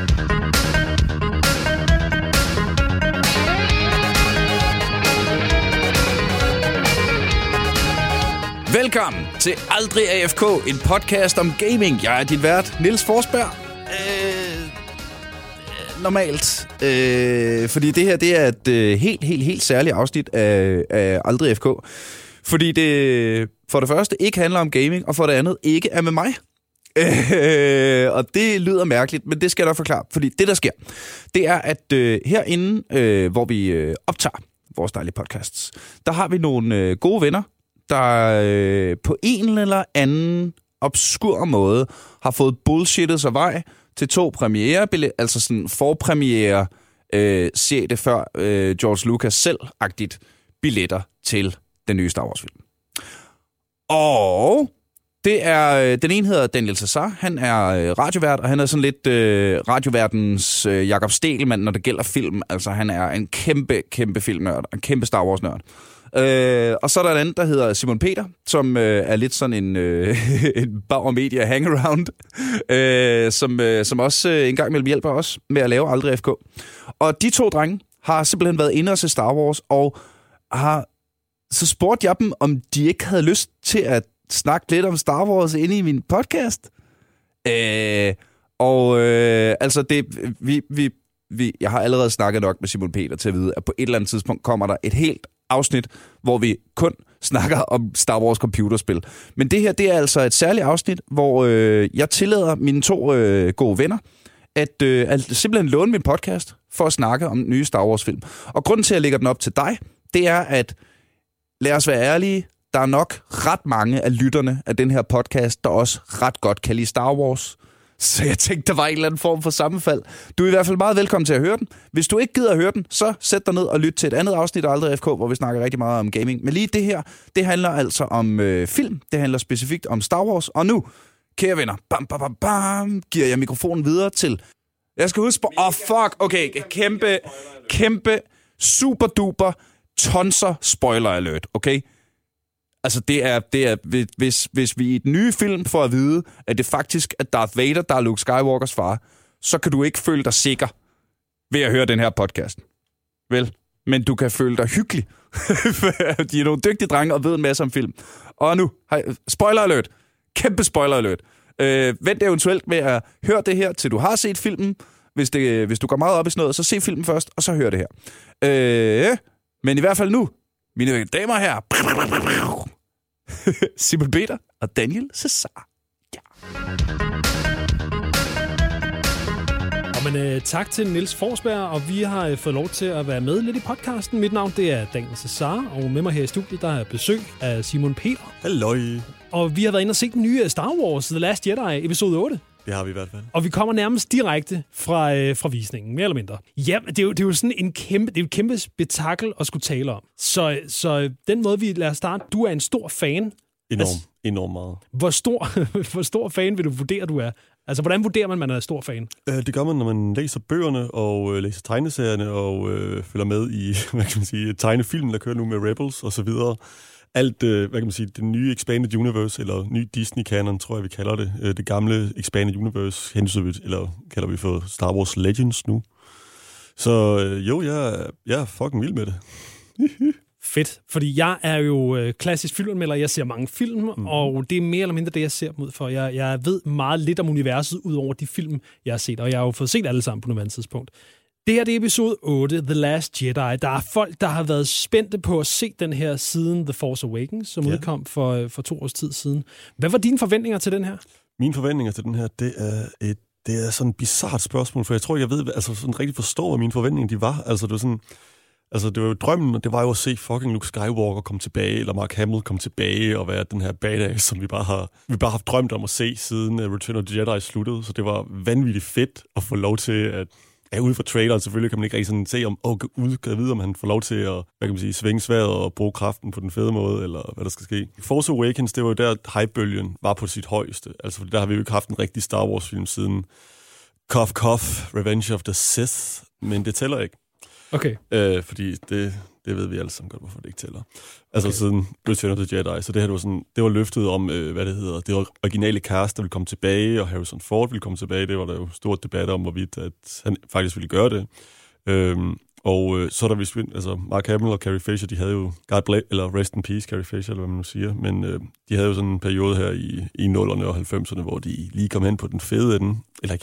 Velkommen til Aldrig AFK, en podcast om gaming. Jeg er din vært, Nils Forsberg. Øh, øh, normalt. Øh, fordi det her det er et øh, helt, helt, helt særligt afsnit af, af Aldrig AFK. Fordi det øh, for det første ikke handler om gaming, og for det andet ikke er med mig. Øh, og det lyder mærkeligt, men det skal jeg nok forklare. Fordi det, der sker, det er, at øh, herinde, øh, hvor vi øh, optager vores dejlige podcasts, der har vi nogle øh, gode venner, der øh, på en eller anden obskur måde har fået bullshittet sig vej til to premiere, altså sådan forpremiere, øh, se det før øh, George Lucas selv-agtigt billetter til den nye Star Wars-film. Og det er, øh, den ene hedder Daniel Cesar, han er øh, radiovært, og han er sådan lidt øh, radioverdens øh, Jakob Stelmann, når det gælder film. Altså han er en kæmpe, kæmpe filmnørd, en kæmpe Star Wars-nørd. Øh, og så er der en anden, der hedder Simon Peter, som øh, er lidt sådan en, øh, en Bauer Media hangaround, øh, som, øh, som også øh, en gang imellem hjælper os med at lave Aldrig FK. Og de to drenge har simpelthen været inde og se Star Wars, og har så spurgte jeg dem, om de ikke havde lyst til at snakke lidt om Star Wars inde i min podcast. Øh, og øh, altså, det, vi, vi, vi, jeg har allerede snakket nok med Simon Peter til at vide, at på et eller andet tidspunkt kommer der et helt afsnit, hvor vi kun snakker om Star Wars computerspil. Men det her, det er altså et særligt afsnit, hvor øh, jeg tillader mine to øh, gode venner at, øh, at simpelthen låne min podcast for at snakke om nye Star Wars-film. Og grunden til, at jeg lægger den op til dig, det er, at lad os være ærlige, der er nok ret mange af lytterne af den her podcast, der også ret godt kan lide Star Wars. Så jeg tænkte, der var en eller anden form for sammenfald. Du er i hvert fald meget velkommen til at høre den. Hvis du ikke gider at høre den, så sæt dig ned og lyt til et andet afsnit af Aldrig FK, hvor vi snakker rigtig meget om gaming. Men lige det her, det handler altså om øh, film. Det handler specifikt om Star Wars. Og nu, kære venner, bam, bam, bam, bam, giver jeg mikrofonen videre til... Jeg skal huske på... Åh, oh, fuck. Okay, kæmpe, kæmpe, super duper, tonser spoiler alert, okay? Altså, det er, det er hvis, hvis vi i den nye film får at vide, at det faktisk er Darth Vader, der er Luke Skywalkers far, så kan du ikke føle dig sikker ved at høre den her podcast. Vel? Men du kan føle dig hyggelig. De er nogle dygtige drenge og ved en masse om film. Og nu, spoiler alert. Kæmpe spoiler alert. Øh, vent eventuelt med at høre det her, til du har set filmen. Hvis, det, hvis du går meget op i sådan noget, så se filmen først, og så hør det her. Øh, men i hvert fald nu, mine damer her. Simon Peter og Daniel Cesar. Ja. Og men, øh, tak til Nils Forsberg, og vi har øh, fået lov til at være med lidt i podcasten. Mit navn det er Daniel Cesar, og med mig her i studiet der er besøg af Simon Peter. Halløj. Og vi har været inde og set den nye Star Wars The Last Jedi, episode 8. Det har vi i hvert fald. Og vi kommer nærmest direkte fra, øh, fra visningen, mere eller mindre. Ja, det er jo, det er jo sådan en kæmpe, det er jo et kæmpe spektakel at skulle tale om. Så, så den måde, vi lader starte, du er en stor fan. Enorm, altså, enorm meget. Hvor stor, hvor stor fan vil du vurdere, du er? Altså, hvordan vurderer man, at man er stor fan? Øh, det gør man, når man læser bøgerne og øh, læser tegneserierne og øh, følger med i, hvad kan man sige, tegnefilmen, der kører nu med Rebels og så videre alt, øh, hvad kan man sige, det nye Expanded Universe, eller ny Disney-canon, tror jeg, vi kalder det. Øh, det gamle Expanded Universe, eller kalder vi for Star Wars Legends nu. Så øh, jo, jeg, jeg er fucking vild med det. Fedt, fordi jeg er jo øh, klassisk filmanmelder, jeg ser mange film, mm. og det er mere eller mindre det, jeg ser mod for. Jeg, jeg ved meget lidt om universet, ud over de film, jeg har set, og jeg har jo fået set alle sammen på nuværende tidspunkt. Det her det er episode 8, The Last Jedi. Der er folk, der har været spændte på at se den her siden The Force Awakens, som ja. udkom for, for to års tid siden. Hvad var dine forventninger til den her? Mine forventninger til den her, det er et det er sådan et bizart spørgsmål, for jeg tror, jeg ved, altså sådan rigtig forstår, hvad mine forventninger de var. Altså, det var sådan, altså, det var jo drømmen, og det var jo at se fucking Luke Skywalker komme tilbage, eller Mark Hamill komme tilbage, og være den her badass, som vi bare har, vi bare har drømt om at se, siden uh, Return of the Jedi sluttede. Så det var vanvittigt fedt at få lov til at Ja, ude fra traileren selvfølgelig kan man ikke rigtig sådan se, om åh, ud, kan vide, om han får lov til at hvad kan man sige, svinge sværet og bruge kraften på den fede måde, eller hvad der skal ske. Force Awakens, det var jo der, hypebølgen var på sit højeste. Altså, der har vi jo ikke haft en rigtig Star Wars-film siden Cough Cough, Revenge of the Sith, men det tæller ikke. Okay. Øh, fordi det, det ved vi alle sammen godt, hvorfor det ikke tæller. Altså okay. siden Return of the Jedi, så det her det var, sådan, det var løftet om, øh, hvad det hedder, det originale cast, der ville komme tilbage, og Harrison Ford ville komme tilbage. Det var der jo stort debat om, hvorvidt at han faktisk ville gøre det. Øhm, og øh, så er der vist, altså Mark Hamill og Carrie Fisher, de havde jo, God bless, eller rest in peace, Carrie Fisher, eller hvad man nu siger, men øh, de havde jo sådan en periode her i, i 0'erne og 90'erne, hvor de lige kom hen på den fede ende. Eller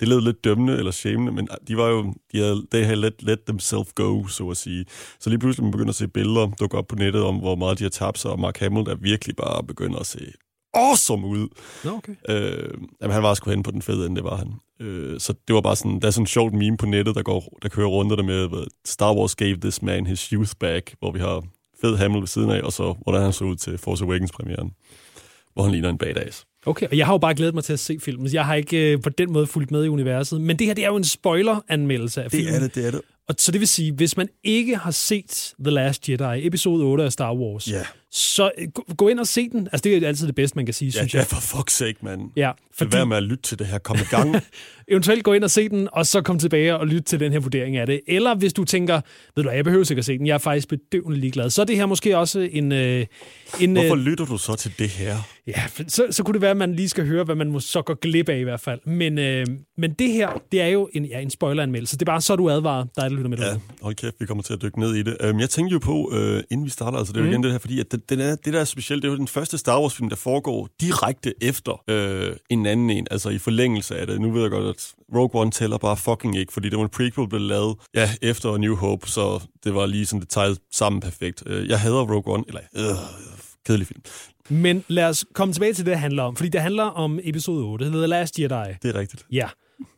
det lød lidt dømmende eller shamende, men ah, de var jo, de havde, they had let, let themselves go, så at sige. Så lige pludselig man begynder at se billeder, dukke op på nettet om, hvor meget de har tabt sig, og Mark Hamill der virkelig bare begynder at se awesome ud. Nå, okay. Øh, jamen, han var sgu hen på den fede ende, det var han. Øh, så det var bare sådan, der er sådan en sjovt meme på nettet, der, går, der kører rundt der med, Star Wars gave this man his youth back, hvor vi har fed Hamill ved siden af, og så hvordan han så ud til Force Awakens-premieren, hvor han ligner en badass. Okay, og jeg har jo bare glædet mig til at se filmen. Jeg har ikke øh, på den måde fulgt med i universet. Men det her, det er jo en spoiler-anmeldelse af filmen. Det er det, det er det. Og så det vil sige, hvis man ikke har set The Last Jedi, episode 8 af Star Wars, Ja. Så øh, gå- ind og se den. Altså, det er altid det bedste, man kan sige, Ja, synes ja, jeg. for fuck's sake, mand. Ja, Fordi... Vær med at lytte til det her. Kom i gang. eventuelt gå ind og se den, og så komme tilbage og lytte til den her vurdering af det. Eller hvis du tænker, ved du jeg behøver sikkert se den, jeg er faktisk bedøvende ligeglad, så er det her måske også en... Øh, en Hvorfor øh, lytter du så til det her? ja, så, så kunne det være, at man lige skal høre, hvad man må så går glip af i hvert fald. Men, øh, men det her, det er jo en, ja, en spoileranmeldelse. Det er bare så, du advarer dig, der lytter med Ja, hold kæft, vi kommer til at dykke ned i det. Um, jeg tænkte jo på, uh, inden vi starter, altså det er jo Mm. igen det her, fordi at det, det, er, det der er specielt, det er jo den første Star Wars-film, der foregår direkte efter uh, en anden en, altså i forlængelse af det. Nu ved jeg godt, at Rogue One tæller bare fucking ikke, fordi det var en prequel, blev lavet ja, efter New Hope, så det var lige sådan det tegnet sammen perfekt. Uh, jeg hader Rogue One, eller øh, kedelig film. Men lad os komme tilbage til det, det handler om. Fordi det handler om episode 8, det hedder Last Jedi. Det er rigtigt. Ja.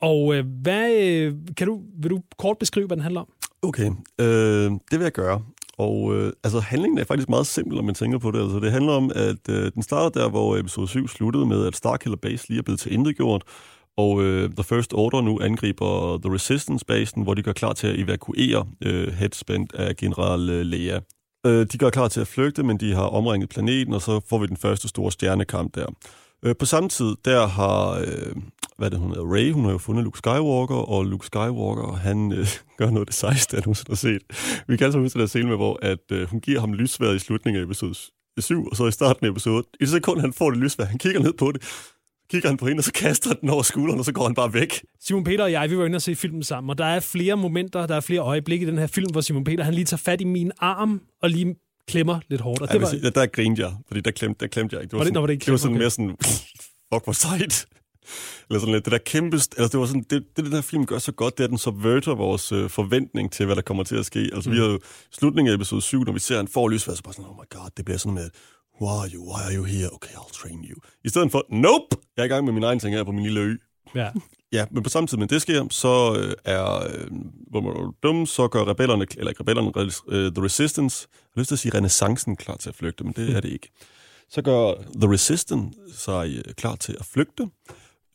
Og øh, hvad, øh, kan du, vil du kort beskrive, hvad den handler om? Okay, øh, det vil jeg gøre. Og øh, altså, handlingen er faktisk meget simpel, når man tænker på det. Altså, det handler om, at øh, den starter der, hvor episode 7 sluttede med, at Starkiller Base lige er blevet til intetgjort, og øh, The First Order nu angriber The Resistance-basen, hvor de gør klar til at evakuere øh, headspændt af general øh, Leia. Øh, de gør klar til at flygte, men de har omringet planeten, og så får vi den første store stjernekamp der. Øh, på samme tid, der har, øh, hvad det hun hedder, Ray, hun har jo fundet Luke Skywalker, og Luke Skywalker, han øh, gør noget af det sejeste, jeg nogensinde har set. Vi kan altså huske den der scene med, hvor at, øh, hun giver ham lysværet i slutningen af episode 7, og så i starten af episode 8. I det sekund, han får det lysvær, han kigger ned på det, kigger han på hende, og så kaster han den over skulderen, og så går han bare væk. Simon Peter og jeg, vi var inde og se filmen sammen, og der er flere momenter, der er flere øjeblikke i den her film, hvor Simon Peter han lige tager fat i min arm og lige klemmer lidt hårdt. Og Det det var... sige, der, der grinede jeg, fordi der klemte, der klemte jeg ikke. Det var, Var det- sådan, var det ikke det var sådan Okay. mere sådan, fuck hvor sejt. Eller sådan lidt, det der kæmpe, altså det var sådan, det, det, den her film gør så godt, det er, at den subverter vores øh, forventning til, hvad der kommer til at ske. Altså mm. vi har jo slutningen af episode 7, når vi ser en får lysvær, så bare sådan, oh my god, det bliver sådan med, who are you, why are you here, okay, I'll train you. I stedet for, nope, jeg er i gang med min egen ting her på min lille ø. ja. Ja, men på samme tid med det sker, så øh, er, øh, hvor man er dum, så gør rebellerne, eller ikke rebellerne, øh, The Resistance, jeg har lyst til at sige renaissancen klar til at flygte, men det er det ikke. Så gør The Resistance sig øh, klar til at flygte,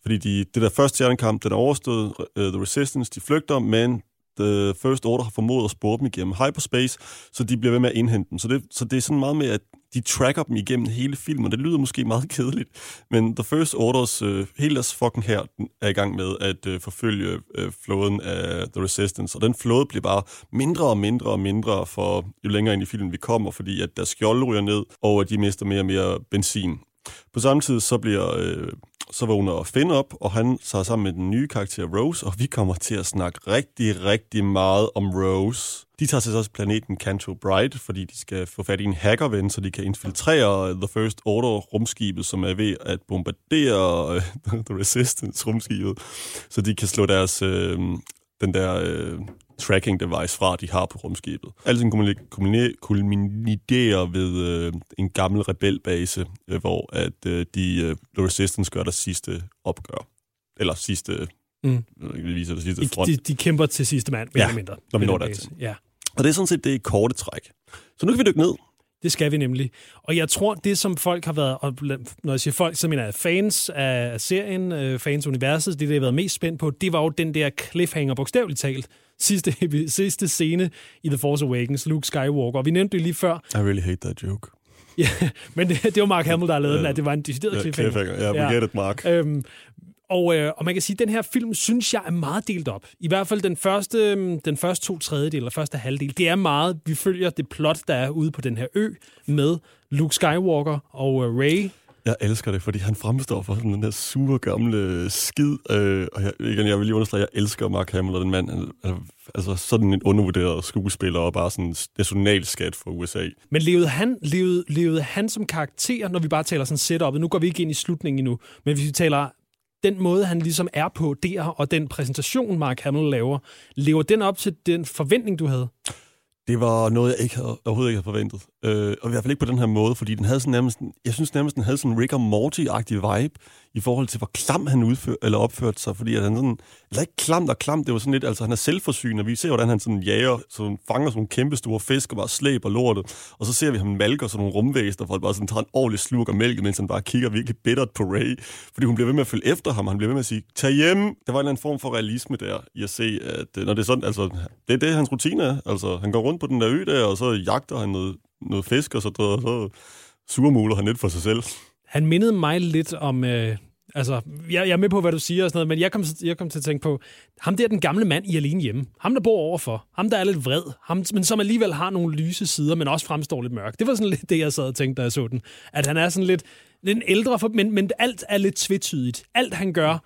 fordi de, det der første stjernekamp, den er overstået, uh, øh, The Resistance, de flygter, men The First Order har formået at spore dem igennem hyperspace, så de bliver ved med at indhente dem. Så det, så det er sådan meget med, at de tracker dem igennem hele filmen, og det lyder måske meget kedeligt, men The First Orders, øh, hele deres fucking her er i gang med at øh, forfølge øh, flåden af The Resistance, og den flåde bliver bare mindre og mindre og mindre for jo længere ind i filmen vi kommer, fordi at deres skjold ryger ned, og at de mister mere og mere benzin. På samme tid så bliver øh, så vågner Finn op, og han tager sammen med den nye karakter Rose, og vi kommer til at snakke rigtig, rigtig meget om Rose. De tager sig også planeten Canto Bright, fordi de skal få fat i en hackerven, så de kan infiltrere øh, The First Order rumskibet, som er ved at bombardere øh, The Resistance rumskibet, så de kan slå deres øh, den der øh, tracking device fra, de har på rumskibet. Alting kulminerer ved øh, en gammel rebelbase, øh, hvor at øh, de øh, Resistance gør deres sidste opgør. Eller sidste... Mm. Jeg vil vise det sidste front. De, de kæmper til sidste mand, mere Ja, eller mindre. når vi når dertil. base. Ja. Og det er sådan set det korte træk. Så nu kan vi dykke ned. Det skal vi nemlig. Og jeg tror, det som folk har været, og når jeg siger folk, så mener jeg fans af serien, øh, fans af universet, det det har været mest spændt på, det var jo den der cliffhanger, bogstaveligt talt, sidste, sidste scene i The Force Awakens, Luke Skywalker. Vi nævnte det lige før, I really hate that joke. ja, men det, det var Mark Hamill, der har lavet den, at det var en decideret Ja, cliffhanger. cliffhanger. Ja, we Ja. get it, Mark. Øhm, Og, øh, og man kan sige, at den her film, synes jeg, er meget delt op. I hvert fald den første, øhm, den første to tredjedel, eller første halvdel, det er meget, vi følger det plot, der er ude på den her ø, med Luke Skywalker og øh, Rey, Jeg elsker det, fordi han fremstår for sådan den der sure gamle skid. Øh, og jeg, igen, jeg vil lige understrege, at jeg elsker Mark Hamill og den mand. Han, er- altså sådan en undervurderet skuespiller og bare sådan en nationalskat for USA. Men levede han, levede, levede han som karakter, når vi bare taler sådan setup'et? Nu går vi ikke ind i slutningen endnu, men hvis vi taler den måde, han ligesom er på der, og den præsentation, Mark Hamill laver, lever den op til den forventning, du havde? Det var noget, jeg ikke havde, overhovedet ikke havde forventet. Øh, og i hvert fald ikke på den her måde, fordi den havde sådan nærmest, jeg synes nærmest, den havde sådan en Rick og Morty-agtig vibe i forhold til, hvor klam han udfør, eller opførte sig, fordi at han sådan, eller ikke klamt og klamt, det var sådan lidt, altså han er selvforsynende, vi ser, hvordan han sådan jager, så fanger sådan nogle kæmpe store fisk og bare slæber lortet, og så ser vi ham malker sådan nogle rumvæsener, hvor han bare sådan tager en ordentlig slurk af mælk, mens han bare kigger virkelig bittert på Ray, fordi hun bliver ved med at følge efter ham, og han bliver ved med at sige, tag hjem. Der var en eller anden form for realisme der, i at se, at øh, når det er sådan, altså, det er det, hans rutine er, altså, han går rundt på den der ø der, og så jagter han noget, noget fisk, og så, og så surmuler han lidt for sig selv. Han mindede mig lidt om... Øh, altså, jeg, jeg er med på, hvad du siger og sådan noget, men jeg kom, jeg kom til at tænke på, ham der den gamle mand i Alene Hjemme, ham der bor overfor, ham der er lidt vred, ham, men som alligevel har nogle lyse sider, men også fremstår lidt mørk. Det var sådan lidt det, jeg sad og tænkte, da jeg så den. At han er sådan lidt, lidt en ældre, for, men, men alt er lidt tvetydigt. Alt han gør,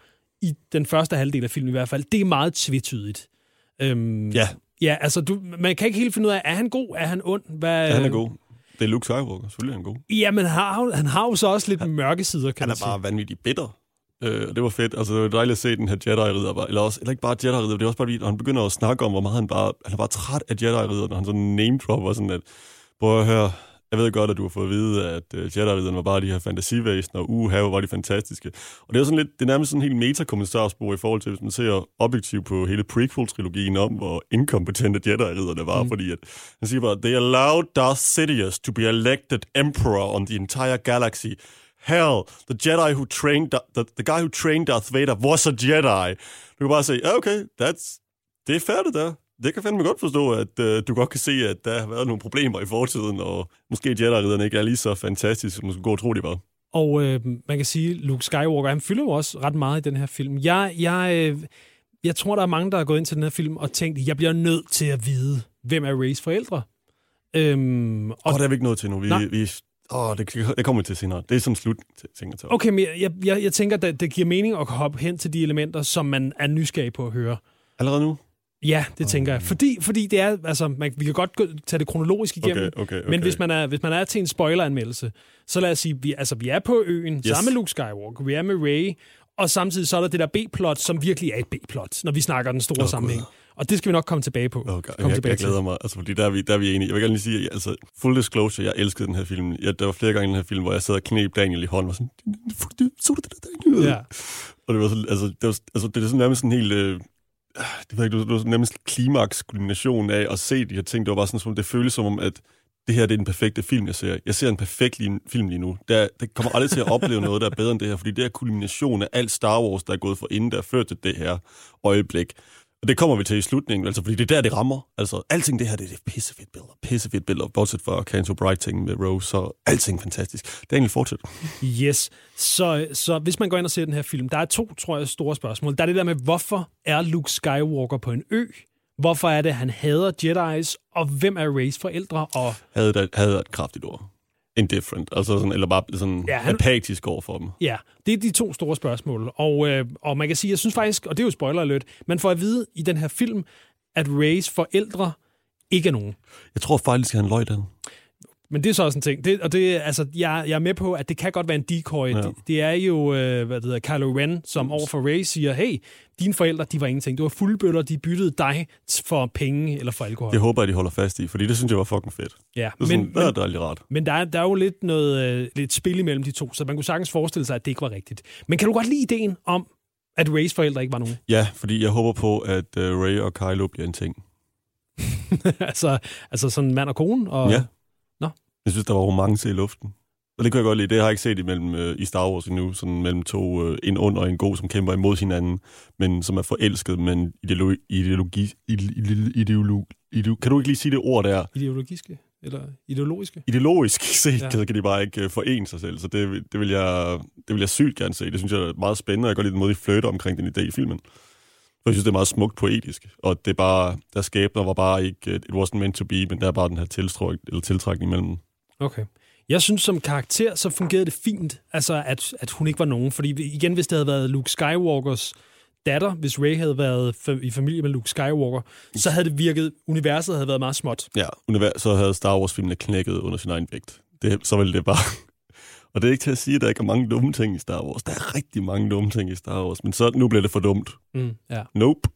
i den første halvdel af filmen i hvert fald, det er meget tvetydigt. Øhm, Ja. Ja, altså, du, man kan ikke helt finde ud af, er han god, er han ond? Hvad, Ja, han er god. Det er Luke Skywalker, selvfølgelig er han god. Ja, men han har, han har jo så også lidt mørke sider, kan Han er sige. bare vanvittigt bitter. Øh, og det var fedt. Altså, det var dejligt at se den her Jedi-ridder. Eller, også, eller ikke bare Jedi-ridder, det er også bare fordi, han begynder at snakke om, hvor meget han bare... Han bare træt af Jedi-ridder, når han sådan name-dropper sådan, at... Prøv at høre, jeg ved godt, at du har fået at vide, at uh, Jedi-ridderne var bare de her fantasivæsener, og uha, hvor var de fantastiske. Og det er sådan lidt, det er nærmest sådan en helt metakommentarspor i forhold til, hvis man ser objektivt på hele prequel-trilogien om, hvor inkompetente Jedi-ridderne var, mm. fordi at, han siger bare, they allowed Darth Sidious to be elected emperor on the entire galaxy. Hell, the Jedi who trained, the, the guy who trained Darth Vader was a Jedi. Du kan bare sige, "Ja, okay, that's, det er færdigt der. Det kan fandme godt forstå, at uh, du godt kan se, at der har været nogle problemer i fortiden, og måske Jedi-ridderne ikke er lige så fantastiske, som man skulle gå og tro, de var. Og øh, man kan sige, Luke Skywalker, han fylder jo også ret meget i den her film. Jeg, jeg, øh, jeg tror, der er mange, der er gået ind til den her film og tænkt, jeg bliver nødt til at vide, hvem er Rays forældre. Øhm, og, Og det er vi ikke nået til nu. Vi, Nej. vi, åh, det, det kommer vi til senere. Det er sådan slut, ting jeg okay, men jeg, jeg, jeg tænker, at det giver mening at hoppe hen til de elementer, som man er nysgerrig på at høre. Allerede nu? Ja, det tænker jeg. Fordi, fordi det er, altså, man, vi kan godt gå, tage det kronologisk igennem, Okay, okay, okay. men hvis man, er, hvis man er til en spoileranmeldelse, så lad os sige, vi, altså, vi er på øen, yes. sammen med Luke Skywalker, vi er med Ray, og samtidig så er der det der B-plot, som virkelig er et B-plot, når vi snakker den store oh, sammenhæng. Og det skal vi nok komme tilbage på. Okay, komme jeg, tilbage jeg glæder mig, altså, fordi der er, vi, der er vi enige. Jeg vil gerne lige sige, altså, full disclosure, jeg elskede den her film. Jeg, der var flere gange i den her film, hvor jeg sad og knep Daniel i hånden og sådan, så du det der, Daniel? Ja. Og det var sådan, altså, det, var, altså, det er sådan nærmest sådan helt, øh, det, ved jeg ikke, det var nærmest klimaks kulmination af at se de her ting. Det var bare sådan, som det føles som om, at det her det er den perfekte film, jeg ser. Jeg ser en perfekt lige, film lige nu. Der, det kommer aldrig til at opleve noget, der er bedre end det her, fordi det er kulmination af alt Star Wars, der er gået for inden, der er ført til det her øjeblik. Og det kommer vi til i slutningen, altså, fordi det er der, det rammer. Altså, alting det her, det er pissefedt billeder. Pissefedt billeder, bortset fra Canto Bright-ting med Rose, så alting fantastisk. Daniel, fortsæt. Yes. Så, så hvis man går ind og ser den her film, der er to, tror jeg, store spørgsmål. Der er det der med, hvorfor er Luke Skywalker på en ø? Hvorfor er det, han hader Jedi's? Og hvem er Rays forældre? Og Havde der, havde et kraftigt ord. Indifferent, altså sådan, eller bare sådan Ja, han- apatisk over for dem. ja, det er de to store spørgsmål. Og, øh, og man kan sige, jeg synes faktisk, og det er jo spoiler alert, man får at vide i den her film, at Rays forældre ikke er nogen. Jeg tror faktisk, at han løg den. Men det er så også en ting. Det, og det, altså, jeg, jeg er med på, at det kan godt være en decoy. Ja. Det, det er jo, øh, hvad det hedder, Kylo Ren, som overfor Ray siger, hey, dine forældre, de var ingenting. Du var fuldbøtter, de byttede dig for penge eller for alkohol. Det håber jeg, de holder fast i, fordi det synes jeg var fucking fedt. Ja, Det er men, sådan, men, det er dejligt rart. men der, er, der er jo lidt noget øh, lidt spil imellem de to, så man kunne sagtens forestille sig, at det ikke var rigtigt. Men kan du godt lide ideen om, at Rays forældre ikke var nogen? Ja, fordi jeg håber på, at uh, Ray og Kylo bliver en ting. altså, altså sådan mand og kone? Og, Ja. Jeg synes, der var romance i luften. Og det kan jeg godt lide. Det har jeg ikke set imellem, øh, i Star Wars endnu. Sådan mellem to, øh, en ond og en god, som kæmper imod hinanden, men som er forelsket, men ideologi... ideologi, ideologi, ideologi, ideologi kan du ikke lige sige det ord der? Ideologiske? Eller ideologiske? Ideologisk set Ja. kan de bare ikke øh, forene sig selv, så det, det, vil jeg, det vil jeg sygt gerne se. Det synes jeg er meget spændende, og jeg kan godt lide den måde, de flytter omkring den idé i filmen. For jeg synes, det er meget smukt poetisk, og det er bare, der skæbner var bare ikke, øh, it wasn't meant to be, men der er bare den her tiltræk, eller tiltrækning mellem. Okay. Jeg synes, som karakter, så fungerede det fint, altså at, at hun ikke var nogen. Fordi igen, hvis det havde været Luke Skywalkers datter, hvis Rey havde været i familie med Luke Skywalker, så havde det virket, universet havde været meget småt. Ja, univers, så havde Star Wars-filmene knækket under sin egen vægt. Det, så ville det bare... Og det er ikke til at sige, at der ikke er mange dumme ting i Star Wars. Der er rigtig mange dumme ting i Star Wars, men så nu bliver det for dumt. Mm, ja. Nope.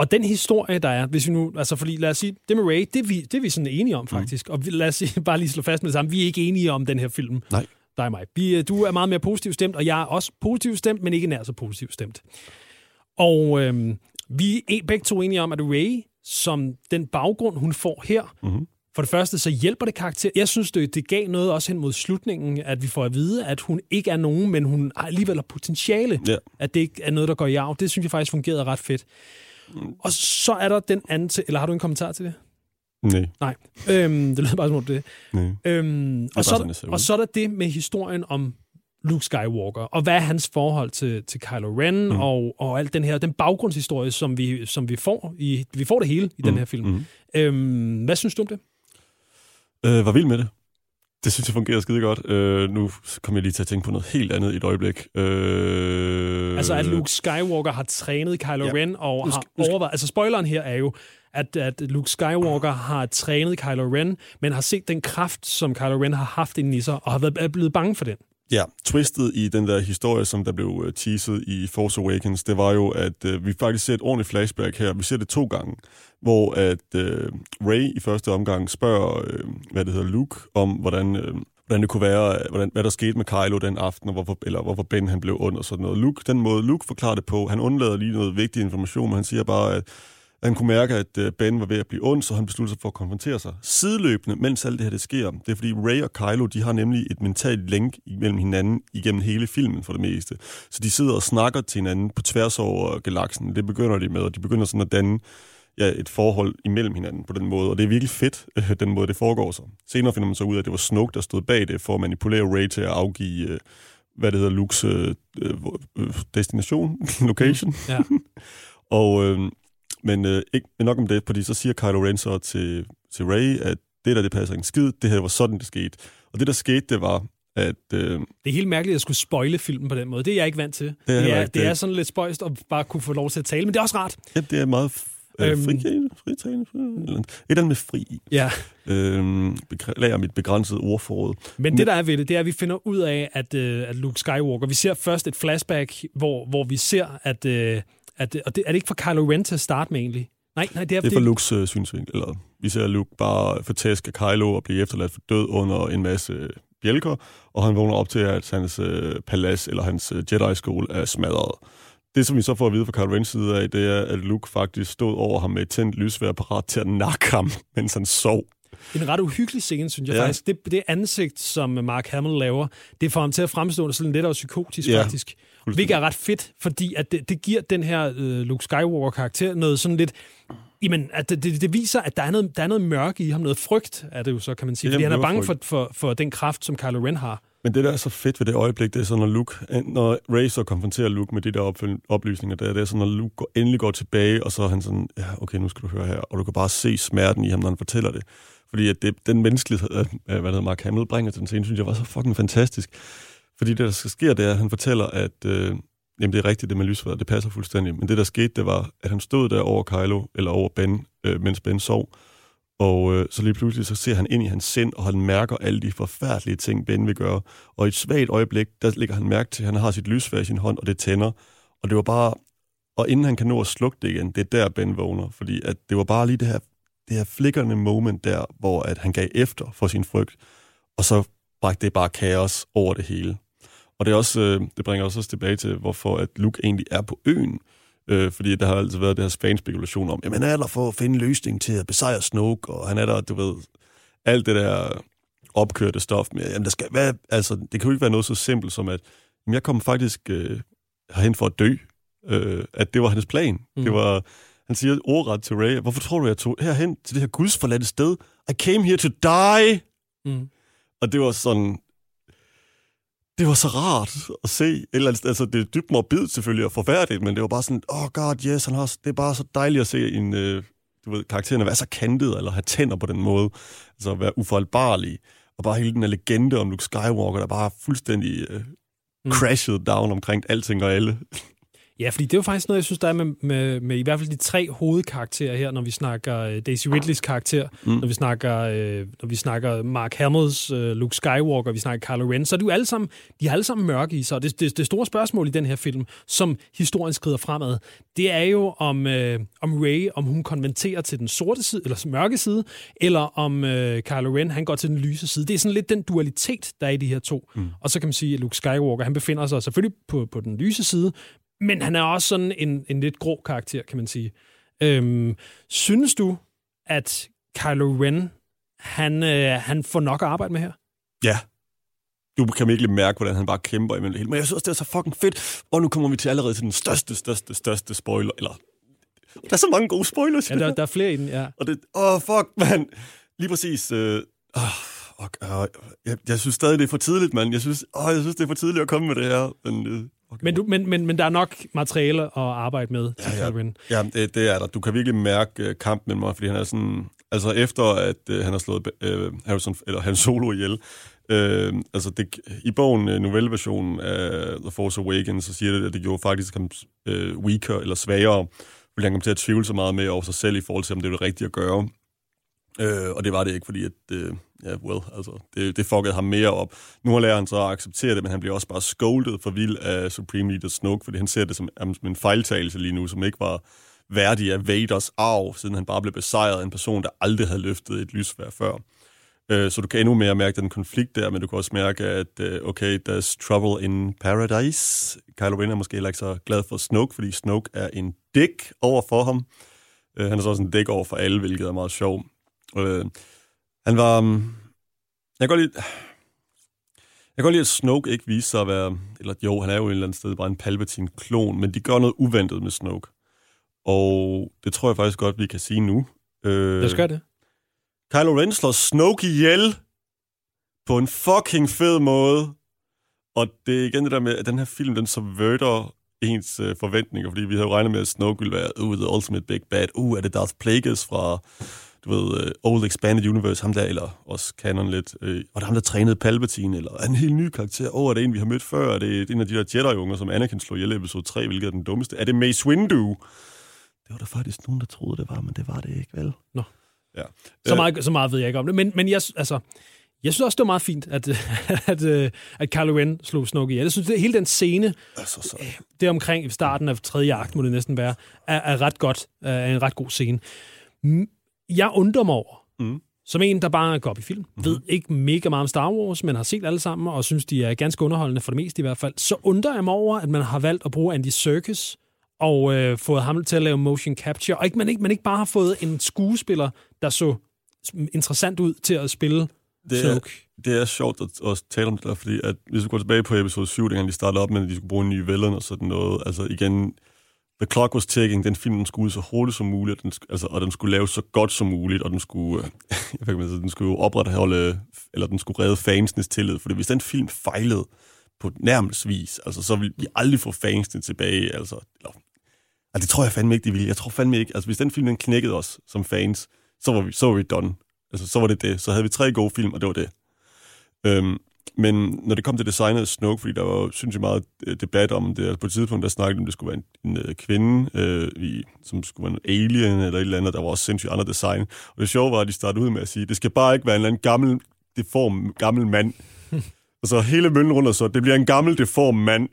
Og den historie, der er, hvis vi nu, altså fordi lad os sige, det med Ray, det er vi, det er vi sådan enige om faktisk. Mm. Og vi, lad os sige, bare lige slå fast med det samme, vi er ikke enige om den her film. Nej. Dig og mig. Vi, øh, du er meget mere positivt stemt, og jeg er også positivt stemt, men ikke nær så positivt stemt. Og øhm, vi er begge to enige om, at Ray, som den baggrund, hun får her, Mhm. for det første, så hjælper det karakter. Jeg synes, det, det gav noget også hen mod slutningen, at vi får at vide, at hun ikke er nogen, men hun har alligevel har potentiale. Ja. At det ikke er noget, der går i arv. Det synes jeg faktisk fungerede ret fedt. Og så er der den anden til, eller har du en kommentar til det? Nej, Nej. Øhm, det lyder bare som om det. nej. Øhm, og, så, sådan, og så er der det med historien om Luke Skywalker, og hvad er hans forhold til, til Kylo Ren, mm. og, og alt den her, den baggrundshistorie, som vi, som vi får i, vi får det hele i mm. den her film. Mm. Øhm, hvad synes du om det? Øh, var vild med det. Det synes jeg fungerer skide godt. Øh, nu kommer jeg lige til at tænke på noget helt andet i et øjeblik. Øh, Altså, at Luke Skywalker har trænet Kylo Ja. Ren, og Nu har skal- skal- overvejet... Altså, spoileren her er jo, at, at Luke Skywalker har trænet Kylo Ren, men har set den kraft, som Kylo Ren har haft i sig, og har været, er blevet bange for den. Ja, twistet i den der historie, som der blev øh, teaset i Force Awakens, det var jo, at øh, vi faktisk ser et ordentligt flashback her. Vi ser det to gange, hvor at øh, Ray i første omgang spørger, øh, hvad det hedder, Luke, om hvordan, øh, hvordan det kunne være, hvordan, hvad der skete med Kylo den aften, og hvorfor, eller hvorfor Ben han blev ond og sådan noget. Luke, den måde Luke forklarer det på, han undlader lige noget vigtig information, men han siger bare, at han kunne mærke, at øh, Ben var ved at blive ond, så han besluttede sig for at konfrontere sig. Sideløbende, mens alt det her det sker, det er fordi Ray og Kylo, de har nemlig et mentalt link mellem hinanden igennem hele filmen for det meste. Så de sidder og snakker til hinanden på tværs over galaksen. Det begynder de med, og de begynder sådan at danne ja, et forhold imellem hinanden på den måde, og det er virkelig fedt, øh, den måde, det foregår så. Senere finder man så ud af, at det var Snoke, der stod bag det, for at manipulere Ray til at afgive, øh, hvad det hedder, øh, øh, øh, destination, location. Ja. Og, øh, men øh, ikke men nok om det, fordi så siger Kylo Ren så til, til Ray, at det der, det passer ikke en skid, det her var sådan, det skete. Og det, der skete, det var, at... Øh, Det er helt mærkeligt at skulle spoile filmen på den måde. Det er jeg ikke vant til. Det er det er, det er sådan lidt spøjst at bare kunne få lov til at tale, men det er også rart. ja, det er meget øh, Øhm. fritalende, fritalende, fri- eller et eller andet med fri. Ja. Øh, beklager mit begrænsede ordforråd. Men det, der er ved det, det er, at vi finder ud af, at, øh, at Luke Skywalker... Vi ser først et flashback, hvor, hvor vi ser, at... Øh, at og det, er det ikke for Kylo Ren til at starte med, egentlig? Nej, nej, det er, Det er for Lukes øh, synsvinkel. Eller, vi ser Luke bare fortæske Kylo og blive efterladt for død under en masse bjælker, og han vågner op til, at hans øh, palads eller hans øh, Jedi-skole er smadret. Det, som vi så får at vide fra Kylo Ren's side af, det er, at Luke faktisk stod over ham med et tændt lysvær parat til at nakke ham, mens han sov. En ret uhyggelig scene, synes jeg Ja. faktisk. Det, det ansigt, som Mark Hamill laver, det får ham til at fremstå sådan lidt og psykotisk, ja. faktisk. Hvilket er ret fedt, fordi at det, det giver den her øh, Luke Skywalker-karakter noget sådan lidt... Jamen, at det, det, det viser, at der er, noget, der er noget mørke i ham, noget frygt er det jo så, kan man sige. Fordi han er bange for, for, for den kraft, som Kylo Ren har. Men det, der er så fedt ved det øjeblik, det er så, når, Luke, når Ray så konfronterer Luke med de der opføl- oplysninger, der, det er så, når Luke går, endelig går tilbage, og så er han sådan, ja, okay, nu skal du høre her, og du kan bare se smerten i ham, når han fortæller det. Fordi at det, den menneskelighed, øh, hvad det hedder, Mark Hamill bringer til den scene, synes jeg var så fucking fantastisk. Fordi det, der sker, det er, at han fortæller, at øh, jamen, det er rigtigt, det med lysværet, det passer fuldstændig. Men det, der skete, det var, at han stod der over Kylo, eller over Ben, øh, mens Ben sov, og øh, så lige pludselig så ser han ind i hans sind, og han mærker alle de forfærdelige ting, Ben vil gøre. Og i et svagt øjeblik, der lægger han mærke til, at han har sit lysvær i sin hånd, og det tænder. Og det var bare... Og inden han kan nå at slukke det igen, det er der, Ben vågner. Fordi at det var bare lige det her, det her flikkerne moment der, hvor at han gav efter for sin frygt. Og så bragte det bare kaos over det hele. Og det, er også, øh, det bringer os også tilbage til, hvorfor at Luke egentlig er på øen. Øh, fordi der har altid været det her fanspekulation om, jamen han er der for at finde løsning til at besejre Snoke, og han er der, du ved, alt det der opkørte stof med, jamen der skal, hvad, altså, det kan jo ikke være noget så simpelt som, at jamen, jeg kom faktisk øh, herhen for at dø. Øh, at det var hans plan. Mm. Det var, Han siger ordret til Ray, hvorfor tror du, jeg tog herhen til det her gudsforladte sted? I came here to die. Mm. Og det var sådan... Det var så rart at se. Et eller andet, altså, det er dybt morbidt selvfølgelig og forfærdeligt, men det var bare sådan, oh god, yes, han har, det er bare så dejligt at se en, øh, du ved, karakteren at være så kantet, eller have tænder på den måde. Altså at være uforholdbarlig. Og bare hele den her legende om Luke Skywalker, der bare fuldstændig øh, mm. crashed down omkring alting og alle. Ja, fordi det er jo faktisk noget, jeg synes, der er med, med, med i hvert fald de tre hovedkarakterer her, når vi snakker uh, Daisy Ridleys karakter, mm. når vi snakker uh, når vi snakker Mark Hamills uh, Luke Skywalker, vi snakker Kylo Ren, så er de jo alle sammen, de er alle sammen mørke i sig. Og det, det, det store spørgsmål i den her film, som historien skrider fremad, det er jo om, uh, om Rey, om hun konverterer til den sorte side, eller mørke side, eller om uh, Kylo Ren, han går til den lyse side. Det er sådan lidt den dualitet, der er i de her to. Mm. Og så kan man sige, at Luke Skywalker, han befinder sig selvfølgelig på, på den lyse side, men han er også sådan en, en lidt grå karakter, kan man sige. Øhm, synes du, at Kylo Ren, han, øh, han får nok at arbejde med her? Ja. Du kan virkelig mærke, hvordan han bare kæmper imellem det hele. Men jeg synes det er så fucking fedt. Og nu kommer vi til allerede til den største, største, største spoiler. Eller, der er så mange gode spoilers. Ja, der, der er flere i den, ja. Og det, åh, oh, fuck, man. Lige præcis. Øh, oh, fuck, uh, jeg, jeg synes stadig, det er for tidligt, mand. Jeg synes, oh, jeg synes, det er for tidligt at komme med det her. Men, øh, Okay. Men, du, men, men, men der er nok materiale at arbejde med til ja, ja. Ja, det, det er der. Du kan virkelig mærke uh, kampen med mig, fordi han er sådan... Altså efter, at uh, han har slået uh, Harrison, eller Han Solo ihjel, uh, altså det, i bogen, uh, novelleversionen af The Force Awakens, så siger det, at det gjorde faktisk ham uh, weaker, eller svagere, fordi han kom til at tvivle så meget med over sig selv i forhold til, om det er det rigtige at gøre. Øh, og det var det ikke, fordi at, øh, ja, well, altså, det, det fuckede ham mere op. Nu har læreren så accepteret det, men han bliver også bare scolded for vild af Supreme Leader Snoke, fordi han ser det som, som en fejltagelse lige nu, som ikke var værdig af Vaders arv, siden han bare blev besejret af en person, der aldrig havde løftet et lysvær før. Øh, så du kan endnu mere mærke den konflikt der, men du kan også mærke, at øh, okay, there's trouble in paradise. Kylo Ren er måske heller ikke så glad for Snoke, fordi Snoke er en dick over for ham. Øh, han er så også en dick over for alle, hvilket er meget sjovt. Øh, han var... Um, jeg kan godt lide... Jeg kan godt lide, at Snoke ikke viser sig at være... Eller jo, han er jo et eller andet sted bare en Palpatine-klon, men de gør noget uventet med Snoke. Og det tror jeg faktisk godt, vi kan sige nu. Øh, det skal det. Kylo Ren slår Snoke ihjel på en fucking fed måde. Og det er igen det der med, at den her film, den subverter ens øh, forventninger, fordi vi havde jo regnet med, at Snoke ville være, uh, the ultimate big bad, uh, er det Darth Plagueis fra du ved, uh, Old Expanded Universe, ham der, eller også canon lidt, uh, og der ham der trænede Palpatine, eller en helt ny karakter, åh, oh, er det en, vi har mødt før, er det en af de der Jedi-unger, som Anakin slog ihjel i episode 3, hvilket er den dummeste, er det Mace Windu? Det var der faktisk nogen, der troede, det var, men det var det ikke, vel? Nå. Ja. Så, meget, så meget ved jeg ikke om det, men, men jeg, altså, jeg synes også, det var meget fint, at, at, at, at Kylo Ren slog Snoke ihjel. Jeg synes, det, hele den scene, altså, så. det omkring i starten af tredje akt, må det næsten være, er, er ret godt, er en ret god scene jeg undrer mig over, mm. som en, der bare går op i film, mm. ved ikke mega meget om Star Wars, men har set alle sammen, og synes, de er ganske underholdende for det meste i hvert fald, så undrer jeg mig over, at man har valgt at bruge Andy Serkis og øh, fået ham til at lave motion capture, og ikke, man, ikke, man ikke bare har fået en skuespiller, der så interessant ud til at spille det er, det er sjovt at, at tale om det der, fordi at hvis vi går tilbage på episode 7, dengang de startede op med, at de skulle bruge en ny villain og sådan noget, altså igen, The Clock Was Ticking, den film, den skulle ud så hurtigt som muligt, og den, altså, og den skulle laves så godt som muligt, og den skulle, øh, jeg kan altså, den skulle opretholde, eller den skulle redde fansenes tillid, for hvis den film fejlede på nærmest vis, altså, så ville vi aldrig få fansene tilbage, altså, eller, altså, det tror jeg fandme ikke, de ville. Jeg tror fandme ikke, altså, hvis den film, den knækkede os som fans, så var vi, så var vi done. Altså, så var det det. Så havde vi tre gode film, og det var det. Øhm, men når det kom til designet af Snoke, fordi der var sindssygt meget øh, debat om det, altså på et tidspunkt, der snakkede om, det skulle være en, en øh, kvinde, øh, i, som skulle være en alien eller et eller andet, der var også sindssygt andre design. Og det sjove var, at de startede ud med at sige, det skal bare ikke være en eller anden gammel, deform, gammel mand. og så hele møllen rundt og så, det bliver en gammel, deform mand.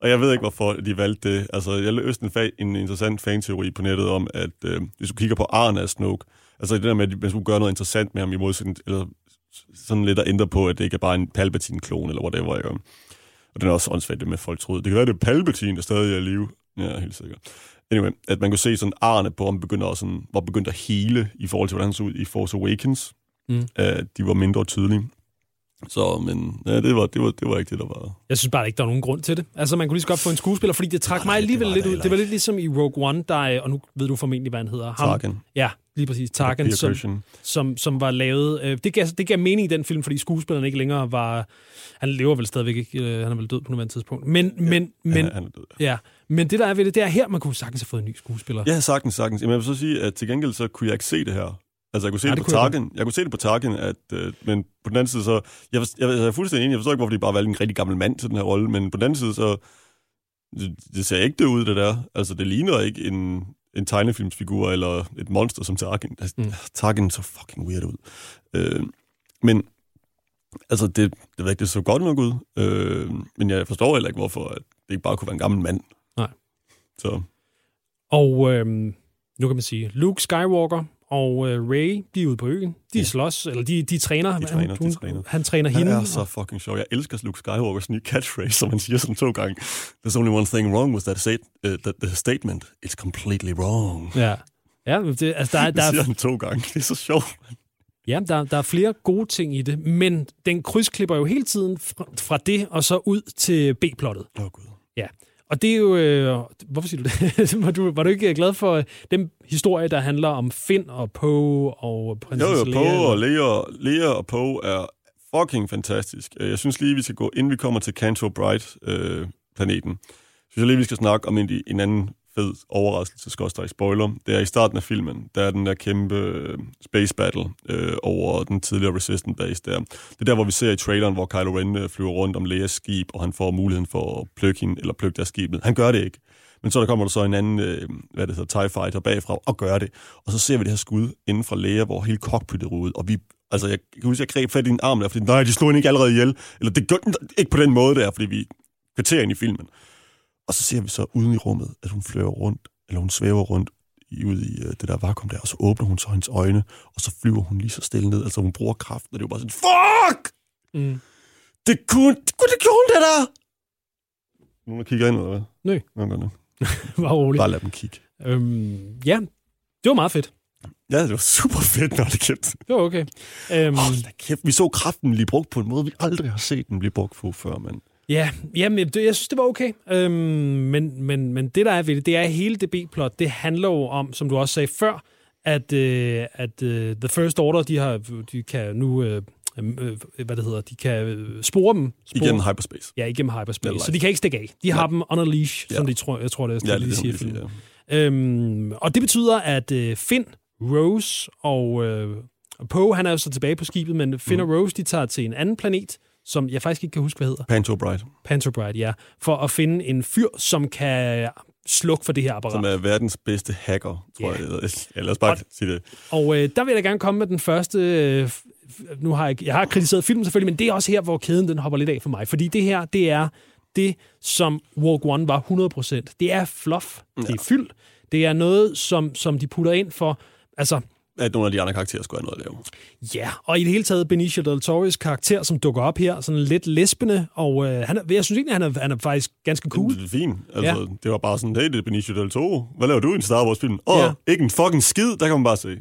Og jeg ved ikke, hvorfor de valgte det. Altså, jeg løste en, fa- en interessant fanteori på nettet om, at øh, hvis du kigger på Arne af Snoke, altså det der med, at man skulle gøre noget interessant med ham i modsætning, eller sådan lidt at ændre på, at det ikke er bare en Palpatine-klon, eller whatever, ikke? Og den er også åndssvagt, det med, at folk troede. Det kan være, det er Palpatine, der stadig er i live. Ja, helt sikkert. Anyway, at man kunne se sådan arne på, om begynder også sådan, var begyndt at hele i forhold til, hvordan han så ud i Force Awakens. Mm. Uh, de var mindre tydelige. Så, men ja, det var, det, var, det var ikke det, der var. Jeg synes bare ikke, der er nogen grund til det. Altså, man kunne lige så godt få en skuespiller, fordi det trak Nej, mig alligevel lidt det ud. Det var lidt ligesom i Rogue One, der er, og nu ved du formentlig, hvad han hedder. Ham, Tarkin. Ja, lige præcis. Tarkin, som, Cushing. som, som var lavet... Øh, det, gav, det gav mening i den film, fordi skuespilleren ikke længere var... Han lever vel stadigvæk ikke. Øh, han er vel død på nuværende tidspunkt. Men, men, men, han, er- han er død. ja. men det, der er ved det, det er her, man kunne sagtens have fået en ny skuespiller. Ja, sagtens, sagtens. Jamen, jeg vil så sige, at til gengæld så kunne jeg ikke se det her. Altså, jeg kunne se Nej, det, det på kunne jeg kunne se det på Tarkin, at, øh, men på den anden side så... Jeg, jeg, jeg er fuldstændig enig. Jeg forstår ikke, hvorfor de bare valgte en rigtig gammel mand til den her rolle, men på den anden side så... Det, det ser ikke det ud, det der. Altså, det ligner ikke en, en tegnefilmsfigur eller et monster som Tarkin. Altså, Mm. Tarkin så fucking weird ud. Øh, men altså, det, det, ved ikke, det så godt nok ud. Øh, men jeg forstår heller ikke, hvorfor at det ikke bare kunne være en gammel mand. Nej. Så Og øhm, nu kan man sige, Luke Skywalker og øh, Ray, de er ude på øen. De ja. Slås, eller de, de træner. De træner, hun, de træner. Han træner Han hende. er så fucking sjov. Jeg elsker Luke Skywalkers nye catchphrase, som han siger sådan to gange. There's only one thing wrong with that, state, uh, that the statement. It's completely wrong. Ja. Ja, det, altså, der, er- Det der, siger er, han to gange. Det er så sjovt. ja, der, der er flere gode ting i det, men den krydsklipper jo hele tiden fra, fra det og så ud til B-plottet. Åh, oh, Gud. Ja. Og det er jo... Øh, hvorfor siger du det? var, du, var du ikke glad for øh, den historie, der handler om Finn og Poe og Jo, prinsesse jo, Leia? Poe og Lea, Lea og Poe er fucking fantastisk. Øh, Jeg synes lige, vi skal gå, inden vi kommer til Canto Bright-planeten, synes jeg lige, vi skal snakke om en, en anden fed overraskelse, skorstræk spoiler. Det er i starten af filmen, der er den der kæmpe øh, space battle øh, over den tidligere Resistance base der. Det er der, hvor vi ser i traileren, hvor Kylo Ren øh, flyver rundt om Leias skib, og han får muligheden for at plukke hende, eller plukke deres skibet. Han gør det ikke. Men så der kommer der så en anden, øh, hvad det hedder, TIE Fighter bagfra og gør det. Og så ser vi det her skud inden fra Leia, hvor hele cockpittet ud. Og vi, altså jeg kan huske, jeg greb fat i din arm der, fordi nej, de slog hende ikke allerede ihjel. Eller det gør den ikke på den måde der, fordi vi kvarterer ind i filmen. Og så ser vi så uden i rummet, at hun flyver rundt, eller hun svæver rundt i, ud i uh, det der vakuum der, og så åbner hun så hendes øjne, og så flyver hun lige så stille ned. Altså hun bruger kraften, og det er jo bare sådan, fuck! Mm. Det kunne, det kunne det gjorde hun, det der! Nogen, der kigger ind, eller hvad? Nej. Nå, godt, nå. Var rolig. Bare lad dem kigge. Øhm, ja, det var meget fedt. Ja, det var super fedt, når det kæft. Det var okay. Øhm, Hold da kæft, vi så kraften blive brugt på en måde, vi aldrig har set den blive brugt på før, men... Ja, jamen, det, jeg synes, det var okay. Øhm, men, men, men det, der er ved det, det er hele det B-plot. Det handler jo om, som du også sagde før, at, øh, at øh, The First Order, de, har, de kan nu, øh, øh, hvad det hedder, de kan øh, spore dem. Spore, Igen hyperspace. Ja, igennem hyperspace. Så de kan ikke stikke af. De har Nej. dem on a leash, Ja. som de tror, jeg tror, det er, Ja, ja, det de det, siger i de filmen. siger. Øhm, og det betyder, at øh, Finn, Rose og øh, Poe, han er jo så tilbage på skibet, men Finn Mm. og Rose, de tager til en anden planet, som jeg faktisk ikke kan huske, hvad hedder. Panto Bright, Panterbride, ja. For at finde en fyr, som kan slukke for det her apparat. som er verdens bedste hacker, tror Ja. jeg. Eller, ja, os bare Og- sige det. Og øh, der vil jeg da gerne komme med den første... Øh, nu har jeg, jeg har kritiseret filmen selvfølgelig, men det er også her, hvor kæden den hopper lidt af for mig. Fordi det her, det er det, som Rogue One var 100%. Det er fluff. Det er fyld. Det er noget, som, som de putter ind for... Altså, At nogle af de andre karakterer skulle have noget at lave. ja, og i det hele taget Benicio del Toro's karakter, som dukker op her, sådan lidt lesbende, og øh, han er, jeg synes egentlig, han er, han er faktisk ganske cool. Det er fint. Altså, Ja. ja. Det var bare sådan, hey, det er Benicio del Toro. Hvad laver du i en Star Wars-film? Åh, Ja. oh, ikke en fucking skid, der kan man bare se.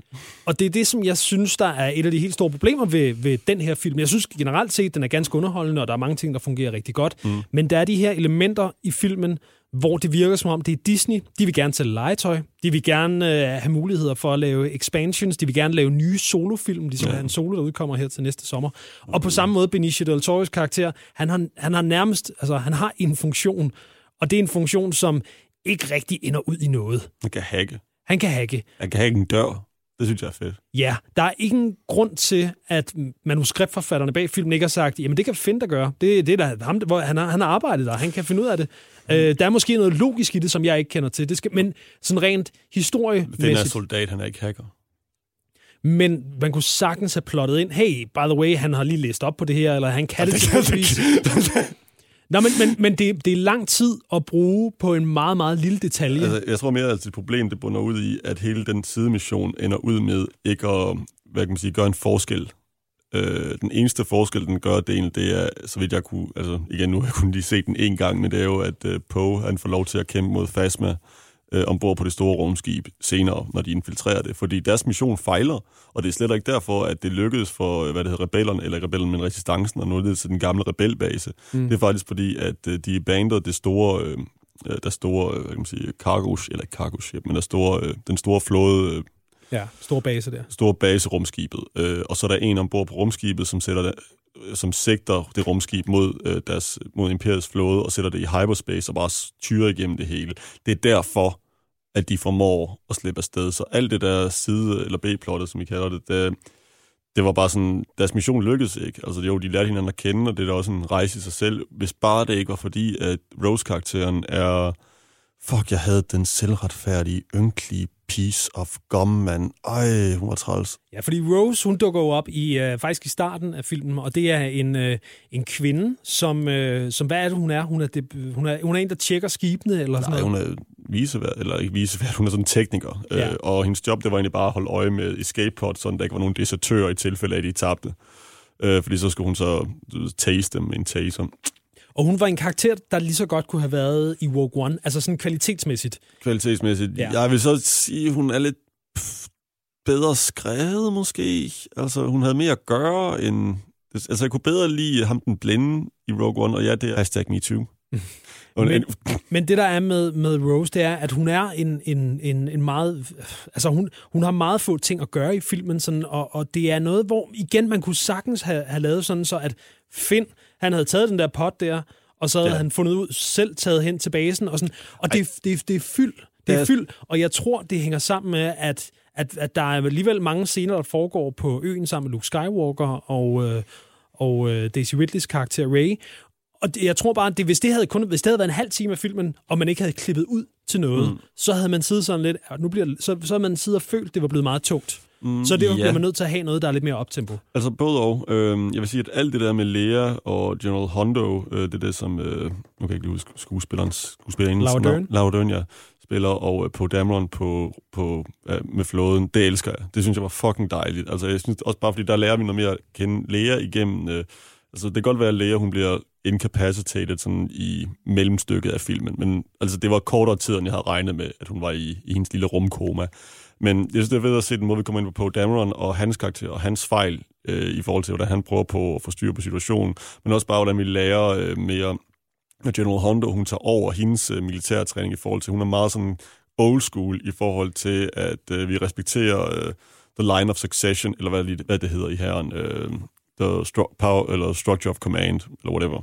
Og det er det, som jeg synes, der er et af de helt store problemer ved, ved den her film. Jeg synes generelt set, den er ganske underholdende, og der er mange ting, der fungerer rigtig godt. Mm. Men der er de her elementer i filmen, hvor det virker som om, det er Disney. De vil gerne sælge legetøj. De vil gerne øh, have muligheder for at lave expansions. De vil gerne lave nye solofilm, ligesom ja. en solo, der udkommer her til næste sommer. Og på samme måde, Benicio del Toro's karakter, han har, han har nærmest, altså han har en funktion, og det er en funktion, som ikke rigtig ender ud i noget. Man kan hacke. Han kan hacke. Han kan hacke en dør. Det synes jeg er fedt. Ja, der er ingen grund til, at manuskriptforfatterne bag filmen ikke har sagt, jamen det kan Finn der gøre. Det, det er der, ham, hvor han, har, han har arbejdet der, han kan finde ud af det. Mm. Øh, der er måske noget logisk i det, som jeg ikke kender til. Det skal, men sådan rent Den er historiemæssigt. soldat, han er ikke hacker. Men man kunne sagtens have plottet ind, hey, by the way, han har lige læst op på det her, eller han kan det tilfældigvis. Nå, men, men, men det, det er lang tid at bruge på en meget, meget lille detalje. Altså, jeg tror mere, at det problem, det bunder ud i, at hele den sidemission ender ud med ikke at hvad kan man sige, gøre en forskel. Øh, den eneste forskel, den gør, det, egentlig, det er, så vidt jeg kunne, altså igen, nu har jeg kun lige set den en gang, men det er jo, at øh, Poe, han får lov til at kæmpe mod Fasma, øh, ombord på det store rumskib senere, når de infiltrerer det. Fordi deres mission fejler, og det er slet ikke derfor, at det lykkedes for, øh, hvad det hedder, rebellerne, eller rebellen, men resistancen, og nå til den gamle rebelbase. Mm. Det er faktisk fordi, at øh, de bandede det store... Øh, øh der store, øh, hvad kan man sige, cargo, eller ikke cargo ship, men der store, øh, den store flåde øh, Ja, stor base der. Stor base rumskibet. Øh, og så er der en ombord på rumskibet, som sætter det, som sigter det rumskib mod, øh, deres, mod Imperiets flåde og sætter det i hyperspace og bare tyrer igennem det hele. Det er derfor, at de formår at slippe afsted. Så alt det der side- eller B-plottet, som vi kalder det, det, det var bare sådan, deres mission lykkedes ikke. Altså jo, de lærte hinanden at kende, og det er da også en rejse i sig selv. Hvis bare det ikke var fordi, at Rose-karakteren er... Fuck, jeg havde den selvretfærdige, ynkelige piece of gum, mand. Ej, hun var træls. Ja, fordi Rose, hun dukker jo op i, uh, faktisk i starten af filmen, og det er en, uh, en kvinde, som, uh, som, hvad er det, hun er? Hun er, det, hun er, hun er en, der tjekker skibene, eller Nej, sådan noget? hun er visevært, eller ikke visevært, hun er sådan en tekniker. Ja. Uh, og hendes job, det var egentlig bare at holde øje med escape pod, så der ikke var nogen desertører i tilfælde af, at de tabte. Uh, fordi så skulle hun så taste dem en taser. Og hun var en karakter, der lige så godt kunne have været i Rogue One, altså sådan kvalitetsmæssigt. Kvalitetsmæssigt. Ja. Jeg vil så sige, at hun er lidt bedre skrevet måske. Altså, hun havde mere at gøre end... Altså, jeg kunne bedre lide ham den blinde i Rogue One, og ja, det er hashtag MeToo. men, men det der er med, med Rose, det er, at hun er en, en, en, en meget... Altså, hun, hun har meget få ting at gøre i filmen, sådan, og, og det er noget, hvor igen, man kunne sagtens have, have lavet sådan, så at Finn han havde taget den der pot der, og så havde ja. han fundet ud, selv taget hen til basen, og, sådan, og det, det, det er fyld. Det er ja. fyld, og jeg tror, det hænger sammen med, at, at, at der er alligevel mange scener, der foregår på øen sammen med Luke Skywalker og, øh, og øh, Daisy Ridleys karakter Ray. Og jeg tror bare, at det, hvis, det havde kun, hvis det havde været en halv time af filmen, og man ikke havde klippet ud til noget, mm. så havde man siddet sådan lidt, nu bliver, så, så havde man siddet og følt, at det var blevet meget tungt. Mm, så det ja. bliver man nødt til at have noget, der er lidt mere optempo. Altså både og. Øh, jeg vil sige, at alt det der med Lea og General Hondo, øh, det er det, som, øh, nu kan jeg ikke lige huske skuespillerens, skuespillerens Laura Dern. Laura Dern, ja, spiller, og øh, på Dameron på, på, øh, med flåden, det elsker jeg. Det synes jeg var fucking dejligt. Altså jeg synes også bare, fordi der lærer vi noget mere at kende Lea igennem... Øh, altså det kan godt være, at Lea, hun bliver incapacitated sådan i mellemstykket af filmen, men altså det var kortere tid, end jeg havde regnet med, at hun var i, i hendes lille rumkoma. Men jeg synes, det er ved at se den måde, vi kommer ind på Dameron og hans karakter og hans fejl øh, i forhold til, hvordan han prøver på at få styr på situationen, men også bare, hvordan vi lærer øh, mere med General Hondo, hun tager over hendes øh, militærtræning i forhold til, hun er meget sådan old school i forhold til, at øh, vi respekterer øh, the line of succession, eller hvad, hvad det hedder i herren, øh, the stru- power, eller structure of command, eller whatever.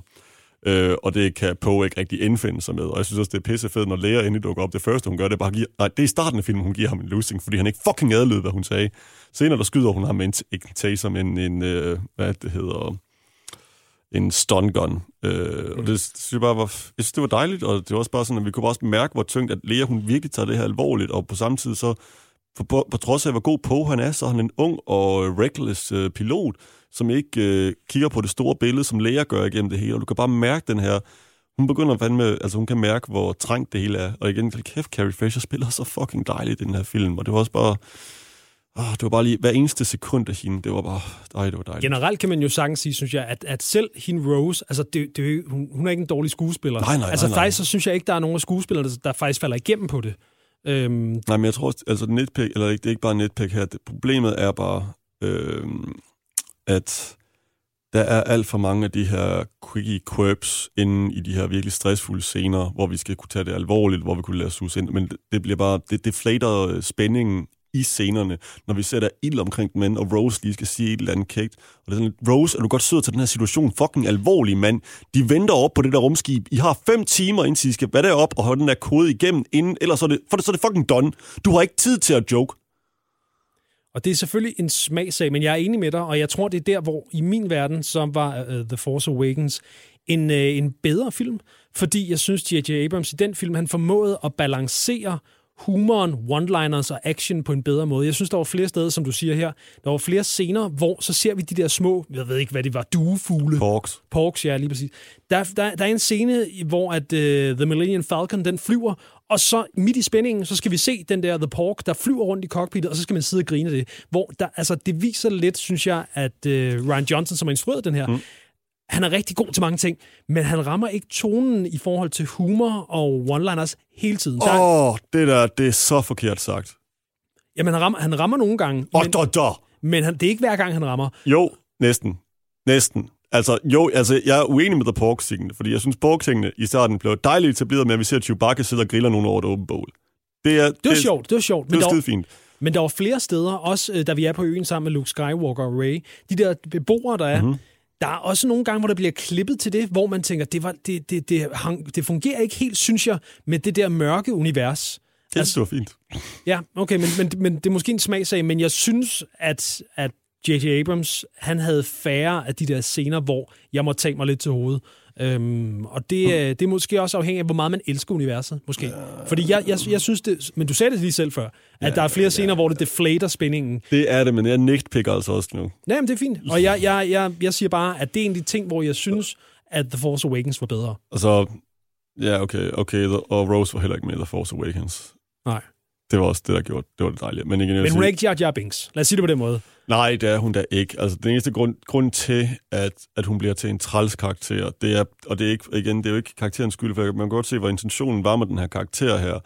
Øh, og det kan Poe ikke rigtig indfinde sig med. Og jeg synes også, det er pissefedt, når Leia endelig dukker op. Det første, hun gør, det er bare at give... Nej, det er i starten af filmen, hun giver ham en losing, fordi han ikke fucking adlød, hvad hun sagde. Senere der skyder hun ham med en, ikke en taser, men en, øh, hvad det hedder, en stun gun. Øh, og det synes jeg bare var, jeg synes, det var dejligt, og det var også bare sådan, at vi kunne også mærke, hvor tungt, at Lea, hun virkelig tager det her alvorligt, og på samme tid så, for, på, på trods af, hvor god på han er, så er han en ung og reckless øh, pilot, som ikke øh, kigger på det store billede, som læger gør igennem det hele. Og du kan bare mærke den her... Hun begynder at med, altså hun kan mærke, hvor trængt det hele er. Og igen, kæft, Carrie Fisher spiller så fucking dejligt i den her film. Og det var også bare... Oh, det var bare lige hver eneste sekund af hende, det var bare, ej, det var dejligt. Generelt kan man jo sagtens sige, synes jeg, at, at selv hende Rose, altså det, det, hun, hun er ikke en dårlig skuespiller. Nej, nej, altså nej, nej. faktisk så synes jeg ikke, der er nogen af skuespillerne, der, der faktisk falder igennem på det. Øhm. Nej, men jeg tror, altså netpick, eller det er ikke bare netpick her, det, problemet er bare, øhm, at der er alt for mange af de her quickie quirps inde i de her virkelig stressfulde scener, hvor vi skal kunne tage det alvorligt, hvor vi kunne lade os ind. Men det bliver bare, det deflater øh, spændingen i scenerne, når vi sætter ild omkring den mand, og Rose lige skal sige et eller andet kægt. Og det er sådan Rose, er du godt sød til den her situation? Fucking alvorlig, mand. De venter op på det der rumskib. I har fem timer, indtil I skal være deroppe og holde den der kode igennem, inden, ellers er det, for det, så er det fucking done. Du har ikke tid til at joke. Og det er selvfølgelig en smagsag, men jeg er enig med dig, og jeg tror, det er der, hvor i min verden, så var uh, The Force Awakens en, uh, en bedre film, fordi jeg synes, J.J. Abrams i den film, han formåede at balancere humoren, one-liners og action på en bedre måde. Jeg synes, der var flere steder, som du siger her, der var flere scener, hvor så ser vi de der små, jeg ved ikke, hvad det var, duefugle. Porks. Porks, ja, lige præcis. Der, der, der er en scene, hvor at uh, The Millennium Falcon, den flyver, og så midt i spændingen, så skal vi se den der The Pork, der flyver rundt i cockpittet, og så skal man sidde og grine det. Hvor der, altså, det viser lidt, synes jeg, at uh, Ryan Johnson, som har instrueret den her, mm han er rigtig god til mange ting, men han rammer ikke tonen i forhold til humor og one-liners hele tiden. Åh, oh, det der, det er så forkert sagt. Jamen, han rammer, han rammer nogle gange, Åh, men, da, da. men han, det er ikke hver gang, han rammer. Jo, næsten. Næsten. Altså, jo, altså, jeg er uenig med The pork -tingene, fordi jeg synes, pork i starten blev dejligt etableret med, at vi ser Chewbacca sidde og griller nogen over et åbent bål. Det er, Det var sjovt, det var sjovt. Det er der, skide fint. Men der var flere steder, også øh, da vi er på øen sammen med Luke Skywalker og Ray, de der beboere, der er, Mhm. mm-hmm. der er også nogle gange, hvor der bliver klippet til det, hvor man tænker, det, var, det, det, det, hang, det fungerer ikke helt, synes jeg, med det der mørke univers. Det altså, var fint. Ja, okay, men, men, men det er måske en smagsag, men jeg synes, at, at J.J. Abrams, han havde færre af de der scener, hvor jeg må tage mig lidt til hovedet. Øhm, og det, er- det er måske også afhængigt af, hvor meget man elsker universet, måske. Fordi jeg, jeg, jeg synes det, men du sagde det lige selv før, at der er flere scener, hvor det deflater spændingen. Det er det, men jeg nitpicker altså også nu. Nej, men det er fint. Og jeg, jeg, jeg, jeg siger bare, at det er en af de ting, hvor jeg synes, at The Force Awakens var bedre. Altså, ja, okay, okay, og Rose var heller ikke med i The Force Awakens. Nej. Det var også det, der gjorde, det var det dejlige. Men, igen, Men hun er sige- ikke Jar Jar Binks. Lad os sige det på den måde. Nej, det er hun da ikke. Altså, den eneste grund, grund til, at, at hun bliver til en træls karakter, det er, og det er ikke, igen, det er jo ikke karakterens skyld, for man kan godt se, hvad intentionen var med den her karakter her.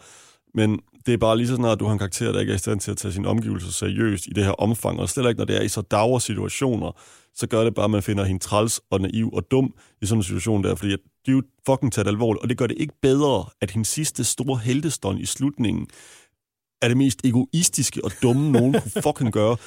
Men det er bare lige så snart, at du har en karakter, der ikke er i stand til at tage sine omgivelser seriøst i det her omfang, og slet ikke, når det er i så dagre situationer, så gør det bare, at man finder hende træls og naiv og dum i sådan en situation der, fordi de er jo fucking taget alvorligt, og det gør det ikke bedre, at hendes sidste store heltestånd i slutningen er det mest egoistiske og dumme, nogen kunne fucking gøre.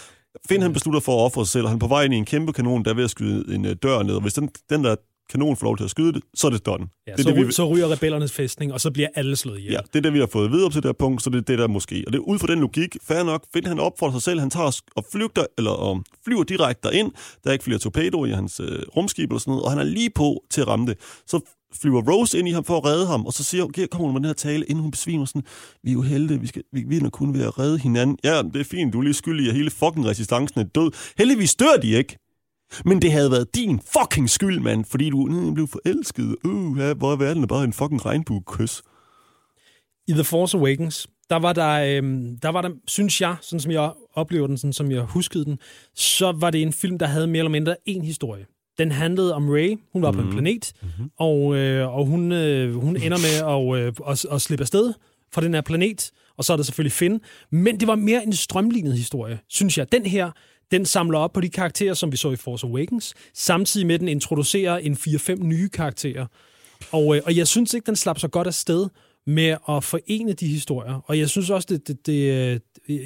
Finn han beslutter for at ofre sig selv, og han er på vej ind i en kæmpe kanon, der er ved at skyde en uh, dør ned, og hvis den, den der kanon får lov til at skyde det, så er det done. Ja, det, er så, det, vi, så ryger rebellernes fæstning, og så bliver alle slået ihjel. Ja, det er det, vi har fået videre op til det her punkt, så det er det, der måske. Og det er ud fra den logik, fair nok, finder han op for sig selv, han tager og flygter, eller og flyver direkte derind, der er ikke flere torpedoer i hans øh, rumskib eller sådan noget, og han er lige på til at ramme det. Så flyver Rose ind i ham for at redde ham, og så siger okay, kommer hun med den her tale, inden hun besvimer sådan, vi er jo heldige, vi, skal, vi vinder kun ved at redde hinanden. Ja, det er fint, du er lige skyldig i, at hele fucking resistancen er død. Heldigvis dør de ikke. Men det havde været din fucking skyld, mand, fordi du blev forelsket. Uh, ja, hvor er verden bare en fucking regnbuekys. I The Force Awakens, der var der, øhm, der var der, synes jeg, sådan som jeg oplever den, sådan som jeg huskede den, så var det en film, der havde mere eller mindre en historie. Den handlede om Ray. Hun var mm. på en planet, mm-hmm. og, øh, og hun, øh, hun ender med at, øh, at, at slippe afsted fra den her planet, og så er der selvfølgelig Finn. Men det var mere en strømlignet historie, synes jeg. Den her, den samler op på de karakterer, som vi så i Force Awakens, samtidig med, at den introducerer en 4-5 nye karakterer. Og, øh, og jeg synes ikke, den slap så godt af sted med at forene de historier. Og jeg synes også, det, det, det øh,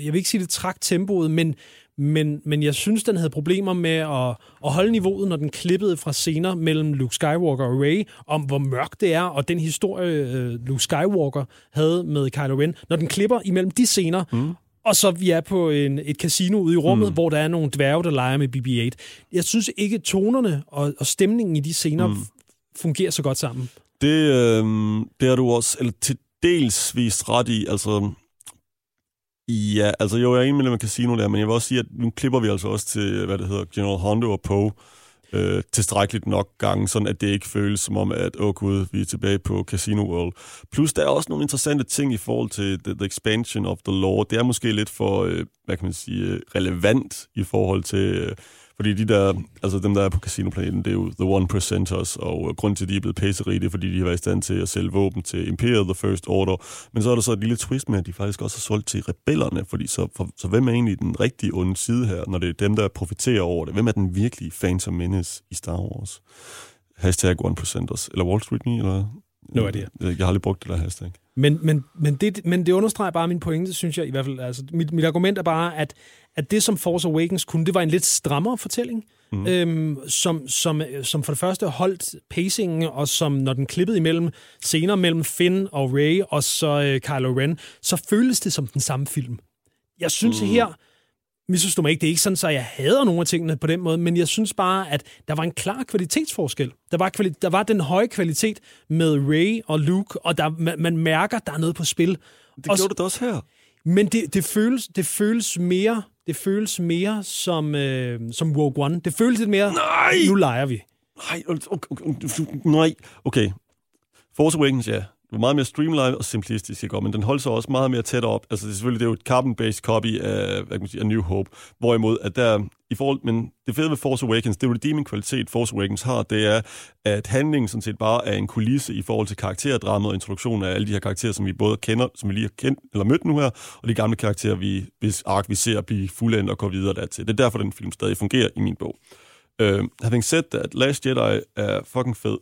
jeg vil ikke sige, det trak tempoet, men, men, men jeg synes, den havde problemer med at, at holde niveauet, når den klippede fra scener mellem Luke Skywalker og Rey, om hvor mørkt det er, og den historie, øh, Luke Skywalker havde med Kylo Ren. Når den klipper imellem de scener, mm. og så vi er på en, et casino ude i rummet, mm. hvor der er nogle dværge, der leger med BB-8. Jeg synes ikke, tonerne og, og stemningen i de scener mm. fungerer så godt sammen. Det, øh, det har du også, eller til dels vist ret i, altså... Ja, altså jo, jeg er enig med Casino der, men jeg vil også sige, at nu klipper vi altså også til, hvad det hedder, General Hondo og Poe, øh, tilstrækkeligt nok gange, sådan at det ikke føles som om, at åh oh, gud, vi er tilbage på Casino World. Plus, der er også nogle interessante ting i forhold til the, the expansion of the law. Det er måske lidt for, øh, hvad kan man sige, øh, relevant i forhold til... Øh, fordi de der, altså dem, der er på Casinoplaneten, det er jo the one percenters, og øh, grund til, at de er blevet pæserige, det er, fordi de har været i stand til at sælge våben til Imperiet, The First Order. Men så er der så et lille twist med, at de faktisk også har solgt til rebellerne, fordi så, for, så hvem er egentlig den rigtige onde side her, når det er dem, der profiterer over det? Hvem er den virkelige Phantom Menace i Star Wars? Hashtag one percenters. Eller Wall Street Me, eller... Nu er det. Jeg har aldrig brugt det der hashtag. Men, men, men, det, men det understreger bare min pointe, synes jeg i hvert fald. Altså, mit, mit argument er bare, at, at det, som Force Awakens kunne, det var en lidt strammere fortælling, mm. øhm, som, som, som for det første holdt pacingen, og som når den klippede imellem scener mellem Finn og Rey, og så øh, Kylo Ren, så føles det som den samme film. Jeg synes mm. her, misforstå mig ikke, det er ikke sådan, så jeg hader nogle af tingene på den måde, men jeg synes bare, at der var en klar kvalitetsforskel. Der var, kvali- der var den høje kvalitet med Ray og Luke, og der, man, man mærker, der er noget på spil. Det og, gjorde det da også her. Men det, det, føles, det føles mere det føles mere som, øh, som Rogue One. Det føles lidt mere, Nej! nu leger vi. Nej, okay, okay, nej. Okay. Force Awakens, ja. Det var meget mere streamlined og simplistisk, ikke? men den holdt sig også meget mere tæt op. Altså, det er selvfølgelig det er jo et carbon-based copy af, hvad kan man sige, af New Hope. Hvorimod, at der i forhold, men det fede ved Force Awakens, det redeeming-kvalitet Force Awakens har, det er, at handlingen sådan set bare er en kulisse i forhold til karakterdrama og introduktionen af alle de her karakterer, som vi både kender, som vi lige har kendt eller mødt nu her, og de gamle karakterer, vi, hvis ark vi ser blive fuldendt og går videre dertil. Det er derfor, den film stadig fungerer i min bog. Uh, having said that, Last Jedi er fucking fed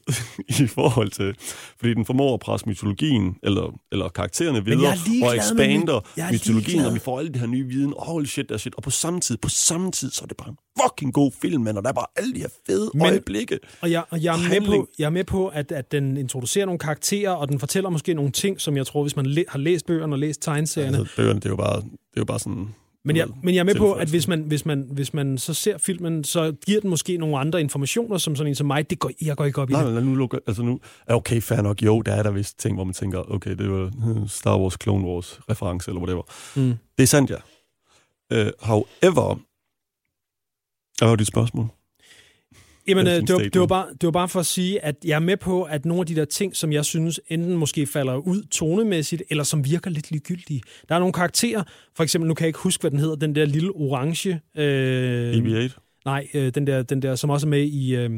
i forhold til, fordi den formår at presse mytologien, eller, eller karaktererne videre, og expander mytologien, og vi får alle det her nye viden, og holy shit, der shit, og på samme tid, på samme tid, så er det bare en fucking god film, man, og der er bare alle de her fede Men, øjeblikke. Og jeg, og jeg, er med på, jeg er med på, at, at den introducerer nogle karakterer, og den fortæller måske nogle ting, som jeg tror, hvis man læ- har læst bøgerne og læst tegneserierne... Altså, bøgerne, det er jo bare, det er jo bare sådan men jeg, men jeg er med på, at hvis man, hvis, man, hvis man så ser filmen, så giver den måske nogle andre informationer, som sådan en som mig. Det går, jeg går ikke op i nej, det. Nej, nu lukker, altså nu okay, fair nok. Jo, der er der vist ting, hvor man tænker, okay, det var Star Wars, Clone Wars reference, eller whatever. Mm. Det er sandt, ja. Uh, however, hvad var dit spørgsmål? Jamen, øh, det, var, det, var bare, det var bare for at sige, at jeg er med på, at nogle af de der ting, som jeg synes enten måske falder ud tonemæssigt, eller som virker lidt ligegyldige. Der er nogle karakterer, for eksempel, nu kan jeg ikke huske, hvad den hedder, den der lille orange... Øh, BB-8? Nej, øh, den, der, den der, som også er med i øh,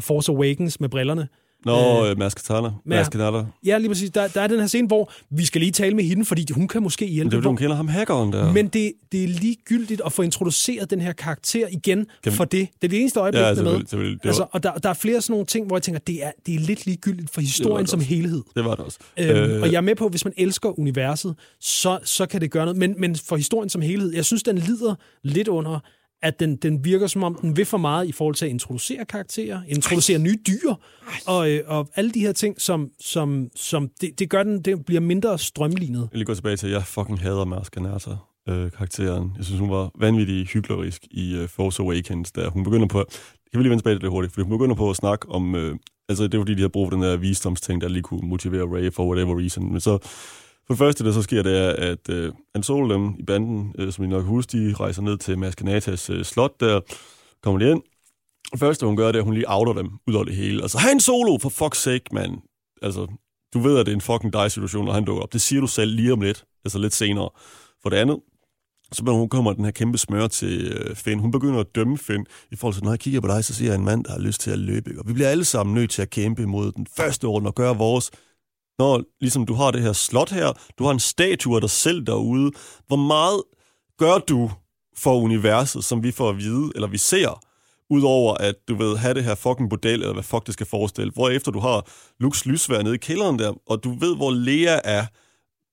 Force Awakens med brillerne. Nå, øh, Maskatana. Maskatana. Ja, lige præcis. Der, der er den her scene, hvor vi skal lige tale med hende, fordi hun kan måske hjælpe. Men det er jo, hun kender ham hackeren der. Men det, det er ligegyldigt at få introduceret den her karakter igen kan for det. Det er det eneste øjeblik, ja, der med. Det var... Altså, og der, der er flere sådan nogle ting, hvor jeg tænker, det er, det er lidt ligegyldigt for historien som helhed. Det var det også. Øhm, øh... Og jeg er med på, at hvis man elsker universet, så, så kan det gøre noget. Men, men for historien som helhed, jeg synes, den lider lidt under at den, den virker som om, den vil for meget i forhold til at introducere karakterer, introducere nye dyr, og, øh, og alle de her ting, som, som, som det, det gør den, det bliver mindre strømlignet. Jeg vil gå tilbage til, at jeg fucking hader Mærsk Kanata, øh, karakteren. Jeg synes, hun var vanvittig hyklerisk i øh, Force Awakens, da hun begynder på... Jeg vil lige vende tilbage til det hurtigt, for hun begynder på at snakke om... Øh, altså, det er fordi, de har brug for den der visdomsting, der lige kunne motivere Ray for whatever reason. Men så for det første, der så sker, det er, at øh, Han Solo dem i banden, øh, som I nok husker, de rejser ned til Maskanatas øh, slot der, kommer de ind. Det første, hun gør, det er, at hun lige outer dem ud over det hele. Altså, Han Solo, for fuck's sake, mand. Altså, du ved, at det er en fucking dig-situation, når han dukker op. Det siger du selv lige om lidt, altså lidt senere. For det andet, så hun kommer den her kæmpe smør til øh, Finn. Hun begynder at dømme Finn i forhold til, når jeg kigger på dig, så ser jeg en mand, der har lyst til at løbe. Og vi bliver alle sammen nødt til at kæmpe mod den første orden og gøre vores når ligesom du har det her slot her, du har en statue af dig selv derude, hvor meget gør du for universet, som vi får at vide, eller vi ser, udover at du ved have det her fucking bordel, eller hvad fuck det skal forestille, hvor efter du har Lux lysvær nede i kælderen der, og du ved, hvor Lea er,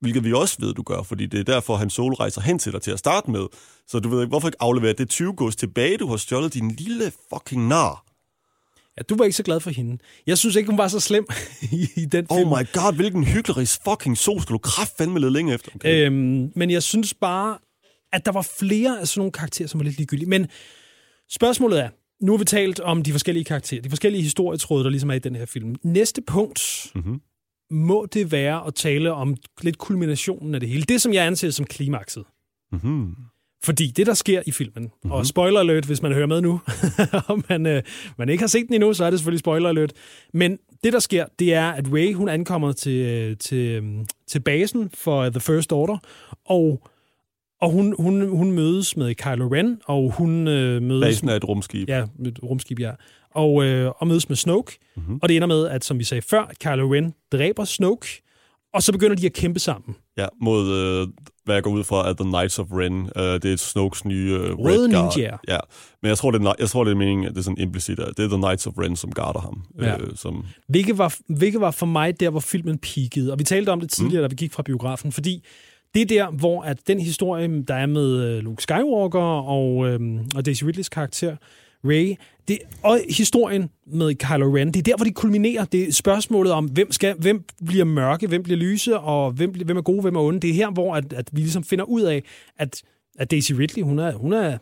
hvilket vi også ved, du gør, fordi det er derfor, han Solo rejser hen til dig til at starte med. Så du ved ikke, hvorfor ikke aflevere det 20 gods tilbage, du har stjålet din lille fucking nar. Ja, du var ikke så glad for hende. Jeg synes ikke, hun var så slem i, i den oh film. Oh my god, hvilken hyggelig fucking sol skal du kraft fandme lidt længe efter. Okay. Øhm, men jeg synes bare, at der var flere af sådan nogle karakterer, som var lidt ligegyldige. Men spørgsmålet er, nu har vi talt om de forskellige karakterer, de forskellige historietråde, der ligesom er i den her film. Næste punkt mm-hmm. må det være at tale om lidt kulminationen af det hele. Det, som jeg anser som klimakset. Mm-hmm. Fordi det, der sker i filmen, mm-hmm. og spoiler alert, hvis man hører med nu, og man, øh, man ikke har set den endnu, så er det selvfølgelig spoiler alert. Men det, der sker, det er, at Ray, hun ankommer til, øh, til, øh, til basen for The First Order, og og hun, hun, hun mødes med Kylo Ren, og hun øh, mødes... Basen er et rumskib. Ja, et rumskib, ja. Og, øh, og mødes med Snoke. Mm-hmm. Og det ender med, at som vi sagde før, Kylo Ren dræber Snoke, og så begynder de at kæmpe sammen. Ja, mod, øh, hvad jeg går ud fra, er The Knights of Ren. Uh, det er Snokes nye uh, Røde Red Guard. Ninja. Ja, men jeg tror, det er, jeg tror, det er meningen, at det er sådan implicit, at det er The Knights of Ren, som guarder ham. Ja. Uh, som... hvilket, var, hvilket var for mig der, hvor filmen peakede. Og vi talte om det tidligere, mm. da vi gik fra biografen, fordi det er der, hvor at den historie, der er med Luke Skywalker og, øhm, og Daisy Ridleys karakter, Ray. Det, og historien med Kylo Ren, det er der, hvor de kulminerer. Det er spørgsmålet om, hvem, skal, hvem bliver mørke, hvem bliver lyse, og hvem, hvem er gode, hvem er onde. Det er her, hvor at, at vi ligesom finder ud af, at, at Daisy Ridley, hun er, hun er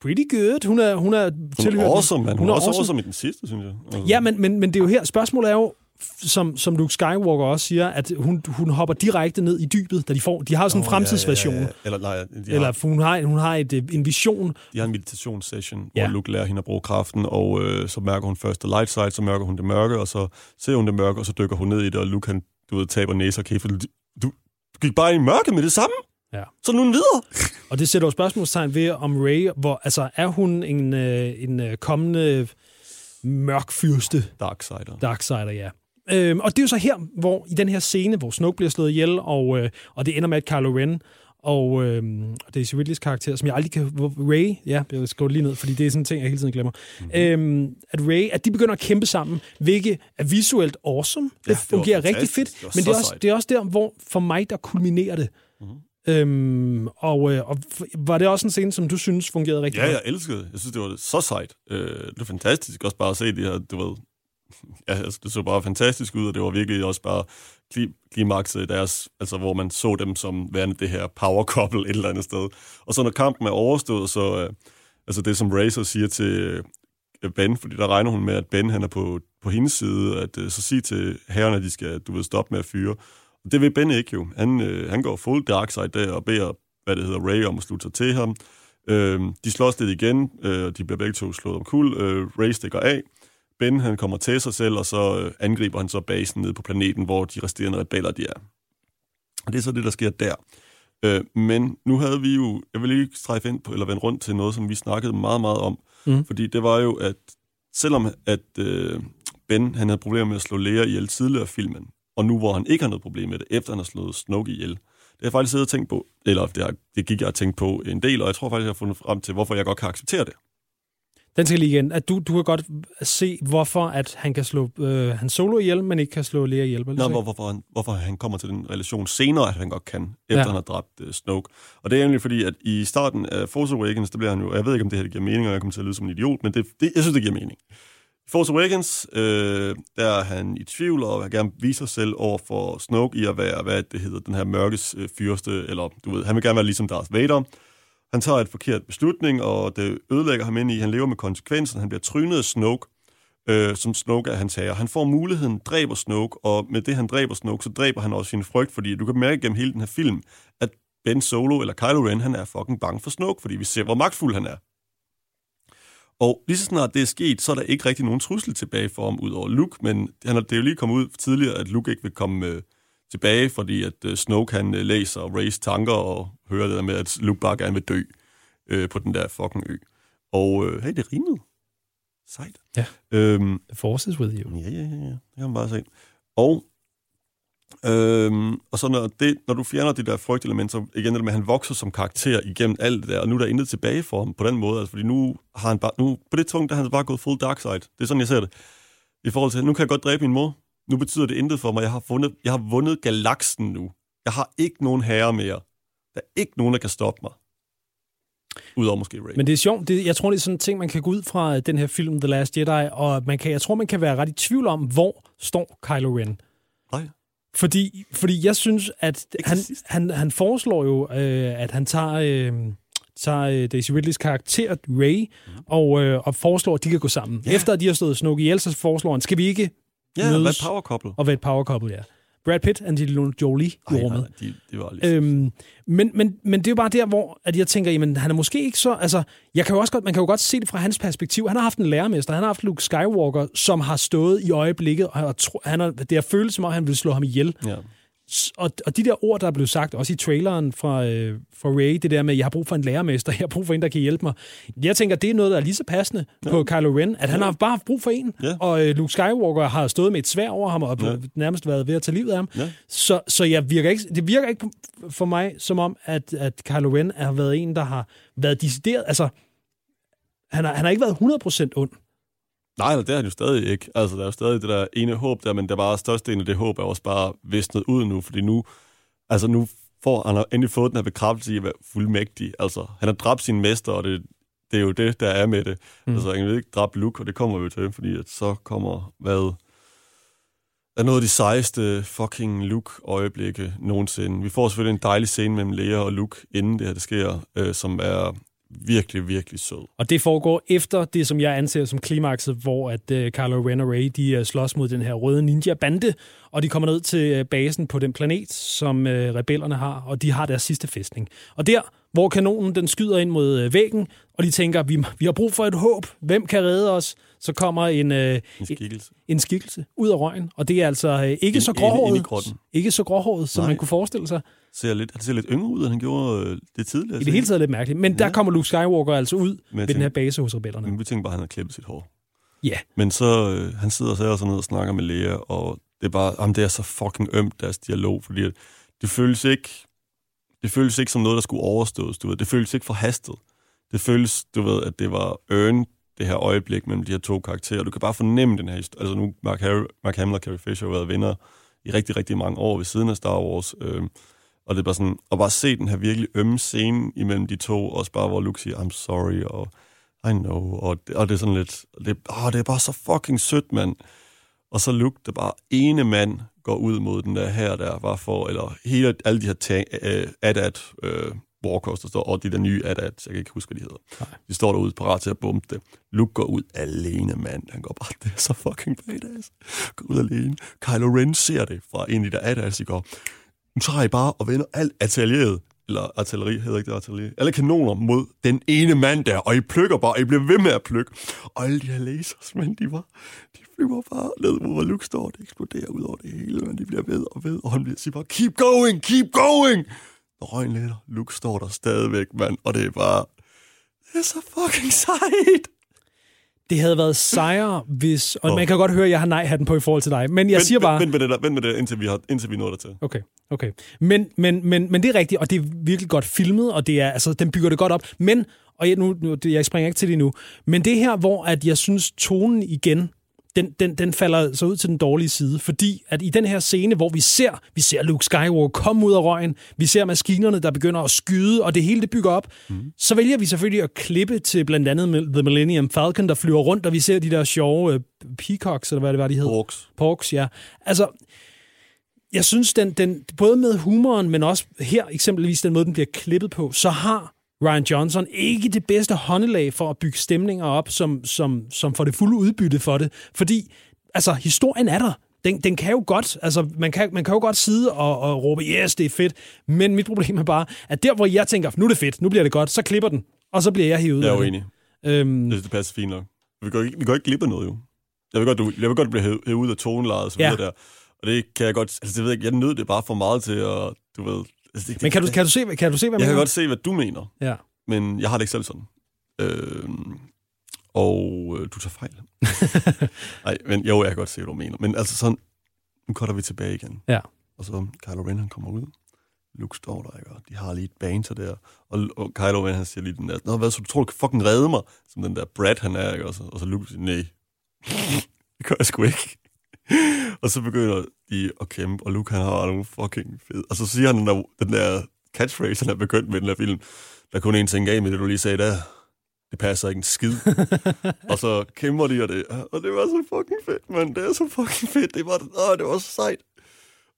pretty good. Hun er, hun er, hun er awesome, man. Hun, hun er, også awesome. awesome i den sidste, synes jeg. Altså. Ja, men, men, men det er jo her, spørgsmålet er jo, som, som Luke Skywalker også siger, at hun, hun hopper direkte ned i dybet, da de får... De har sådan en oh, fremtidsversion. Ja, ja, ja. Eller, nej, de Eller har, hun, har, hun har et, en vision. De har en meditationssession, ja. hvor Luke lærer hende at bruge kraften, og øh, så mærker hun først det light side, så mærker hun det mørke, og så ser hun det mørke, og så dykker hun ned i det, og Luke, han, du ved, taber næse og kæft. Du, du, gik bare i mørke med det samme? Ja. Så nu er videre. Og det sætter jo spørgsmålstegn ved, om Ray, hvor, altså, er hun en, øh, en øh, kommende mørk fyrste Darksider. Darksider, ja. Øhm, og det er jo så her, hvor i den her scene, hvor Snoke bliver slået ihjel, og, øh, og det ender med, at Kylo Ren og øh, Daisy Ridleys karakter, som jeg aldrig kan... Ray, ja, jeg skriver lige ned, fordi det er sådan en ting, jeg hele tiden glemmer. Mm-hmm. Øhm, at Ray, at de begynder at kæmpe sammen, hvilket er visuelt awesome. Det, Ja, det det fungerer rigtig fantastisk. fedt, Det men det er, også, sejt. det er også der, hvor for mig, der kulminerer det. Mhm. Øhm, og, øh, og var det også en scene, som du synes fungerede rigtig Ja, godt? jeg elskede det. Jeg synes, det var så sejt. Øh, det var fantastisk også bare at se det her, du ved... Ja, altså, det så bare fantastisk ud, og det var virkelig også bare klimakset i deres... Altså, hvor man så dem som værende det her power couple et eller andet sted. Og så når kampen er overstået, så... Øh, altså det, som Racer siger til øh, Ben, fordi der regner hun med, at Ben han er på, på hendes side, at øh, så sige til herrerne, at de skal, du ved, stoppe med at fyre. Og det vil Ben ikke jo. Han, øh, han går full dark side der og beder, hvad det hedder, Ray om at slutte sig til ham. Øh, de slås lidt igen, øh, og de bliver begge to slået om kul. Øh, Ray stikker af. Ben han kommer til sig selv, og så øh, angriber han så basen nede på planeten, hvor de resterende rebeller de er. Og det er så det, der sker der. Øh, men nu havde vi jo, jeg vil ikke strejfe ind på, eller vende rundt til noget, som vi snakkede meget, meget om. Mhm. Fordi det var jo, at selvom at øh, Ben han havde problemer med at slå Lea ihjel tidligere i filmen, og nu hvor han ikke har noget problem med det, efter han har slået Snoke ihjel, det har jeg faktisk siddet og tænkt på, eller det, har, det gik jeg og tænkt på en del, og jeg tror faktisk, jeg har fundet frem til, hvorfor jeg godt kan acceptere det. Den skal lige igen. At du, du kan godt se, hvorfor at han kan slå øh, han solo ihjel, men ikke kan slå Lea ihjel. sige? hvor, hvorfor, han, hvorfor han kommer til den relation senere, at han godt kan, efter Ja. han har dræbt uh, Snoke. Og det er egentlig fordi, at i starten af Force Awakens, der bliver han jo, jeg ved ikke, om det her det giver mening, og jeg kommer til at lyde som en idiot, men det, det, jeg synes, det giver mening. I Force Awakens, øh, der er han i tvivl, og vil gerne vise sig selv over for Snoke i at være, hvad det hedder, den her mørkes øh, fyrste, eller du ved, han vil gerne være ligesom Darth Vader. Han tager et forkert beslutning, og det ødelægger ham ind i, han lever med konsekvensen, han bliver trynet af Snoke, øh, som Snoke er hans herre. Han får muligheden, dræber Snoke, og med det, han dræber Snoke, så dræber han også sin frygt, fordi du kan mærke gennem hele den her film, at Ben Solo, eller Kylo Ren, han er fucking bange for Snoke, fordi vi ser, hvor magtfuld han er. Og lige så snart det er sket, så er der ikke rigtig nogen trussel tilbage for ham, ud over Luke, men han er, det er jo lige kommet ud tidligere, at Luke ikke vil komme øh, tilbage, fordi at øh, Snoke han øh, læser Rays tanker og hører det der med, at Luke bare gerne vil dø øh, på den der fucking ø. Og øh, hey, det rimede. Sejt. Ja. Øhm, The force is with you. Ja, ja, ja, ja. Det kan man bare se. Og, øhm, og så når, det, når du fjerner de der frygtelementer, så igen det med, at han vokser som karakter igennem alt det der, og nu er der intet tilbage for ham på den måde, altså fordi nu har han bare, nu, på det punkt, der har han bare gået full dark side. Det er sådan, jeg ser det. I forhold til, nu kan jeg godt dræbe min mor. Nu betyder det intet for mig. Jeg har vundet, jeg har vundet galaksen nu. Jeg har ikke nogen herre mere. Der er ikke nogen, der kan stoppe mig. Udover måske Ray. Men det er sjovt. Det, jeg tror, det er sådan en ting, man kan gå ud fra den her film, The Last Jedi, og man kan, jeg tror, man kan være ret i tvivl om, hvor står Kylo Ren. Nej. Fordi, fordi jeg synes, at han, han, han foreslår jo, øh, at han tager, øh, tager øh, Daisy Ridleys karakter, Ray, mm. og, øh, og foreslår, at de kan gå sammen. Ja. Efter at de har stået Snoke ihjel, så foreslår han, skal vi ikke ja, hvad mødes er power couple? og være et power couple, ja. Brad Pitt og Angelina Jolie i Ej, rummet. nej, de, de var lidt... Øhm, men, men, men det er jo bare der, hvor at jeg tænker, jamen, han er måske ikke så... Altså, jeg kan jo også godt, man kan jo godt se det fra hans perspektiv. Han har haft en lærermester, han har haft Luke Skywalker, som har stået i øjeblikket, og har, han har, det har følt som om, han vil slå ham ihjel. ja. Og, og de der ord, der er blevet sagt, også i traileren fra, øh, fra Ray, det der med, jeg har brug for en lærermester, jeg har brug for en, der kan hjælpe mig. Jeg tænker, det er noget, der er lige så passende ja. på Kylo Ren, at han har bare haft brug for en. Ja. Og øh, Luke Skywalker har stået med et svær over ham, og Ja. ja. nærmest været ved at tage livet af ham. Ja. Så, så jeg virker ikke, det virker ikke for mig som om, at, at Kylo Ren har været en, der har været decideret... Altså, han har, han har ikke været 100% ond. Nej, det er han jo stadig ikke. Altså, der er jo stadig det der ene håb der, men der bare størstedelen af det håb er også bare visnet ud nu, fordi nu, altså nu får han endelig fået den her bekræftelse i at være fuldmægtig. Altså, han har dræbt sin mester, og det, det er jo det, der er med det. Mm. Altså, han vil ikke dræbe Luke, og det kommer vi jo til, fordi at så kommer, hvad er noget af de sejeste fucking Luke-øjeblikke nogensinde. Vi får selvfølgelig en dejlig scene mellem Leia og Luke, inden det her det sker, øh, som er virkelig, virkelig sød. Og det foregår efter det, som jeg anser som klimakset, hvor at uh, Kylo Ren og Rey, de uh, slås mod den her røde ninja-bande, og de kommer ned til uh, basen på den planet, som uh, rebellerne har, og de har deres sidste fæstning. Og der, hvor kanonen den skyder ind mod øh, væggen, og de tænker, vi, vi har brug for et håb. Hvem kan redde os? Så kommer en, øh, En skikkelse. en skikkelse ud af røgen, og det er altså øh, ikke, Ind- så gråhåret, ikke så gråhåret, som Nej. man kunne forestille sig. Ser lidt, han ser lidt yngre ud, end han gjorde øh, det tidligere. I det hele taget lidt mærkeligt. Men der Ja. kommer Luke Skywalker altså ud ved den her base hos rebellerne. Men vi tænker bare, at han har klippet sit hår. Ja. Men så, øh, han sidder og så ned og snakker med Lea, og det er bare, jamen, det er så fucking ømt, deres dialog, fordi at det føles ikke, det føles ikke som noget, der skulle overstås, du ved. Det føles ikke forhastet. Det føles, du ved, at det var earned, det her øjeblik mellem de her to karakterer. Du kan bare fornemme den her historie. Altså nu, Mark, Harry, Mark Hamill og Carrie Fisher har været venner i rigtig, rigtig mange år ved siden af Star Wars. Øh, og det er bare sådan, at bare se den her virkelig ømme scene imellem de to, også bare hvor Luke siger, I'm sorry, og I know, og det, og det er sådan lidt, det, åh, det er bare så fucking sødt, mand. Og så Luke, der bare ene mand går ud mod den der her, der var for, eller hele, alle de her tang, uh, AT-AT uh, walkers, der står, og de der nye AT-AT, jeg kan ikke huske, hvad de hedder. Nej. De står derude parat til at bombe det. Luke går ud alene, mand. Han går bare, det er så fucking badass. Går ud alene. Kylo Ren ser det fra en af de der AT-ATs i går. Nu tager I bare og vender alt artilleriet, eller artilleri, hedder ikke det artilleri, alle kanoner mod den ene mand der, og I plukker bare, og I bliver ved med at plukke. Og alle de her lasers, men de var, de flyver bare ned, hvor Luke står, det eksploderer ud over det hele, men de bliver ved og ved, og han bliver siger bare, keep going, keep going! Og røgen letter, Luke står der stadigvæk, mand, og det er bare, det er så fucking sejt! Det havde været sejere, hvis... Og Åh. man kan godt høre, at jeg har nej-hatten på i forhold til dig. Men jeg vent, siger bare... Vent med det der, vent med det, indtil vi, har, indtil vi når der til. Okay, okay. Men, men, men, men det er rigtigt, og det er virkelig godt filmet, og det er, altså, den bygger det godt op. Men, og jeg, nu, nu, det- jeg springer ikke til det nu, men det her, hvor at jeg synes, tonen igen, den, den, den falder så ud til den dårlige side, fordi at i den her scene, hvor vi ser, vi ser Luke Skywalker komme ud af røgen, vi ser maskinerne, der begynder at skyde, og det hele det bygger op, mm. så vælger vi selvfølgelig at klippe til blandt andet The Millennium Falcon, der flyver rundt, og vi ser de der sjove øh, peacocks, eller hvad det var, de hed. Orks. Porks, ja. Altså, jeg synes, den, den, både med humoren, men også her eksempelvis den måde, den bliver klippet på, så har Ryan Johnson ikke det bedste håndelag for at bygge stemninger op, som, som, som får det fulde udbytte for det. Fordi, altså, historien er der. Den, den kan jo godt, altså, man kan, man kan jo godt sidde og, og råbe, yes, det er fedt. Men mit problem er bare, at der, hvor jeg tænker, nu er det fedt, nu bliver det godt, så klipper den, og så bliver jeg hivet ud Jeg er jo det. enig. Øhm, Det, det passer fint nok. Vi går ikke, vi går ikke glip af noget, jo. Jeg vil godt, du, jeg vil godt blive hævet, hævet ud af tonelejet og så Ja. videre der. Og det kan jeg godt... Altså, det ved jeg ikke, jeg nød det bare for meget til at... Du ved... Altså, det, men kan du, det, kan, du se, kan du se, hvad Jeg jeg kan mener? godt se, hvad du mener, Ja. men jeg har det ikke selv sådan. Øh, og øh, du tager fejl. Nej, men jo, jeg kan godt se, hvad du mener. Men altså sådan... Nu cutter vi tilbage igen. Ja. Og så Kylo Ren, han kommer ud. Luke står der, ikke? Og de har lige et banter der. Og, og Kylo Ren, han siger lige den der, Nå, hvad, så du tror, du kan fucking redde mig? Som den der Brad, han er, ikke? Og så, og så Luke siger, nej. det gør jeg sgu ikke. og så begynder de at kæmpe, og Luke, han har nogle fucking fed. Og så siger han den der, den der catchphrase, han er begyndt med i den her film. Der er kun en ting af med det, du lige sagde der. Det passer ikke en skid. og så kæmper de, og det, og det var så fucking fedt, mand. Det er så fucking fedt. Det var, åh, det var så sejt.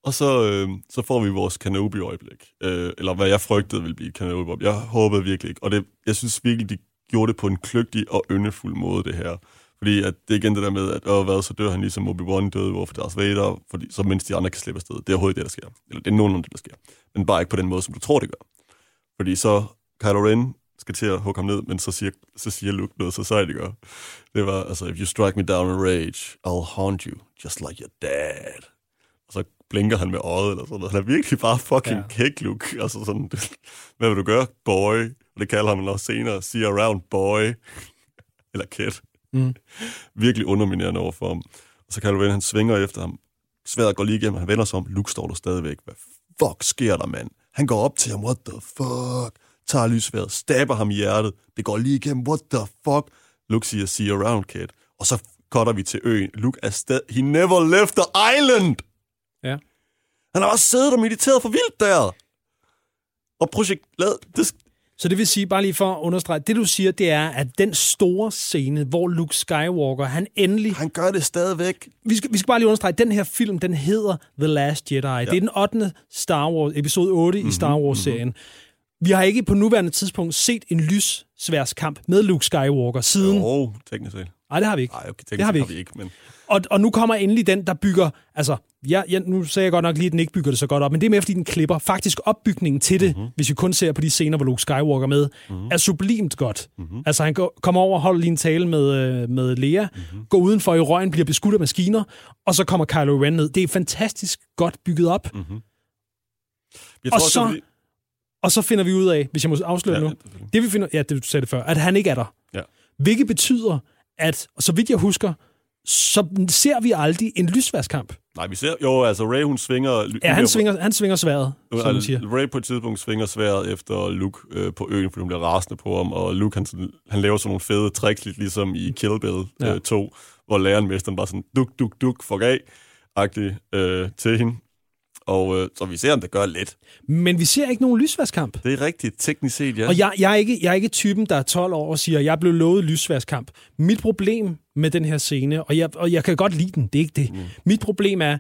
Og så, øh, så får vi vores Kenobi-øjeblik. Øh, eller hvad jeg frygtede ville blive Kenobi. Jeg håbede virkelig ikke. Og det, jeg synes virkelig, de gjorde det på en kløgtig og yndefuld måde, det her. Fordi at det er igen det der med, at åh, hvad, så dør han ligesom Obi-Wan døde, hvorfor Darth Vader, fordi, så mens de andre kan slippe afsted. Det er overhovedet det, der sker. Eller det er nogenlunde det, der sker. Men bare ikke på den måde, som du tror, det gør. Fordi så Kylo Ren skal til at hugge ham ned, men så siger, så siger Luke noget så sejt, det gør. Det var, altså, if you strike me down in rage, I'll haunt you, just like your dad. Og så blinker han med øjet eller sådan noget. Han er virkelig bare fucking ja. kæk, Luke. Altså sådan, hvad vil du gøre, boy? Og det kalder han også senere, see around, boy. eller kid. Mm. Virkelig underminerende over for ham. Og så Kylo Ren, han svinger efter ham. Sværet går lige igennem, han vender sig om. Luke står der stadigvæk. Hvad fuck sker der, mand? Han går op til ham, what the fuck? Tager lysværet, stabber ham i hjertet. Det går lige igennem, what the fuck? Luke siger, see around, kid. Og så cutter vi til øen. Luke er stadig... He never left the island! Ja. Han har også siddet og mediteret for vildt der. Og projekt... Lad, det, Så det vil sige, bare lige for at understrege, det du siger, det er, at den store scene, hvor Luke Skywalker, han endelig... han gør det stadigvæk. Vi skal, vi skal bare lige understrege, den her film, den hedder The Last Jedi. Ja. Det er den 8. Star Wars, episode 8 mm-hmm, i Star Wars-serien. Vi har ikke på nuværende tidspunkt set en lyssværskamp med Luke Skywalker siden... Jo, teknisk set. Nej, det har vi ikke. Nej, okay, Det har vi har ikke. vi ikke, men... Og, og nu kommer endelig den, der bygger... Altså, ja, ja, nu sagde jeg godt nok lige, at den ikke bygger det så godt op, men det er mere, fordi den klipper. Faktisk opbygningen til det, mm-hmm. hvis vi kun ser på de scener, hvor Luke Skywalker er med, mm-hmm. er sublimt godt. Mm-hmm. Altså, han går, kommer over og holder lige en tale med, øh, med Lea, mm-hmm. går udenfor i røgen, bliver beskudt af maskiner, og så kommer Kylo Ren ned. Det er fantastisk godt bygget op. Mm-hmm. Jeg tror, og så... Også, og så finder vi ud af, hvis jeg må afsløre ja, nu, det vi finder, ja, det du sagde det før, at han ikke er der. Ja. Hvilket betyder, at, så vidt jeg husker, så ser vi aldrig en lysværskamp. Nej, vi ser jo, altså Ray, hun svinger... Ja, han svinger, han svinger sværet, som man siger. Ray på et tidspunkt svinger sværet efter Luke øh, på øen, fordi hun bliver rasende på ham, og Luke, han, han laver sådan nogle fede tricks, lidt ligesom i Kill Bill ja. øh, 2, hvor læreren mesteren bare sådan duk, duk, duk, fuck af, agtig øh, til hende. Og øh, så vi ser, om det gør lidt. Men vi ser ikke nogen lysværskamp. Det er rigtigt, teknisk set, ja. Og jeg, jeg, er ikke, jeg er ikke typen, der er 12 år og siger, jeg blev lovet lysværskamp. Mit problem med den her scene, og jeg, og jeg kan godt lide den, det er ikke det. Mm. Mit problem er,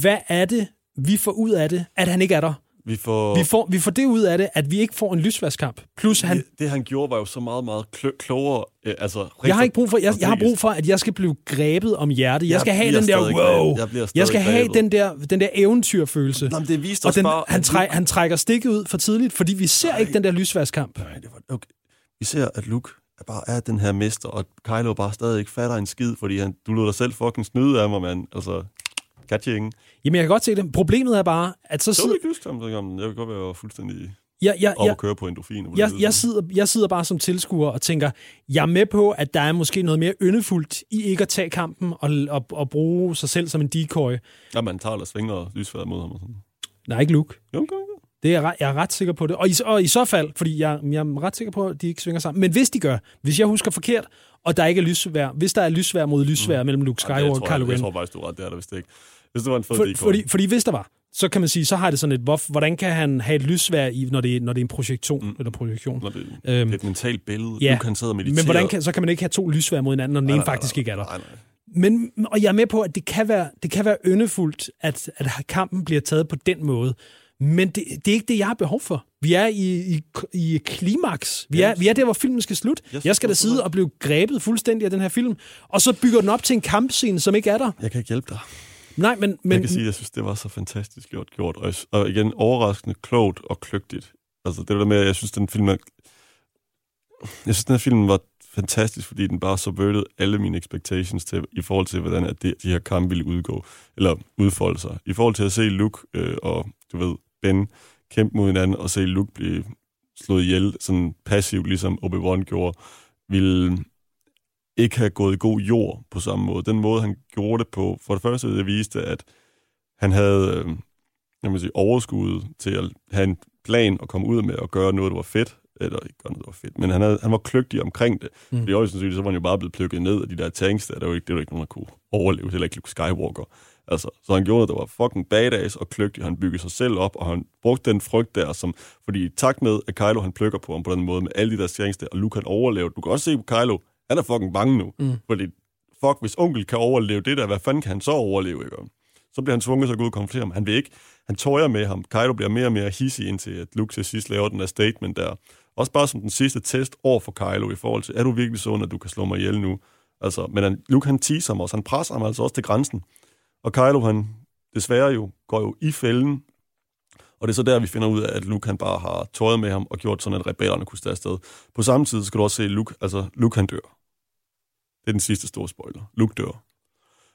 hvad er det, vi får ud af det, at han ikke er der? Vi får... Vi, får, vi får det ud af det, at vi ikke får en lysværskamp. Plus han... Det, det, han gjorde, var jo så meget, meget kl- klogere. Øh, altså, jeg har ikke brug for, jeg, jeg har brug for, at jeg skal blive grebet om hjertet. Jeg, jeg skal have den der, wow. Jeg, jeg skal grebet. have den der, den der eventyrfølelse. Nå, det viste og den, bare, han, træ, han trækker stikket ud for tidligt, fordi vi ser nej, ikke den der lysværskamp. Nej, det var, okay. Vi ser, at Luke bare er den her mester, og Kylo bare stadig ikke fatter en skid, fordi han, du lod dig selv fucking snyde af mig, mand. Altså, Catching. Jamen, jeg kan godt se det. Problemet er bare, at så sidder... Det var ikke ham, jeg vil godt være fuldstændig ja, ja, ja, at køre på endorfin. Jeg, jeg, sidder, jeg sidder bare som tilskuer og tænker, jeg er med på, at der er måske noget mere yndefuldt i ikke at tage kampen og, og, og bruge sig selv som en decoy. Ja, man tager og svinger lysfærd mod ham. Og sådan. Nej, ikke Luke. Jo, okay. Det er jeg, jeg er ret sikker på det. Og i, og i så fald, fordi jeg, jeg er ret sikker på, at de ikke svinger sammen. Men hvis de gør, hvis jeg husker forkert, og der ikke er lysvær, hvis der er lysvær mod lysvær mm. mellem Luke Skywalker og Kylo Ren. Jeg tror faktisk, du er ret, det er der vist ikke. Hvis det var en fed For, fordi, fordi hvis der var, så kan man sige, så har det sådan et, hvor, hvordan kan han have et lysvær, i, når, det, når det er en projektion? Mm. Eller projektion. Når det, øhm, det er et mentalt billede, ja, du kan sidde og meditere. Men hvordan kan, så kan man ikke have to lysvær mod hinanden, når den ene faktisk ikke er der. Nej, nej. Men, og jeg er med på, at det kan være, det kan være yndefuldt, at, at kampen bliver taget på den måde. Men det, det er ikke det, jeg har behov for. Vi er i, i, i klimaks. Vi, er, vi er der, hvor filmen skal slutte. Jeg skal da sidde og blive grebet fuldstændig af den her film, og så bygger den op til en kampscene, som ikke er der. Jeg kan ikke hjælpe dig. Nej, men, men... Jeg kan sige, at jeg synes, det var så fantastisk gjort. gjort. Og, og igen, overraskende klogt og kløgtigt. Altså det der med, at jeg synes, den film er... Jeg synes, den her film var fantastisk, fordi den bare subverted alle mine expectations til, i forhold til, hvordan at de, de her kampe ville udgå, eller udfolde sig. I forhold til at se Luke øh, og, du ved, Ben kæmpe mod hinanden, og se Luke blive slået ihjel, sådan passivt, ligesom Obi-Wan gjorde, ville ikke have gået i god jord på samme måde. Den måde, han gjorde det på, for det første, det viste, at han havde øh, jeg må sige, overskud til at have en plan og komme ud med at gøre noget, der var fedt, eller ikke gøre noget, der var fedt, men han, havde, han var kløgtig omkring det. Mm. Fordi også så var han jo bare blevet plukket ned af de der tanks der, der var ikke, det var ikke nogen, der kunne overleve, heller ikke Luke Skywalker. Altså, så han gjorde noget, der var fucking badass og kløgtig. Han byggede sig selv op, og han brugte den frygt der, som, fordi i takt med, at Kylo han plukker på ham på den måde, med alle de der tanks der, og Luke han overlevede. Du kan også se på Kylo, han er fucking bange nu. Mm. Fordi, fuck, hvis onkel kan overleve det der, hvad fanden kan han så overleve, ikke? Så bliver han tvunget til at gå ud og konfrontere ham. Han vil ikke, han tøjer med ham. Kylo bliver mere og mere hissig, indtil at Luke til sidst laver den der statement der. Også bare som den sidste test over for Kylo i forhold til, er du virkelig så at du kan slå mig ihjel nu? Altså, men han, Luke han teaser ham også, han presser ham altså også til grænsen. Og Kylo han desværre jo går jo i fælden, og det er så der, vi finder ud af, at Luke han bare har tøjet med ham og gjort sådan, at rebellerne kunne stå afsted. På samme tid skal du også se, Luke, altså, Luke han dør. Det er den sidste store spoiler. Luke dør.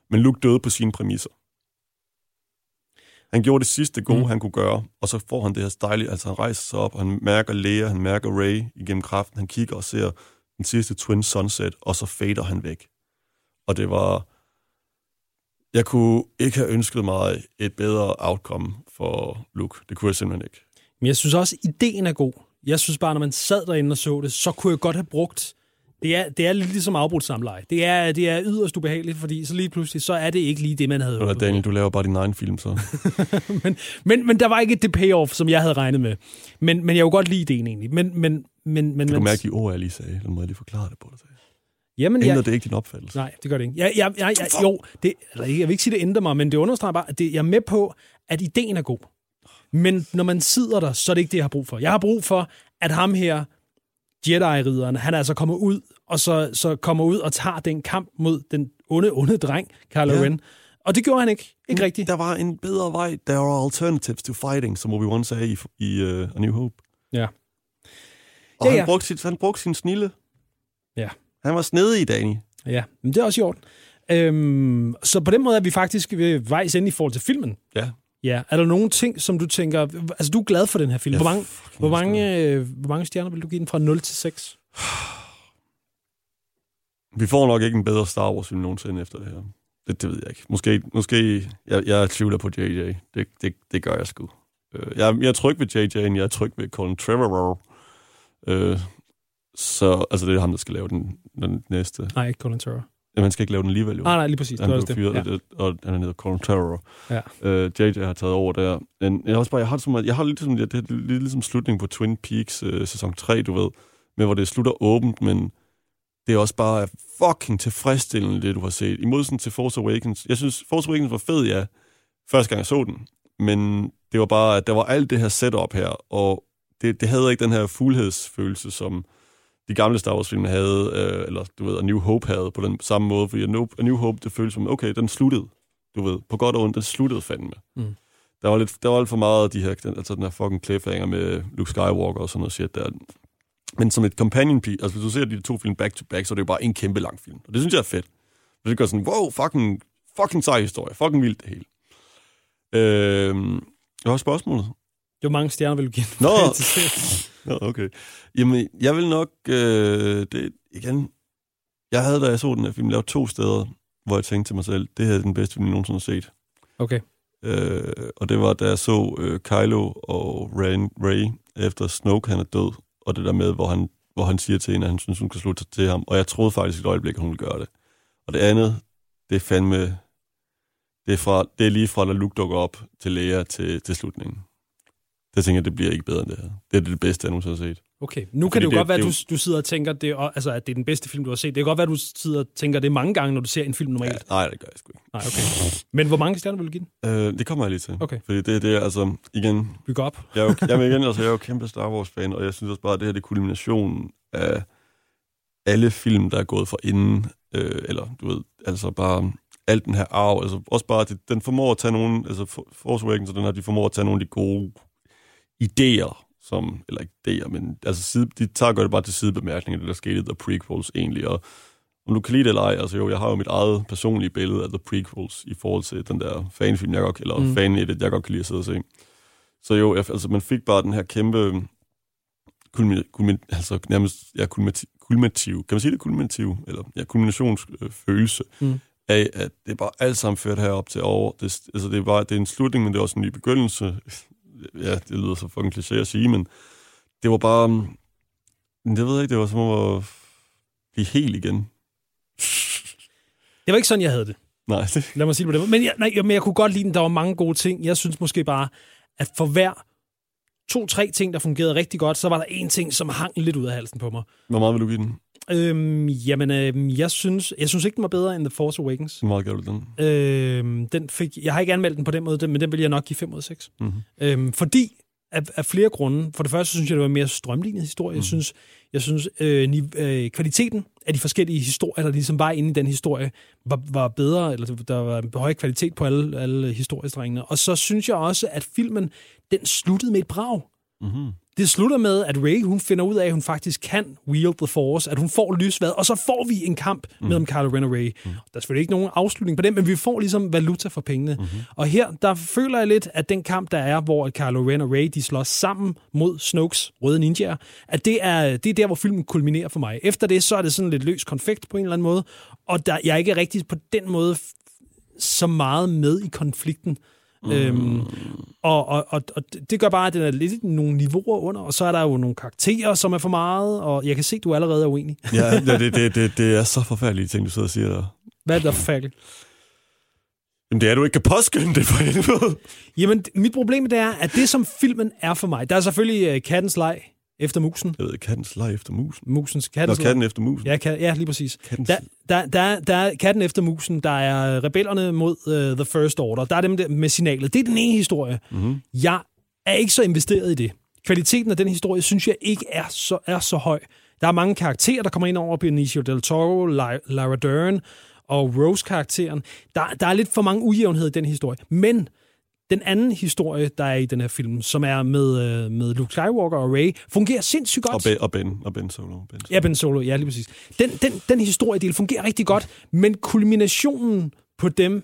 Men Luke døde på sine præmisser. Han gjorde det sidste gode, mm. han kunne gøre, og så får han det her dejlige, altså han rejser sig op, og han mærker Leia, han mærker Ray igennem kraften, han kigger og ser den sidste Twin Sunset, og så fader han væk. Og det var... Jeg kunne ikke have ønsket mig et bedre outcome for Luke. Det kunne jeg simpelthen ikke. Men jeg synes også, at ideen er god. Jeg synes bare, når man sad derinde og så det, så kunne jeg godt have brugt det er, det er lidt ligesom afbrudt samleje. Det er, det er yderst ubehageligt, fordi så lige pludselig, så er det ikke lige det, man havde håbet Daniel, du laver bare din egen film, så. men, men, men der var ikke det payoff, som jeg havde regnet med. Men, men jeg kunne godt lide det egentlig. Men, men, men, men, kan du mærke de ord, jeg lige sagde? Den måde, jeg lige forklare det på dig. Jamen, ændrer jeg, det ikke din opfattelse? Nej, det gør det ikke. Jeg, jeg, jeg, jeg, jo, det, eller jeg vil ikke sige, det ændrer mig, men det understreger bare, at det, jeg er med på, at ideen er god. Men når man sidder der, så er det ikke det, jeg har brug for. Jeg har brug for, at ham her, Jedi-ridderen, han er altså kommet ud og så, så kommer ud og tager den kamp mod den onde, onde dreng, Kylo Ja. Ren. Og det gjorde han ikke. Ikke rigtigt. Der var en bedre vej. There are alternatives to fighting, som Obi-Wan sagde i, i uh, A New Hope. Ja. Og Ja, han, ja. Brugte sit, han brugte sin snille. Ja. Han var snedig i Dani. Ja, men det er også i orden. Øhm, så på den måde er vi faktisk ved vejs ende i forhold til filmen. Ja. Ja, er der nogle ting, som du tænker... Altså, du er glad for den her film. Jeg Hvor mange, hvor, mange, øh, hvor mange stjerner vil du give den fra 0 til 6? Vi får nok ikke en bedre Star Wars film nogensinde efter det her. Det, det ved jeg ikke. Måske, måske jeg, jeg tvivler på JJ. Det, det, det gør jeg sgu. Øh, jeg, jeg er tryg ved JJ, jeg er tryg ved Colin Trevorrow. Øh, så, altså det er ham, der skal lave den, den næste. Nej, ikke Colin Turner. Jamen, han skal ikke lave den alligevel, jo. Nej, nej, lige præcis. han det blev det. fyret, Ja. ja. og han hedder Colin Trevorrow. Ja. Øh, JJ har taget over der. Men jeg har også bare, jeg har det som, jeg har lidt som, det er lidt ligesom slutningen på Twin Peaks øh, sæson 3, du ved, med hvor det slutter åbent, men det er også bare fucking tilfredsstillende, det du har set. I modsætning til Force Awakens. Jeg synes, Force Awakens var fed, ja, første gang jeg så den. Men det var bare, at der var alt det her setup her, og det, det havde ikke den her fuldhedsfølelse, som de gamle Star Wars-film havde, øh, eller du ved, A New Hope havde på den samme måde, fordi A New, A New Hope, det føltes som, okay, den sluttede, du ved, på godt og ondt, den sluttede fandme. Mm. Der var, lidt, der var alt for meget af de her, den, altså den her fucking cliffhanger med Luke Skywalker og sådan noget shit der. Men som et companion piece, altså hvis du ser de to film back to back, så er det jo bare en kæmpe lang film. Og det synes jeg er fedt. For det gør sådan, wow, fucking, fucking sej historie, fucking vildt det hele. Øh, jeg har spørgsmålet. Hvor mange stjerner vil du give? Nå. fra 1 til 6? Nå, okay. Jamen, jeg vil nok... Øh, det, igen... Jeg havde, da jeg så den her film, lavet to steder, hvor jeg tænkte til mig selv, det her er den bedste film, jeg nogensinde har set. Okay. Øh, og det var, da jeg så øh, Kylo og Ray, Ray efter Snoke, han er død, og det der med, hvor han, hvor han siger til hende, at han synes, hun kan slutte sig til ham. Og jeg troede faktisk et øjeblik, at hun ville gøre det. Og det andet, det er fandme... Det er, fra, det er lige fra, da Luke dukker op til Leia til, til slutningen. Det tænker jeg, det bliver ikke bedre end det her. Det er det bedste, jeg nogensinde har set. Okay, nu kan Fordi det jo det- godt være, at det du, du sidder og tænker, det altså, at det er den bedste film, du har set. Det kan godt være, at du sidder og tænker det mange gange, når du ser en film normalt. Ja, nej, det gør jeg sgu ikke. Nej, okay. Men hvor mange stjerner vil du give den? Øh, det kommer jeg lige til. Okay. Fordi det, det er altså, igen, går op. jeg er jo, jamen igen, altså, jeg er jo kæmpe Star Wars-fan, og jeg synes også bare, at det her det er kulminationen af alle film, der er gået fra inden, øh, eller du ved, altså bare alt den her arv, altså også bare, at den formår at tage nogle, altså For- Force Awakens og den her, de formår at tage nogle af de gode idéer, som, eller ikke idéer, men altså side, de tager gør det bare til sidebemærkninger, det der skete i The Prequels egentlig, og om du kan lide det eller ej, altså jo, jeg har jo mit eget personlige billede af The Prequels i forhold til den der fanfilm, jeg godt, eller Mm. fan det, jeg godt kan lide at sidde og se. Så jo, jeg, altså man fik bare den her kæmpe, kulmin, kulmin, altså nærmest, ja, kulminativ, kulminativ, kan man sige det kulminativ, eller ja, kulminationsfølelse Mm. af, at det er bare alt sammen ført herop til over. Det, altså det er bare, det er en slutning, men det er også en ny begyndelse. Ja, det lyder så fucking kliché at sige, men det var bare, men det ved jeg ikke, det var som at blive helt igen. Det var ikke sådan, jeg havde det. Nej, det, Lad mig sige det på den måde. Men jeg, nej, men jeg kunne godt lide den. Der var mange gode ting. Jeg synes måske bare, at for hver to-tre ting, der fungerede rigtig godt, så var der en ting, som hang lidt ud af halsen på mig. hvor meget vil du give den? Øhm, jamen, øhm, jeg synes, jeg synes ikke, den var bedre end The Force Awakens. Hvor meget gav du den? Øhm, den fik, jeg har ikke anmeldt den på den måde, men den vil jeg nok give 5 ud af 6. Mm-hmm. Øhm, fordi af, af flere grunde. For det første synes jeg, det var en mere strømlignet historie. Jeg Mhm. synes, jeg synes øh, øh, kvaliteten af de forskellige historier, der ligesom var inde i den historie, var, var bedre, eller der var en høj kvalitet på alle, alle historiestrengene. Og så synes jeg også, at filmen, den sluttede med et brag. Mm-hmm. Det slutter med, at Ray hun finder ud af, at hun faktisk kan wield the force, at hun får lysvad, og så får vi en kamp mm. mellem Kylo Ren og Ray. Mm. Der er selvfølgelig ikke nogen afslutning på det, men vi får ligesom valuta for pengene. Mm-hmm. Og her, der føler jeg lidt, at den kamp, der er, hvor Kylo Ren og Ray, de slås sammen mod Snokes røde ninjaer, at det er, det er der, hvor filmen kulminerer for mig. Efter det, så er det sådan lidt løs konfekt på en eller anden måde, og der, jeg er ikke rigtig på den måde så meget med i konflikten. Mm. Øhm, og, og, og, og det gør bare, at den er lidt nogle niveauer under, og så er der jo nogle karakterer, som er for meget, og jeg kan se, at du allerede er uenig. Ja, det, det, det, det er så forfærdelige ting, du sidder og siger der. Hvad er det, der forfærdeligt? Jamen det er, du ikke kan påskynde det for helvede. Jamen, mit problem det er, at det, som filmen er for mig, der er selvfølgelig uh, kattens leg efter musen. Jeg ved, kattens leg efter musen. Musens Nå, kattens leg. katten efter musen. Ja, kat, ja, lige præcis. Kattens... Der, der, der, der er katten efter musen, der er rebellerne mod uh, The First Order, der er dem der med signalet. Det er den ene historie. Mm-hmm. Jeg er ikke så investeret i det. kvaliteten af den historie, synes jeg ikke er så, er så høj. Der er mange karakterer, der kommer ind over Benicio del Toro, Lara Dern og Rose-karakteren. Der, der er lidt for mange ujævnhed i den historie. Men den anden historie, der er i den her film, som er med, øh, med Luke Skywalker og Ray, fungerer sindssygt godt. Og Ben, og ben, og ben Solo. Ben Solo. Ja, Ben Solo, ja, lige præcis. Den, den, den historiedel fungerer rigtig godt, men kulminationen på dem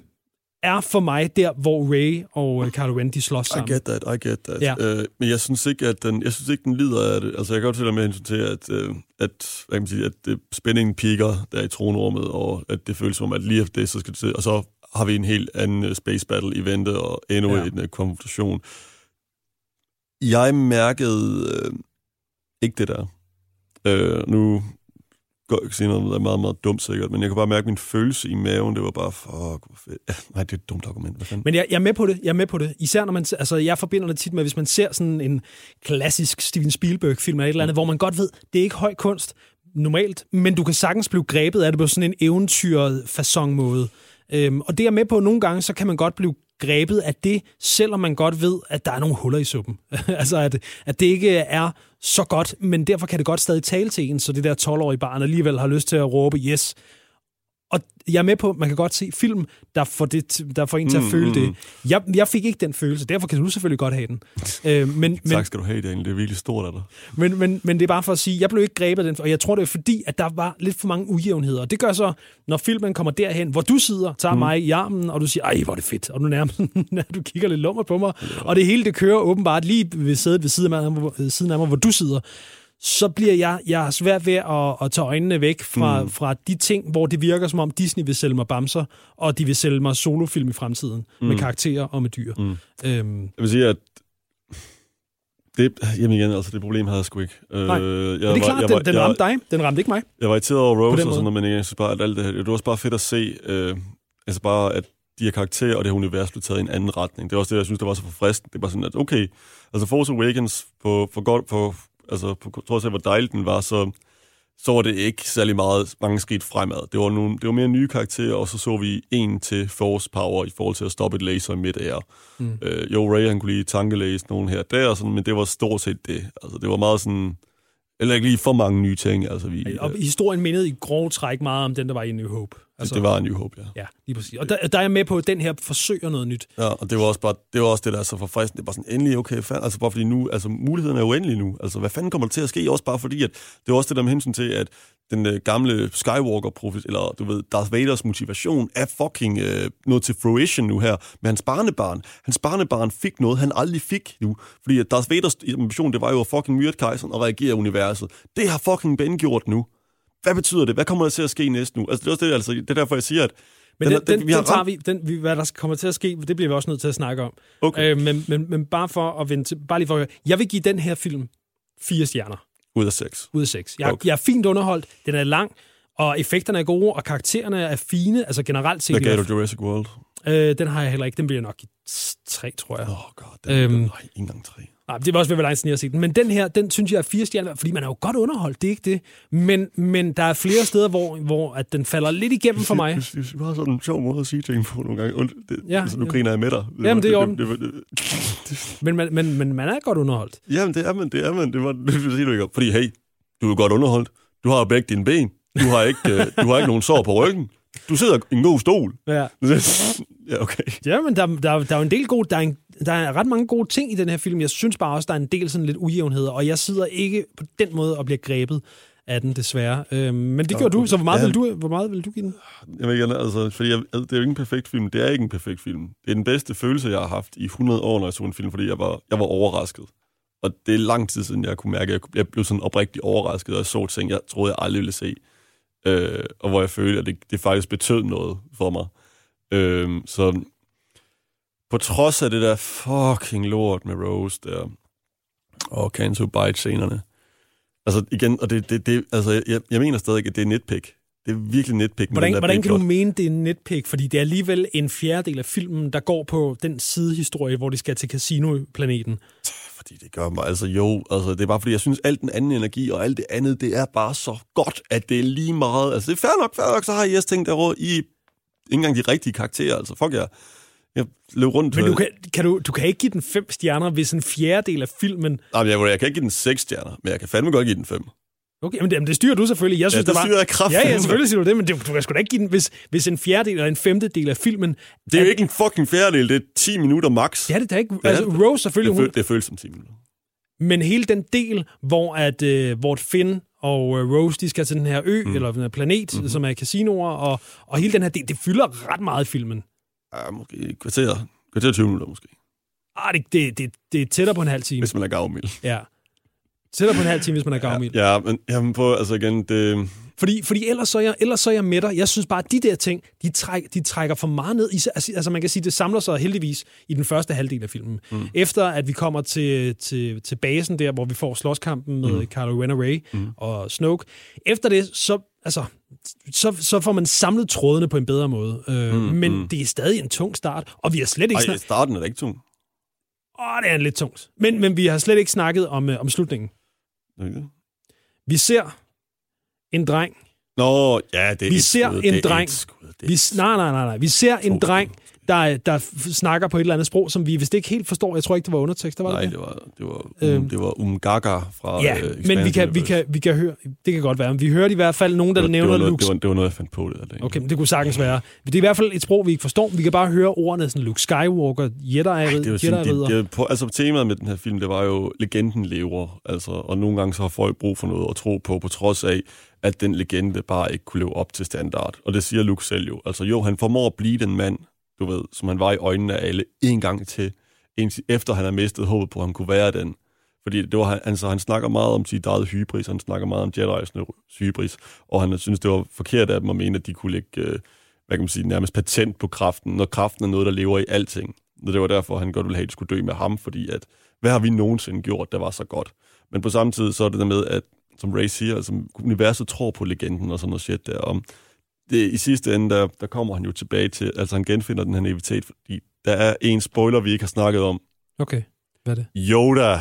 er for mig der, hvor Ray og uh, Kylo Ren, de slås sammen. I get that, I get that. Ja. Uh, men jeg synes ikke, at den, jeg synes ikke, den lider af det. Altså, jeg kan godt til med hensyn til, at, uh, at, hvad kan man sige, at det, spændingen piker der i tronrummet, og at det føles som, at lige efter det, så skal det til, og så har vi en helt anden uh, space battle i vente, og endnu ja. en uh, konfrontation. Jeg mærkede uh, ikke det der. Uh, nu godt ikke sige noget, der er meget, meget dumt sikkert, men jeg kan bare mærke min følelse i maven, det var bare, fuck, hvor fedt. Ja, nej, det er et dumt argument. Hvad fanden? Men jeg, jeg, er med på det, jeg er med på det. Især når man, altså jeg forbinder det tit med, hvis man ser sådan en klassisk Steven Spielberg-film eller et eller andet, mm. hvor man godt ved, det er ikke høj kunst normalt, men du kan sagtens blive grebet af det på sådan en eventyr fasong måde Øhm, og det er med på, at nogle gange, så kan man godt blive grebet af det, selvom man godt ved, at der er nogle huller i suppen. altså, at, at det ikke er så godt, men derfor kan det godt stadig tale til en, så det der 12-årige barn alligevel har lyst til at råbe, yes, og jeg er med på, at man kan godt se film, der får, det, der får en til at mm, føle mm. det. Jeg, jeg fik ikke den følelse, derfor kan du selvfølgelig godt have den. øh, men, men, tak skal du have, Daniel. Det er virkelig stort af dig. Men, men, men det er bare for at sige, jeg blev ikke grebet af den, og jeg tror, det er fordi, at der var lidt for mange ujævnheder. Og det gør så, når filmen kommer derhen, hvor du sidder, tager mm. mig i armen, og du siger, ej, hvor er det fedt. Og du nærmest, du kigger lidt lummer på mig. Ja. Og det hele, det kører åbenbart lige ved sædet ved siden af mig, siden af mig hvor du sidder så bliver jeg, jeg er svært ved at, at tage øjnene væk fra, mm. fra de ting, hvor det virker som om Disney vil sælge mig bamser, og de vil sælge mig solofilm i fremtiden, mm. med karakterer og med dyr. Mm. Øhm. Jeg vil sige, at det, jamen igen, altså det problem havde jeg sgu ikke. Nej, øh, jeg men det er klart, var, den, den ramte dig, den ramte ikke mig. Jeg var irriteret over Rose og sådan noget, men jeg synes bare, at alt det her, det var også bare fedt at se, øh, altså bare, at de her karakterer og det her univers blev taget i en anden retning. Det er også det, jeg synes, der var så forfriskende. Det var sådan, at okay, altså Force Awakens på, for, godt, på altså på trods af, hvor dejligt den var, så, så var det ikke særlig meget mange skridt fremad. Det var, nogle, det var mere nye karakterer, og så så vi en til force power i forhold til at stoppe et laser i midt-air. Mm. Øh, jo, Ray han kunne lige tankelæse nogen her der, sådan, men det var stort set det. Altså, det var meget sådan... Eller ikke lige for mange nye ting. Altså, vi, og historien mindede i grov træk meget om den, der var i New Hope. Altså, det var en New Hope, ja. Ja, lige præcis. Og der, der er jeg med på, at den her forsøger noget nyt. Ja, og det var også, bare, det, var også det, der er så forfriskende. Det var sådan, endelig, okay, fan, altså bare fordi nu, altså muligheden er uendelig nu. Altså, hvad fanden kommer der til at ske? Også bare fordi, at det var også det der med hensyn til, at den øh, gamle skywalker profit eller du ved, Darth Vaders motivation er fucking øh, noget til fruition nu her med hans barnebarn. Hans barnebarn fik noget, han aldrig fik nu. Fordi at Darth Vaders ambition, det var jo at fucking myrde kejseren og reagere universet. Det har fucking Ben gjort nu hvad betyder det? Hvad kommer der til at ske næste nu? Altså, det er også det, altså, det er derfor, jeg siger, at men den, den, den, vi har den tager vi, den, vi, hvad der kommer til at ske, det bliver vi også nødt til at snakke om. Okay. Øh, men, men, men bare for at vente, bare lige for at høre. Jeg vil give den her film fire stjerner. Ud af seks? Ud af seks. Jeg, okay. jeg er fint underholdt, den er lang, og effekterne er gode, og karaktererne er fine, altså generelt set. Hvad gav du Jurassic World? Øh, den har jeg heller ikke. Den bliver nok i tre, tror jeg. Åh, oh god. Den, øhm, nej, ikke engang tre. Nej, det var også ved, lang tid jeg har set den. Men den her, den synes jeg er fire stjerner, fordi man er jo godt underholdt, det er ikke det. Men, men der er flere steder, hvor, hvor at den falder lidt igennem for mig. Du, du har sådan en sjov måde at sige ting på nogle gange. Und, det, ja, altså, nu ja. griner jeg med dig. Det Jamen, det er det, det, det, det, men, man, men, men man er godt underholdt. Jamen, det er man, det er man. Det, var, det siger du ikke Fordi, hey, du er godt underholdt. Du har jo begge dine ben. Du har ikke, du har ikke nogen sår på ryggen. Du sidder i en god stol. Ja. ja, okay. Ja, men der, der, der er jo en del gode, der er, en, der er ret mange gode ting i den her film. Jeg synes bare også, der er en del sådan lidt ujævnheder, og jeg sidder ikke på den måde og bliver grebet af den, desværre. Øhm, men det gjorde du, så hvor meget, ja. vil du, hvor meget vil du give den? Jeg vil gerne, altså, fordi jeg, altså, det er jo ikke en perfekt film. Det er ikke en perfekt film. Det er den bedste følelse, jeg har haft i 100 år, når jeg så en film, fordi jeg var, jeg var overrasket. Og det er lang tid siden, jeg kunne mærke, at jeg blev sådan oprigtigt overrasket, og så ting, jeg troede, jeg aldrig ville se øh, og hvor jeg følte, at det, det faktisk betød noget for mig. Øh, så på trods af det der fucking lort med Rose der, og Canto Bite-scenerne, altså igen, og det, det, det altså jeg, jeg mener stadig, at det er nitpick. Det er virkelig nitpick. Hvordan, med hvordan kan du mene, det er nitpick? Fordi det er alligevel en fjerdedel af filmen, der går på den sidehistorie, hvor de skal til Casino-planeten fordi det gør mig, altså jo, altså det er bare fordi, jeg synes, alt den anden energi og alt det andet, det er bare så godt, at det er lige meget, altså det er fair nok, fair nok, så har I også tænkt derovre, I ikke engang de rigtige karakterer, altså fuck jer. Jeg løb rundt. Men du kan, kan du, du kan ikke give den fem stjerner, hvis en fjerdedel af filmen... Nej, jeg, jeg kan ikke give den seks stjerner, men jeg kan fandme godt give den fem. Okay, men det, men det styrer du selvfølgelig. Jeg synes, det der var... styrer jeg kraftigt. Ja, ja, selvfølgelig siger du det, men det, du kan sgu da ikke give den, hvis, hvis en fjerdedel eller en femtedel af filmen... Det er jo ikke en fucking fjerdedel, det er 10 minutter max. Ja, det er da ikke... Ja, altså, det- Rose selvfølgelig, det, hun, føl, det føles som 10 minutter. men hele den del, hvor, at, øh, hvor Finn og øh, Rose, de skal til den her ø, mm. eller den her planet, Mhm. mm-hmm. som er casinoer, og, og hele den her del, det fylder ret meget i filmen. Ja, måske et kvarter, kvarter 20 minutter måske, Ah, det, det, det, det er tættere på en halv time. hvis man er gavmild. Ja. Tættere på en halv time, hvis man er gavmild. Ja, men jamen, på, altså igen, det, Fordi, fordi ellers, så er jeg, ellers så er jeg med dig. Jeg synes bare, at de der ting, de, træk, de trækker for meget ned. I, altså, altså man kan sige, det samler sig heldigvis i den første halvdel af filmen. Mm. Efter at vi kommer til, til, til basen der, hvor vi får slåskampen med mm. Kylo Ren og Rey mm. og Snoke. Efter det, så, altså, så, så får man samlet trådene på en bedre måde. Øh, mm. Men mm. det er stadig en tung start, og vi har slet ikke ej, snakket... starten er da ikke tung. Åh, det er lidt tungt. Men, men vi har slet ikke snakket om, øh, om slutningen. Det? Vi ser en dreng, Nå, ja, det er Vi ser skud, en det er dreng. et skud, det er Vi, nej, nej, nej, nej. Vi ser en dreng. Der, der snakker på et eller andet sprog, som vi vist ikke helt forstår. Jeg tror ikke, det var undertekster, var Nej, det det var, det var, um, Øhm. det var Umgaga fra Ja, øh, men vi kan, vi, kan, vi kan høre... Det kan godt være. Men vi hørte i hvert fald nogen, der det var, nævner det var, Luke... det, var, det var noget, jeg fandt på det. Der, Okay, men det kunne sagtens være. Det er i hvert fald et sprog, vi ikke forstår. Vi kan bare høre ordene sådan Luke Skywalker, det var Jedi sådan, det, det, på, altså temaet med den her film, det var jo, legenden lever, altså, og nogle gange så har folk brug for noget at tro på, på trods af, at den legende bare ikke kunne leve op til standard. Og det siger Luke selv jo. Altså jo, han formår at blive den mand, du ved, som han var i øjnene af alle, en gang til, indtil efter han har mistet håbet på, at han kunne være den. Fordi det var, han- altså, han snakker meget om sit eget hybris, han snakker meget om Jedi's hybris, og han synes, det var forkert af dem at mene, at de kunne lægge, øh, hvad kan man sige, nærmest patent på kraften, når kraften er noget, der lever i alting. Og det var derfor, han godt ville have, at de skulle dø med ham, fordi at, hvad har vi nogensinde gjort, der var så godt? Men på samme tid, så er det der med, at som Ray siger, altså universet tror på legenden og sådan noget shit der. Om det, I sidste ende, der, der kommer han jo tilbage til, altså han genfinder den her naivitet, fordi der er en spoiler, vi ikke har snakket om. Okay, hvad er det? Yoda.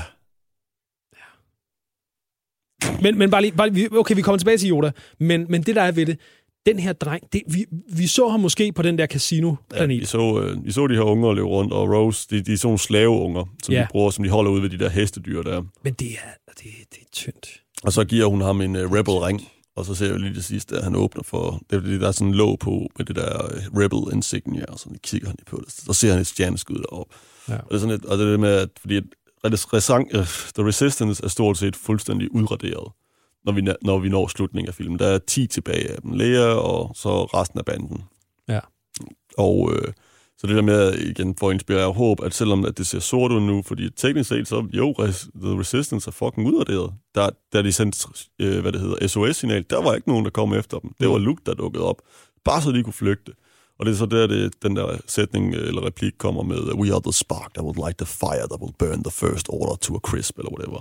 Men, men bare lige, bare lige, okay, vi kommer tilbage til Yoda, men, men det der er ved det, den her dreng, det, vi, vi så ham måske på den der Ja, casino-planet. vi, så, øh, vi så de her unger løbe rundt, og Rose, de, de er sådan nogle slaveunger, som Ja. de bruger, som de holder ude ved de der hestedyr der. men det er, det, det er tyndt. Og så giver hun ham en uh, Rebel-ring, og så ser jeg lige det sidste, at han åbner for, det er fordi, der er sådan en låg på med det der uh, Rebel insignia, og så kigger han lige på det. Så ser han et stjerneskud deroppe. Ja. Og det er sådan et, og det er det med, at fordi at resang, uh, The Resistance er stort set fuldstændig udraderet, når vi, når vi når slutningen af filmen. Der er 10 tilbage af dem. Leia og så resten af banden. Ja. Og øh, så det der med, igen, for at inspirere håb, at selvom at det ser sort ud nu, fordi teknisk set, så jo, res, The Resistance er fucking udraderet. Der, da de sendte, øh, hvad det hedder, SOS-signal, der var ikke nogen, der kom efter dem. Det var Luke, der dukkede op. Bare så de kunne flygte. Og det er så der, det, den der sætning øh, eller replik kommer med, We are the spark that will light the fire that will burn the first order to a crisp, eller whatever.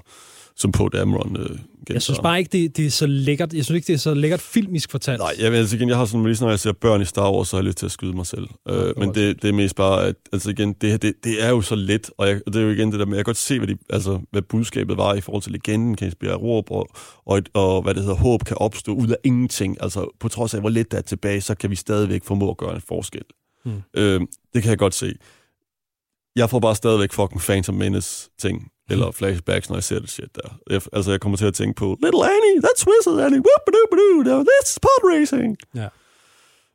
Som på Dameron øh, Jeg synes bare ikke, det, det er så lækkert. Jeg synes ikke, det er så lækkert filmisk fortalt. Nej, jeg, altså igen, jeg har sådan, lige når jeg ser børn i Star Wars, så har jeg lyst til at skyde mig selv. Øh, det men var det, det er mest bare, at altså igen, det, her, det, det er jo så let, og, jeg, og det er jo igen det der med, jeg kan godt se, hvad, de, altså, hvad budskabet var i forhold til legenden, kan inspirere råb, og, og, et- og hvad det hedder, håb kan opstå ud af ingenting. Altså på trods af, hvor let der er tilbage, så kan vi stadigvæk formå at gøre en forskel. Mm. Øh, det kan jeg godt se. Jeg får bare stadigvæk fucking Phantom Menace ting, eller flashbacks, når jeg ser det shit der. Jeg, altså, jeg kommer til at tænke på, Little Annie, that's Whistle Annie, whoop-a-doop-a-doo, that's pod racing. Ja.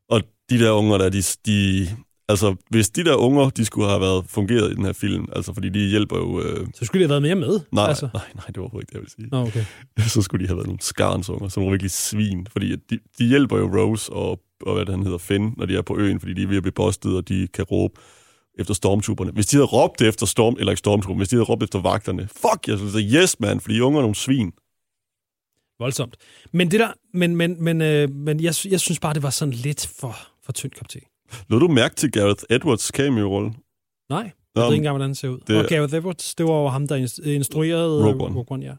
Og de der unger der, de, de, altså, hvis de der unger, de skulle have været fungeret i den her film, altså, fordi de hjælper jo... Øh, Så skulle de have været mere med. nej, altså. nej, nej, det var overhovedet ikke det, jeg vil sige. Nå, okay. Så skulle de have været nogle skarns unger, som var virkelig svin, fordi de, de hjælper jo Rose og, og hvad det, han hedder, Finn, når de er på øen, fordi de er ved at blive bustet, og de kan råbe efter stormtrooperne. Hvis de havde råbt efter storm, eller ikke stormtrooperne, hvis de havde råbt efter vagterne, fuck, jeg sige yes, man, fordi unger er nogle svin. Voldsomt. Men det der, men, men, men, øh, men jeg, jeg synes bare, det var sådan lidt for, for tynd kop te. Lod du mærke til Gareth Edwards cameo-rolle? Nej, jeg Nå, ved ikke engang, hvordan den ser ud. det-. Og Gareth Edwards, det var jo ham, der inst- instruerede Rogue One. Rogue One ja.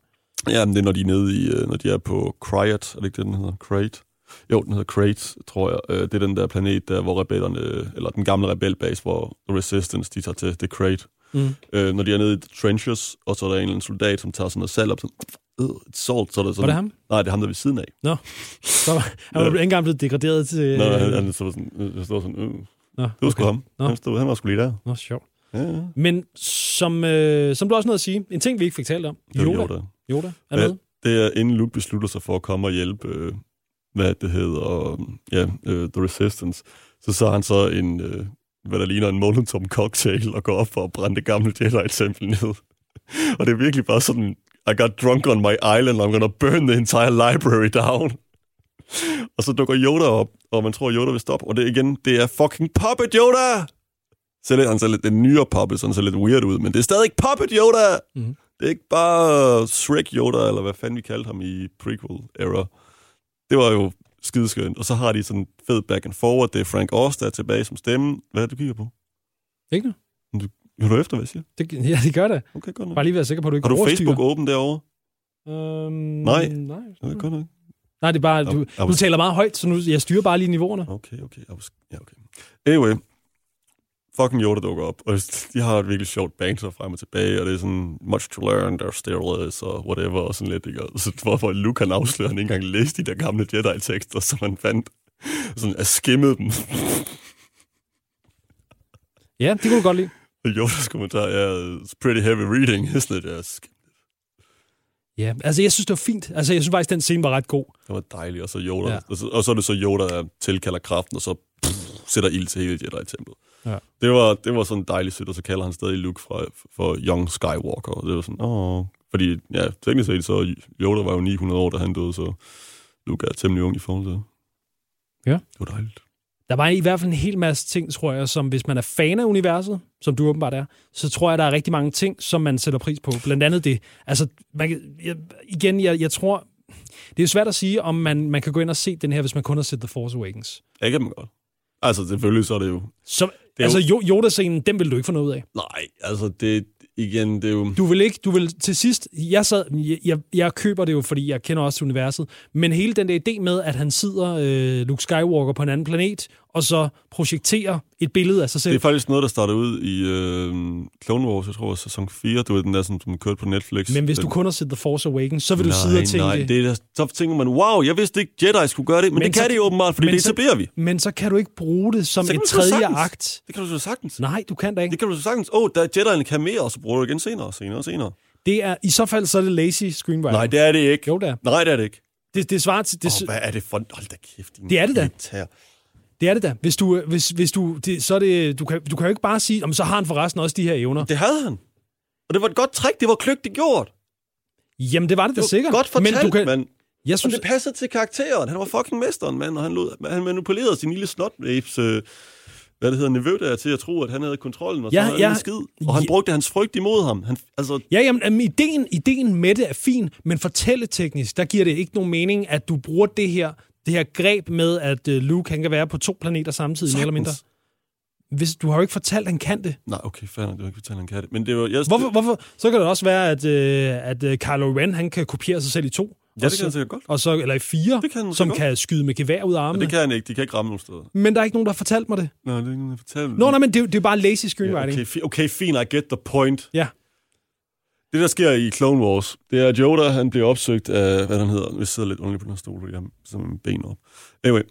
Ja, men det er, når de er nede i, øh, når de er på Cryat, er det ikke det, den hedder? Crate? Jo, den hedder Crate, tror jeg. Øh, Det er den der planet, der, hvor rebellerne, eller den gamle rebelbase, hvor Resistance, de tager til, det er Crate. Mm. Øh, når de er nede i the trenches, og så er der en eller anden soldat, som tager sådan noget salt op, sådan, øh, et salt, så er der sådan... Var det ham? Nej, det er ham, der er ved siden af. Så var, han var ikke engang blevet degraderet til... Nå, han, han, så sådan, øh, står sådan, øh, Nå, Det var sgu ham. Nå. Han, stod, han var sgu lige der. Nå, sjovt. Ja, ja. Men som, øh, som du også nåede at sige, en ting, vi ikke fik talt om. Var Yoda. Yoda. Yoda er med. Det er, inden Luke beslutter sig for at komme og hjælpe, øh, hvad det hedder, ja, øh, The Resistance, så så han så en, øh, hvad der ligner en Molotov cocktail, og går op for at brænde det gamle Jedi-tempel ned. og det er virkelig bare sådan, I got drunk on my island, I'm gonna burn the entire library down. og så dukker Yoda op, og man tror, Yoda vil stoppe. Og det igen, det er fucking Puppet Yoda! Så lidt, han ser lidt, den nyere Puppet, så han ser lidt weird ud, men det er stadig Puppet Yoda! Mhm. Det er ikke bare Shrek Yoda, eller hvad fanden vi kaldte ham i prequel-era. Det var jo skideskønt. Og så har de sådan fed back and forward. Det er Frank Oz, der er tilbage som stemme. Hvad er det, du kigger på? Ikke nu? Hører du efter, hvad jeg siger? Det, ja, det gør det. Okay, godt nok. Bare lige være sikker på, at du ikke Har du. Facebook åben derovre? Øhm, Nej. nej. Ja, godt nok. Nej, det er bare, du, du taler meget højt, så nu, jeg styrer bare lige niveauerne. Okay, okay. Ja, okay. Anyway, fucking Yoda dukker op, og de har et virkelig sjovt banter frem og tilbage, og det er sådan, much to learn, there still is, og whatever, og sådan lidt, ikke? Og så hvorfor Luke han afslører, han ikke engang læste de der gamle Jedi-tekster, som han fandt, sådan at skimmede dem. Ja, det kunne du godt lide. Yodas kommentar er, it's pretty heavy reading, isn't it? Yes. Ja, altså jeg synes, det var fint. Altså jeg synes faktisk, den scene var ret god. Det var dejligt, og så Yoda, ja. og, så, og så er det så Yoda, der tilkalder kraften, og så pff, sætter ild til hele Jedi-templet. Ja. Det var, det var sådan dejligt sødt, og så kalder han stadig Luke fra, for Young Skywalker, og det var sådan, åh, fordi, ja, teknisk set, så Yoda var jo 900 år, da han døde, så Luke er temmelig ung i forhold til. Ja. Det var dejligt. Der var i hvert fald en hel masse ting, tror jeg, som hvis man er fan af universet, som du åbenbart er, så tror jeg, der er rigtig mange ting, som man sætter pris på. Blandt andet det. Altså, man, kan- jeg, igen, jeg, jeg tror, det er jo svært at sige, om man, man kan gå ind og se den her, hvis man kun har set The Force Awakens. Ja, kan man godt. Altså, selvfølgelig så er det jo... Så, er altså, jo, Yoda-scenen, den vil du ikke få noget ud af. Nej, altså, det, igen, det er jo... Du vil ikke, du vil til sidst, jeg, sad, jeg, jeg, jeg køber det jo, fordi jeg kender også universet, men hele den der idé med, at han sidder, øh, Luke Skywalker, på en anden planet, og så projekterer et billede af sig selv. Det er faktisk noget, der startede ud i øh, Clone Wars, jeg tror, sæson 4. Det var den der, som, som kørte på Netflix. Men hvis du Den- kun har set The Force Awakens, så vil du nej, sidde og tænke... Nej, det er, der- så tænker man, wow, jeg vidste ikke, Jedi skulle gøre det, men, Men det så- kan de åbenbart, fordi det så- etablerer vi. Men så kan du ikke bruge det som Så et du tredje sagtens. akt. Det kan du så sagtens. Nej, du kan da ikke. Det kan du så sagtens. Åh, oh, der er Jedi'erne kan mere, og så bruger du det igen senere og senere og senere. Det er, I så fald så er det lazy screenwriting. Nej, det er det ikke. Jo, det er. Nej, det er det ikke. Det, det svarer til... Det, Åh, hvad er det for... Hold da kæft. Det er det da. irritar. Det er det da. Hvis du, hvis, hvis du, det, så det, du, kan, du kan jo ikke bare sige, om så har han forresten også de her evner. Det havde han. Og det var et godt trick. Det var kløgtigt gjort. Jamen, det var det da Det var sikkert. godt fortalt, men du kan, mand. jeg Og synes, det passede til karakteren. Han var fucking mesteren, mand, og han, lod, han manipulerede sin lille snotnapes, øh, hvad det hedder, nevø der, til at tro, at han havde kontrollen, og så Ja, havde ja. han skid. Og han Ja. brugte hans frygt imod ham. Han, altså, Ja, jamen, jamen, ideen, ideen med det er fin, men fortælleteknisk, der giver det ikke nogen mening, at du bruger det her, det her greb med, at uh, Luke han kan være på to planeter samtidig, mere eller mindre. sagtens. Hvis, du har jo ikke fortalt, at han kan det. Nej, okay, fair nok, det var ikke fortalt, han kan det. Men det var... Jeg, Hvorfor, hvorfor? Så kan det også være, at, øh, at øh, Kylo Ren han kan kopiere sig selv i to. Ja, det kan han sikkert godt. Og så, eller i fire, Det kan han som godt. kan skyde med gevær ud af Men armene. det kan han ikke. De kan ikke ramme nogen steder. Men der er ikke nogen, der har fortalt mig det. Nå, det er ikke fortælle. Nå, nej, men det, det er bare lazy ja, screenwriting. okay, fi- okay, fint, I get the point. Ja. Det, der sker i Clone Wars, det er, at Yoda, han bliver opsøgt af, hvad han hedder, vi sidder lidt underligt på den her stol, fordi jeg sådan en ben op. Anyway,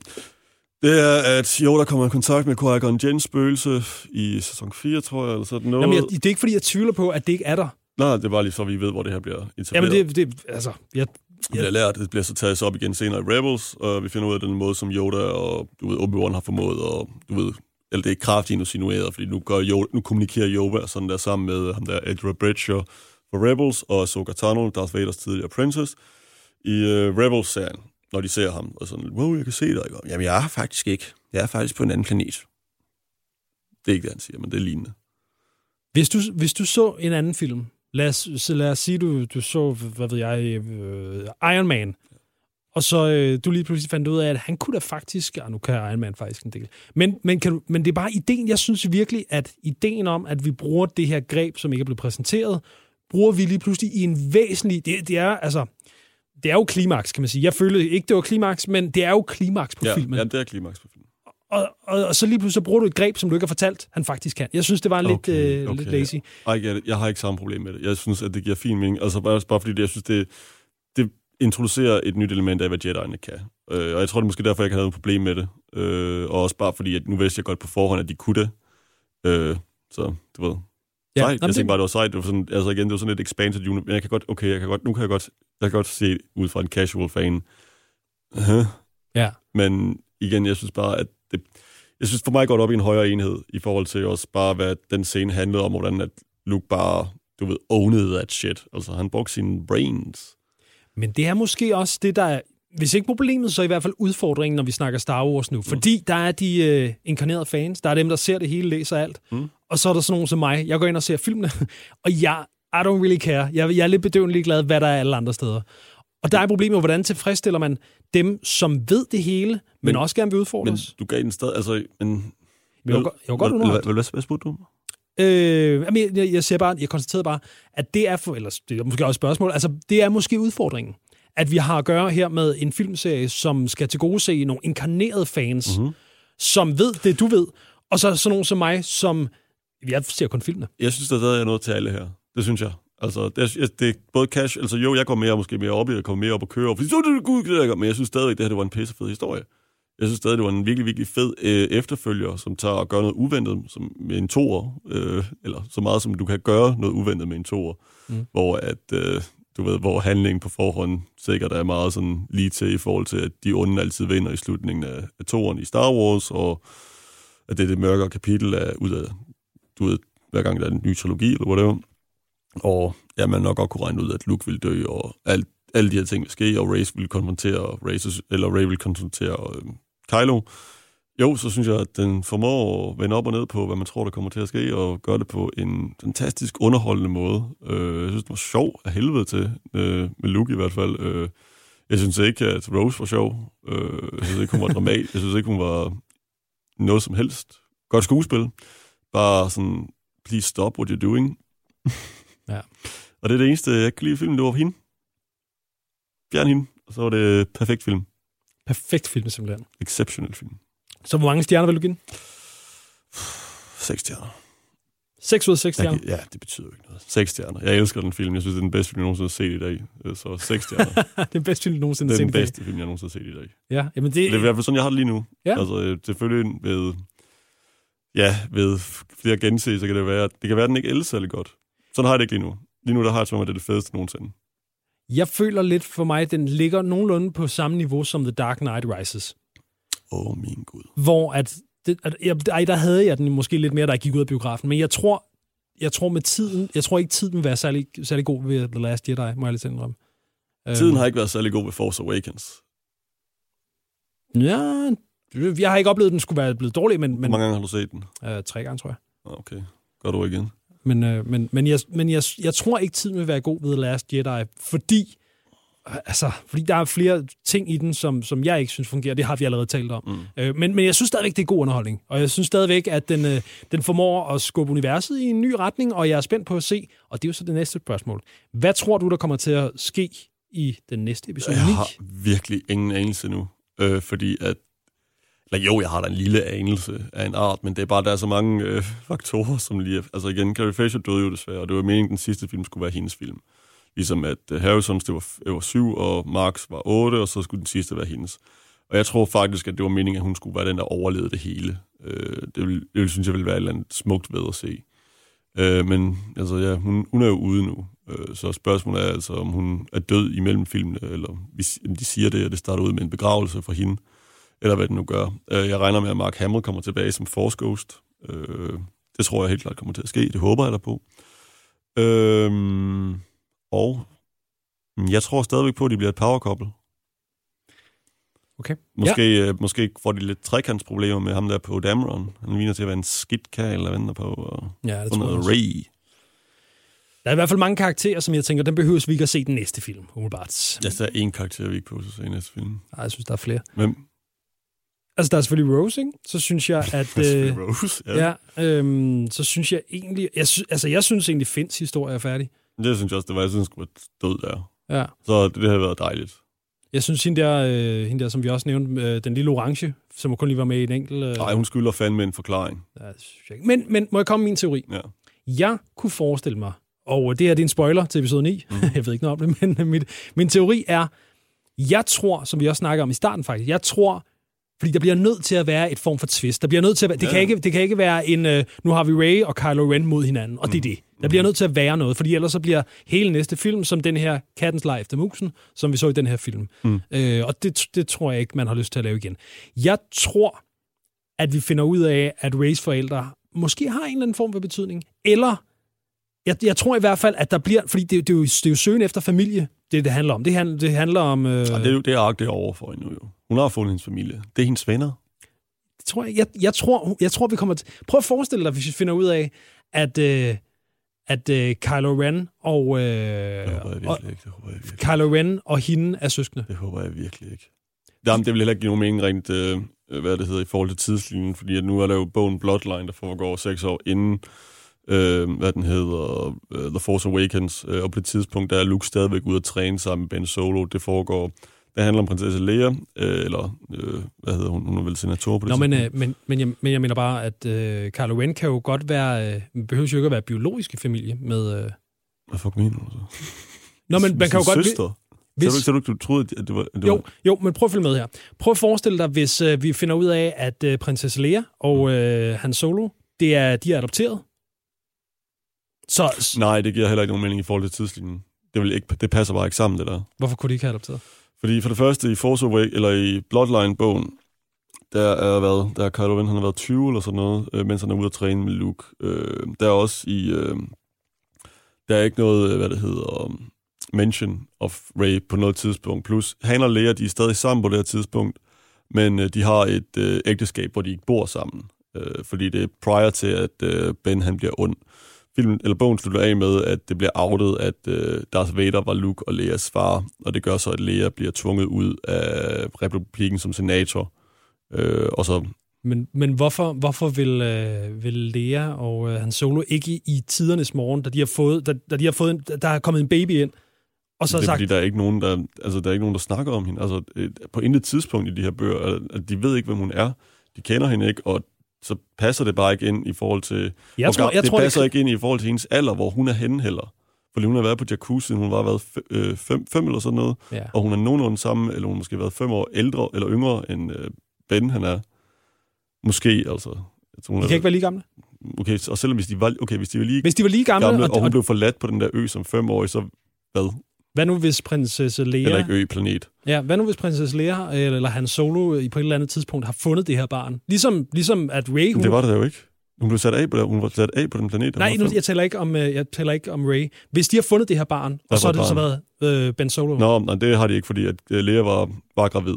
det er, at Yoda kommer i kontakt med Qui-Gon Jinn spøgelse i sæson 4, tror jeg, eller sådan noget. Jamen, jeg, det er ikke, fordi jeg tvivler på, at det ikke er der. Nej, det er bare lige så, vi ved, hvor det her bliver etableret. Jamen, det, det altså, jeg, Det bliver lært, det bliver så taget op igen senere i Rebels, og vi finder ud af den måde, som Yoda og du ved, Obi-Wan har formået, og du ved, eller det er kraftigt insinueret, fordi nu, gør Yoda, nu kommunikerer Yoda sådan der sammen med ham der Edra Bridger for Rebels, og Ahsoka Tano, Darth Vaders tidligere princess, i uh, Rebels-serien, når de ser ham, og sådan, wow, jeg kan se dig. Ikke? Jamen, jeg er faktisk ikke. Jeg er faktisk på en anden planet. Det er ikke det, han siger, men det er lignende. hvis, du, hvis du så en anden film, lad os, så lad os sige, du, du så, hvad ved jeg, øh, Iron Man, og så øh, du lige pludselig fandt ud af, at han kunne da faktisk, ja, nu kan Iron Man faktisk en del, men, men, kan du, men det er bare ideen, jeg synes virkelig, at ideen om, at vi bruger det her greb, som ikke er blevet præsenteret, bruger vi lige pludselig i en væsentlig, det, det er altså, det er jo klimaks, kan man sige. Jeg føler ikke, det var klimaks, men det er jo klimaks på Ja, filmen. ja, det er klimaks på filmen. Og, og, og så lige pludselig så bruger du et greb, som du ikke har fortalt, han faktisk kan. Jeg synes, det var lidt, Okay, øh, okay. lidt lazy. I get it. Jeg har ikke samme problem med det. Jeg synes, at det giver fin mening. Altså bare, bare fordi det, jeg synes, det, det introducerer et nyt element af, hvad Jedi'erne kan. Øh, og jeg tror, det er måske derfor, jeg ikke havde noget problem med det. Øh, og også bare fordi, at nu vidste jeg godt på forhånd, at de kunne det. Øh, så, du ved, Ja, sejt. Jeg tænkte bare, det var sejt. Det var sådan, altså igen, det var sådan et expanded universe. Men jeg kan godt, okay, jeg kan godt, nu kan jeg godt, jeg kan godt se ud fra en casual fan. Uh-huh. Ja. Men igen, jeg synes bare, at det, jeg synes for mig går det op i en højere enhed, i forhold til også bare, hvad den scene handlede om, hvordan at Luke bare, du ved, ownede that shit. Altså, han brugte sine brains. Men det er måske også det, der er, hvis ikke problemet, så i hvert fald udfordringen, når vi snakker Star Wars nu. Fordi der er de øh, inkarnerede fans, der er dem, der ser det hele, læser alt. Mm. Og så er der sådan nogen som mig. Jeg går ind og ser filmene, og jeg, I don't really care. Jeg, jeg er lidt bedøvende glad, hvad der er alle andre steder. Og der er problemet, jo, hvordan tilfredsstiller man dem, som ved det hele, men, men også gerne vil Men udfordres. du gav den stadig, altså, men... Men jeg var, jeg var godt underholdt. Hvad, hvad, hvad spurgte du? Øh, jeg, jeg, jeg, siger bare, jeg konstaterede bare, at det er, for, eller det er måske også et spørgsmål, altså det er måske udfordringen, at vi har at gøre her med en filmserie, som skal til gode se nogle inkarnerede fans, Mhm. mm-hmm. som ved det, du ved, og så sådan nogen som mig, som, jeg ser kun filmene. Jeg synes, der stadig er noget til alle her. Det synes jeg. Altså, det er, det er både cash, altså jo, jeg går mere måske mere op i, jeg kommer mere op og kører, fordi så er det gud, det der, men jeg synes stadigvæk, det her det var en pissefed historie. Jeg synes stadig, det var en virkelig, virkelig fed øh, efterfølger, som tager og gør noget uventet som, med en toer, øh, eller så meget som du kan gøre noget uventet med en toer, Mm. hvor at, øh, du ved, hvor handlingen på forhånd sikkert er meget sådan lige til i forhold til, at de onde altid vinder i slutningen af, af toeren i Star Wars, og at det er det mørkere kapitel af, ud af, du ved, hver gang der er en ny trilogi, eller whatever. Og ja, man nok godt kunne regne ud, at Luke ville dø, og alt, alle de her ting vil ske, og Rey ville konfrontere, Races, eller Rey vil konfrontere øh, Kylo. Jo, så synes jeg, at den formår at vende op og ned på, hvad man tror, der kommer til at ske, og gøre det på en fantastisk underholdende måde. Øh, jeg synes, det var sjov af helvede til, øh, med Luke i hvert fald. Øh, jeg synes ikke, at Rose var sjov. Øh, jeg synes ikke, hun var dramatisk. Jeg synes ikke, hun var noget som helst. Godt skuespil. Bare sådan, please stop what you're doing. Ja. Og det er det eneste, jeg kan lide i filmen, det var hende. Fjern hende, og så var det perfekt film. Perfekt film, simpelthen. Exceptional film. Så hvor mange stjerner vil du give den? Seks stjerner. 6 ud af 6 Jeg, stjerner. ja, det betyder jo ikke noget. Seks stjerner. Jeg elsker den film. Jeg synes, det er den bedste film, jeg nogensinde har set i dag. Øh, Så seks stjerner. det er den bedste film, du nogensinde det har er set den i dag. bedste film, jeg nogensinde har set i dag. Ja, jamen det, Det er i hvert fald sådan, jeg har det lige nu. Ja. Altså, øh, selvfølgelig ved, ja, ved flere gense, så kan det være, at det kan være, at den ikke ældes særlig godt. Sådan har jeg det ikke lige nu. Lige nu, der har jeg som om, det er det fedeste nogensinde. jeg føler lidt for mig, at den ligger nogenlunde på samme niveau som The Dark Knight Rises. Åh, oh, min gud. hvor at, det, at jeg, ej, der havde jeg den måske lidt mere, da jeg gik ud af biografen, men jeg tror, jeg tror med tiden, jeg tror ikke tiden vil være særlig, særlig god ved The Last Jedi, må jeg lidt indrømme. Tiden Øhm, har ikke været særlig god ved Force Awakens. Ja, jeg har ikke oplevet, at den skulle være blevet dårlig, men, Hvor mange gange har du set den? øh, tre gange, tror jeg. Ah, Okay, gør du igen. Men, øh, men, men, jeg, men jeg, jeg tror ikke, tiden vil være god ved The Last Jedi, fordi, altså, fordi der er flere ting i den, som, som jeg ikke synes fungerer. Det har vi allerede talt om. Mm. Øh, men, men jeg synes stadigvæk, det er god underholdning. Og jeg synes stadigvæk, at den, øh, den formår at skubbe universet i en ny retning, og jeg er spændt på at se, og det er jo så det næste spørgsmål. Hvad tror du, der kommer til at ske i den næste episode 9? Jeg har virkelig ingen anelse nu. Øh, fordi at... Eller jo, jeg har da en lille anelse af en art, men det er bare, der er så mange øh, faktorer, som lige... er- Altså igen, Carrie Fisher døde jo desværre, og det var meningen, at den sidste film skulle være hendes film. Ligesom at øh, Harrisons, det var, det var syv, og Marx var otte, og så skulle den sidste være hendes. Og jeg tror faktisk, at det var meningen, at hun skulle være den, der overlevede det hele. Øh, det, vil, det vil, synes jeg ville være et eller andet smukt ved at se. Øh, men altså, ja, hun, hun er jo ude nu. Øh, så spørgsmålet er altså, om hun er død imellem filmene, eller hvis de siger det, at det starter ud med en begravelse for hende, eller hvad det nu gør. Øh, jeg regner med, at Mark Hamill kommer tilbage som Force Ghost. Øh, det tror jeg helt klart kommer til at ske. Det håber jeg da på. Øh, og jeg tror stadigvæk på, at de bliver et power couple. Okay. Måske, ja. øh, måske får de lidt trekantsproblemer med ham der på Dameron. Han ligner til at være en skidt kagel, der venter på. Og Ja, det tror jeg noget også. Ray. Der er i hvert fald mange karakterer, som jeg tænker, den behøves vi ikke at se den næste film, umiddelbart. Jeg ser en karakter, vi ikke på, så se i næste film. Nej, jeg synes, der er flere. Hvem? Altså, der er selvfølgelig Rose, ikke? Så synes jeg, at... øh, Rose. Ja. ja, øhm, så synes jeg egentlig... Jeg sy- altså, jeg synes egentlig, Finns historie er færdig. Det synes jeg også, det var. Jeg synes, være død der. Ja. Så det, det har været dejligt. Jeg synes, hende der, øh, hende der som vi også nævnte, øh, den lille orange, som kun lige var med i en enkelt... Øh, Nej, hun skylder fandme en forklaring. ja, det synes jeg ikke. men, men må jeg komme med min teori? Ja. Jeg kunne forestille mig, og det her det er en spoiler til episode 9, mm. jeg ved ikke noget om det, men mit, min teori er, Jeg tror, som vi også snakker om i starten faktisk, jeg tror, fordi der bliver nødt til at være et form for twist. Der bliver nødt til at være, det, Ja. kan ikke, det kan ikke være en, øh, nu har vi Ray og Kylo Ren mod hinanden, og det er det. Der bliver nødt til at være noget, fordi ellers så bliver hele næste film som den her Kattens Life efter musen, som vi så i den her film. Mm. Øh, og det, det tror jeg ikke, man har lyst til at lave igen. Jeg tror, at vi finder ud af, at Rays forældre måske har en eller anden form for betydning, eller jeg, jeg tror i hvert fald, at der bliver, fordi det, det, er, jo, det er jo søgen efter familie, det det handler om. Det, handler, det handler om... Øh, Og det er jo det ark, det er over for hende nu jo. Hun har fundet hendes familie. Det er hendes venner. Det tror jeg, jeg, jeg, tror, jeg tror, vi kommer til... Prøv at forestille dig, hvis vi finder ud af, at, øh, at øh, Kylo Ren og, øh, Det håber jeg virkelig ikke. Det håber jeg virkelig, Kylo Ren og hende er søskende. det håber jeg virkelig ikke. Jamen, det vil heller ikke give nogen mening rent, øh, hvad det hedder, i forhold til tidslinjen, fordi at nu er der jo bogen Bloodline, der foregår seks år inden, øh, hvad den hedder, uh, The Force Awakens, øh, og på det tidspunkt, der er Luke stadigvæk ude at træne sammen med Ben Solo. Det foregår, det handler om prinsesse Leia, øh, eller øh, hvad hedder hun, hun er vel senator på det Nå, men, øh, men, men, jeg, men jeg mener bare, at øh, Kylo Ren kan jo godt være... Øh, behøver jo ikke at være biologisk i familie med... Øh, Hvad fuck mener du så? Nå, men man kan jo godt... Søster? Hvis, Så du, så du, troede, at det var... At det jo, var, jo, men prøv at følge med her. Prøv at forestille dig, hvis øh, vi finder ud af, at øh, prinsesse Leia og øh, Han Solo, det er, de er adopteret. Så nej, det giver heller ikke nogen mening i forhold til tidslinjen. Det, vil ikke, det passer bare ikke sammen, det der. hvorfor kunne de ikke have adopteret? Fordi for det første, i Force Awakens, eller i Bloodline-bogen, der er været, der er Kylo Ren, han har været 20 eller sådan noget, øh, mens han er ude at træne med Luke. Øh, der er også i, øh, der er ikke noget, øh, hvad det hedder, mention of Ray på noget tidspunkt. Plus, han og Leia, de er stadig sammen på det her tidspunkt, men øh, de har et øh, ægteskab, hvor de ikke bor sammen. Øh, fordi det er prior til, at øh, Ben han bliver ond. Filmen, eller bogen slutter af med, at det bliver outet, at øh, Darth Vader var Luke og Leias far, og det gør så, at Leia bliver tvunget ud af republikken som senator. Øh, og så, Men, men hvorfor, hvorfor vil, øh, vil Lea og øh, Han Solo ikke i, i tidernes morgen, da de har fået, da, da de har fået en, der er kommet en baby ind, og så det er sagt, fordi, der er ikke nogen, der, altså, der er ikke nogen, der snakker om hende. Altså, øh, på intet tidspunkt i de her bøger, at, at de ved ikke, hvem hun er. De kender hende ikke, og så passer det bare ikke ind i forhold til... jeg tror, jeg det tror, passer det, ikke ind i forhold til hendes alder, hvor hun er henne heller. Fordi hun har været på jacuzzi, siden hun var været fem, øh, fem, fem eller sådan noget, ja. og hun er nogenlunde samme, eller hun har måske været fem år ældre eller yngre end øh, Ben, han er. Måske, altså. Jeg tror, hun de er, kan ikke være lige gamle. okay, og selvom hvis de var, okay, hvis de var lige Hvis de var lige gamle, gamle, og, og, hun og, blev forladt på den der ø som femårig, så hvad? Hvad nu hvis prinsesse Lea, Eller ikke ø, planet. ja, hvad nu hvis prinsesse Lea øh, eller Han Solo øh, på et eller andet tidspunkt har fundet det her barn? Ligesom, ligesom at Ray, hun, Det var det jo ikke. Hun blev sat af på, hun var sat af på den planet. Nej, nu, jeg taler ikke om, øh, jeg taler ikke om Ray. Hvis de har fundet det her barn, og så har for det så barn? været øh, Ben Solo. Nå, nej, det har de ikke, fordi at Lea var, var gravid.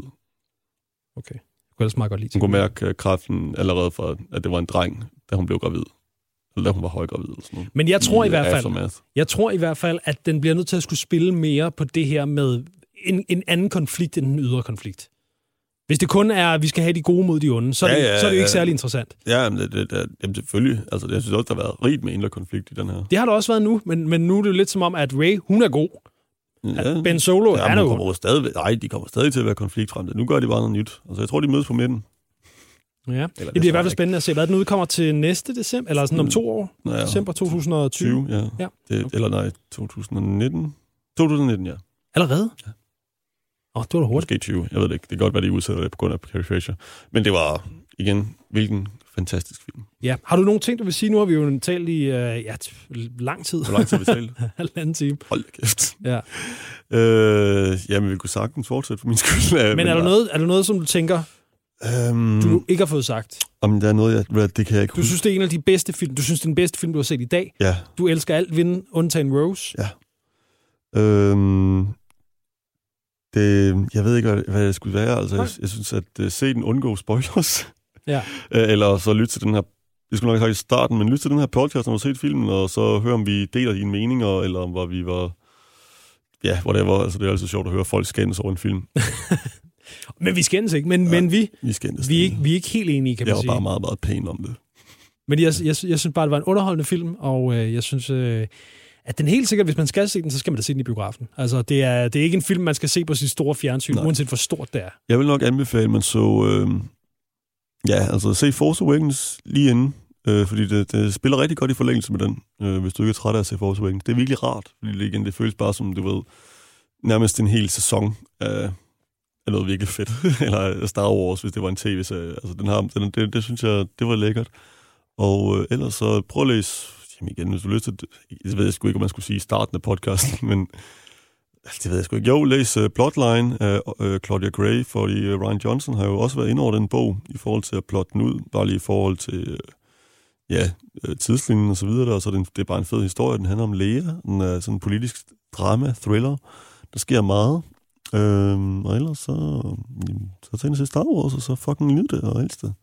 Okay. Jeg kunne ellers meget godt lide Hun kunne mærke kræften allerede fra, at det var en dreng, da hun blev gravid. Eller hun var højgravid. Eller sådan noget. Men jeg tror i øh, hvert fald, Aftermath. jeg tror i hvert fald, at den bliver nødt til at skulle spille mere på det her med en, en anden konflikt end den ydre konflikt. Hvis det kun er, at vi skal have de gode mod de onde, så er, Ja, det, ja, så er det jo ikke ja. særlig interessant. Ja, men det, det, det, jamen selvfølgelig. Altså, jeg synes også, der har været rigt med indre konflikt i den her. Det har der også været nu, men, men nu er det jo lidt som om, at Ray, hun er god. Ja, Ben Solo, ja, er jo... kommer stadig, nej, de kommer stadig til at være konfliktfremte. Nu gør de bare noget nyt. Altså, jeg tror, de mødes på midten. Ja. Eller Det bliver i hvert fald spændende at se, hvad den udkommer til næste december, eller sådan om to år, Mm. Ja, december 2020. 20, ja. Ja. Det, eller nej, 2019. 2019, ja. Allerede? Ja. Åh, oh, det var da hurtigt. Måske 20. Jeg ved det ikke. Det kan godt være, de udsætter det på grund af Carrie Fisher. Men det var, igen, hvilken fantastisk film. Ja. Har du nogle ting, du vil sige? Nu har vi jo talt i øh, ja, lang tid. Hvor lang tid har vi talt? Halvanden time. Hold kæft. Ja. Øh, jamen, vi kunne sagtens fortsætte for min skyld. Men er der, noget, er der noget, som du tænker, Øhm, du ikke har fået sagt? om der er noget, jeg, det kan jeg ikke Du synes, det er en af de bedste film. Du synes, det er den bedste film, du har set i dag. Ja. Du elsker alt vinde, undtagen Rose. Øhm, det, jeg ved ikke, hvad, hvad det skulle være. Altså, jeg, jeg synes, at uh, se den undgå spoilers. Ja. Øh, Eller så lytte til den her... Jeg skulle nok have sagt i starten, men lyt til den her podcast, når du har set filmen, og så hør, om vi deler dine meninger, eller om hvor vi var... Ja, whatever. Altså, det er altid sjovt at høre folk skændes over en film. Men vi skændes ikke. Men, men vi, Vi skændes. vi, ikke, vi er ikke helt enige, kan jeg man var sige. bare meget, meget pæn om det. Men jeg, jeg, jeg synes bare, det var en underholdende film, og øh, jeg synes, øh, at den helt sikkert, hvis man skal se den, så skal man da se den i biografen. Altså, det er, det er ikke en film, man skal se på sit store fjernsyn, Nej. uanset hvor stort det er. Jeg vil nok anbefale, at man så... Øh, ja, altså se Force Awakens lige inden. Øh, fordi det, det spiller rigtig godt i forlængelse med den, øh, hvis du ikke er træt af at se Force Awakens. Det er virkelig rart, fordi det, igen, det føles bare som, du ved, nærmest en hel sæson af er noget virkelig fedt. Eller Star Wars, hvis det var en tv-serie. Altså, den har, den, det, det, synes jeg, det var lækkert. Og øh, ellers så prøv at læse, jamen igen, hvis du har lyst til, det ved jeg sgu ikke, om man skulle sige i starten af podcasten, men altså, det ved jeg sgu ikke. Jo, læs uh, Plotline øh, af uh, øh, Claudia Gray, fordi uh, Ryan Johnson har jo også været inde over den bog i forhold til at plotte den ud, bare lige i forhold til uh, ja, uh, tidslinjen og så videre, og så er det, det er bare en fed historie. Den handler om læger, den er sådan en politisk drama, thriller. Der sker meget. Øhm, og ellers så, jamen, så ind til Star Wars, og så fucking nyd det og elsk det.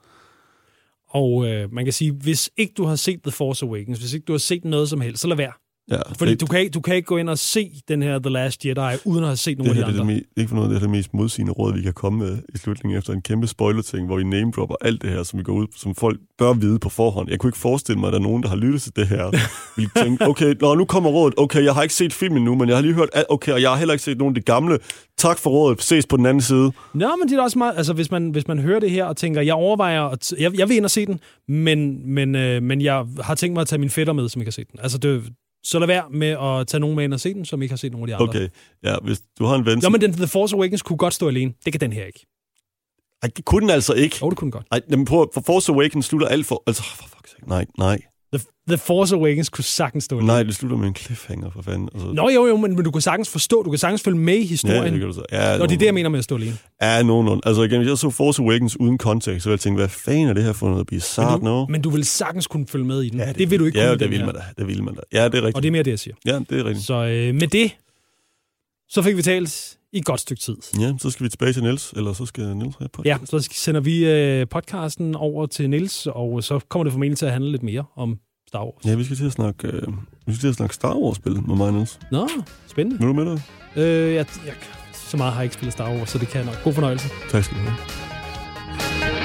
Og øh, man kan sige, hvis ikke du har set The Force Awakens, hvis ikke du har set noget som helst, så lad være. Ja, Fordi det, du kan, ikke, du kan ikke gå ind og se den her The Last Jedi, uden at have set nogle det, af de det, er andre. det, ikke for noget, det er det mest modsigende råd, vi kan komme med i slutningen efter en kæmpe spoiler-ting, hvor vi name-dropper alt det her, som vi går ud, som folk bør vide på forhånd. Jeg kunne ikke forestille mig, at der er nogen, der har lyttet til det her, vil tænke, okay, nå, nu kommer rådet. Okay, jeg har ikke set filmen nu, men jeg har lige hørt, alt. okay, og jeg har heller ikke set nogen af de gamle. Tak for rådet. Ses på den anden side. Nå, men det er også meget... Altså, hvis man, hvis man hører det her og tænker, jeg overvejer... At, jeg, jeg vil ind og se den, men, men, øh, men jeg har tænkt mig at tage mine fætter med, som ikke har set den. Altså, det, så lad være med at tage nogen med ind og se den, som ikke har set nogen af de andre. Okay, ja, hvis du har en ven... Som- men den, The Force Awakens kunne godt stå alene. Det kan den her ikke. Ej, det kunne den altså ikke. Jo, det kunne den godt. Ej, jamen, prøv, for Force Awakens slutter alt for... Altså, for fuck's sake. Nej, nej. The, The Force Awakens kunne sagtens stå. Nej, det slutter med en cliffhanger, for fanden. Altså, Nå jo, jo, men, men du kan sagtens forstå, du kan sagtens følge med i ja, historien. det kan du så. Ja, og det er det, jeg mener med at stå alene. Ja, nogenlunde. Altså igen, hvis jeg så Force Awakens uden kontekst, så ville jeg tænke, hvad fanden er det her for noget bizarrt Men men du vil sagtens kunne følge med i den. Ja, det, det vil du ikke Ja, kunne i det vil man da. Det vil man da. Ja, det er rigtigt. Og det er mere det, jeg siger. Ja, det er rigtigt. Så øh, med det, så fik vi talt i et godt stykke tid. Ja, så skal vi tilbage til Niels, eller så skal Niels have podcast. Ja, så sender vi øh, podcasten over til Nils, og så kommer det formentlig til at handle lidt mere om Star Wars. Ja, vi skal til at snakke, øh, vi skal til at snakke Star Wars-spil med mig, Niels. Nå, spændende. Vil du med dig? Øh, jeg, jeg, så meget har jeg ikke spillet Star Wars, så det kan jeg nok. God fornøjelse. Tak skal du have.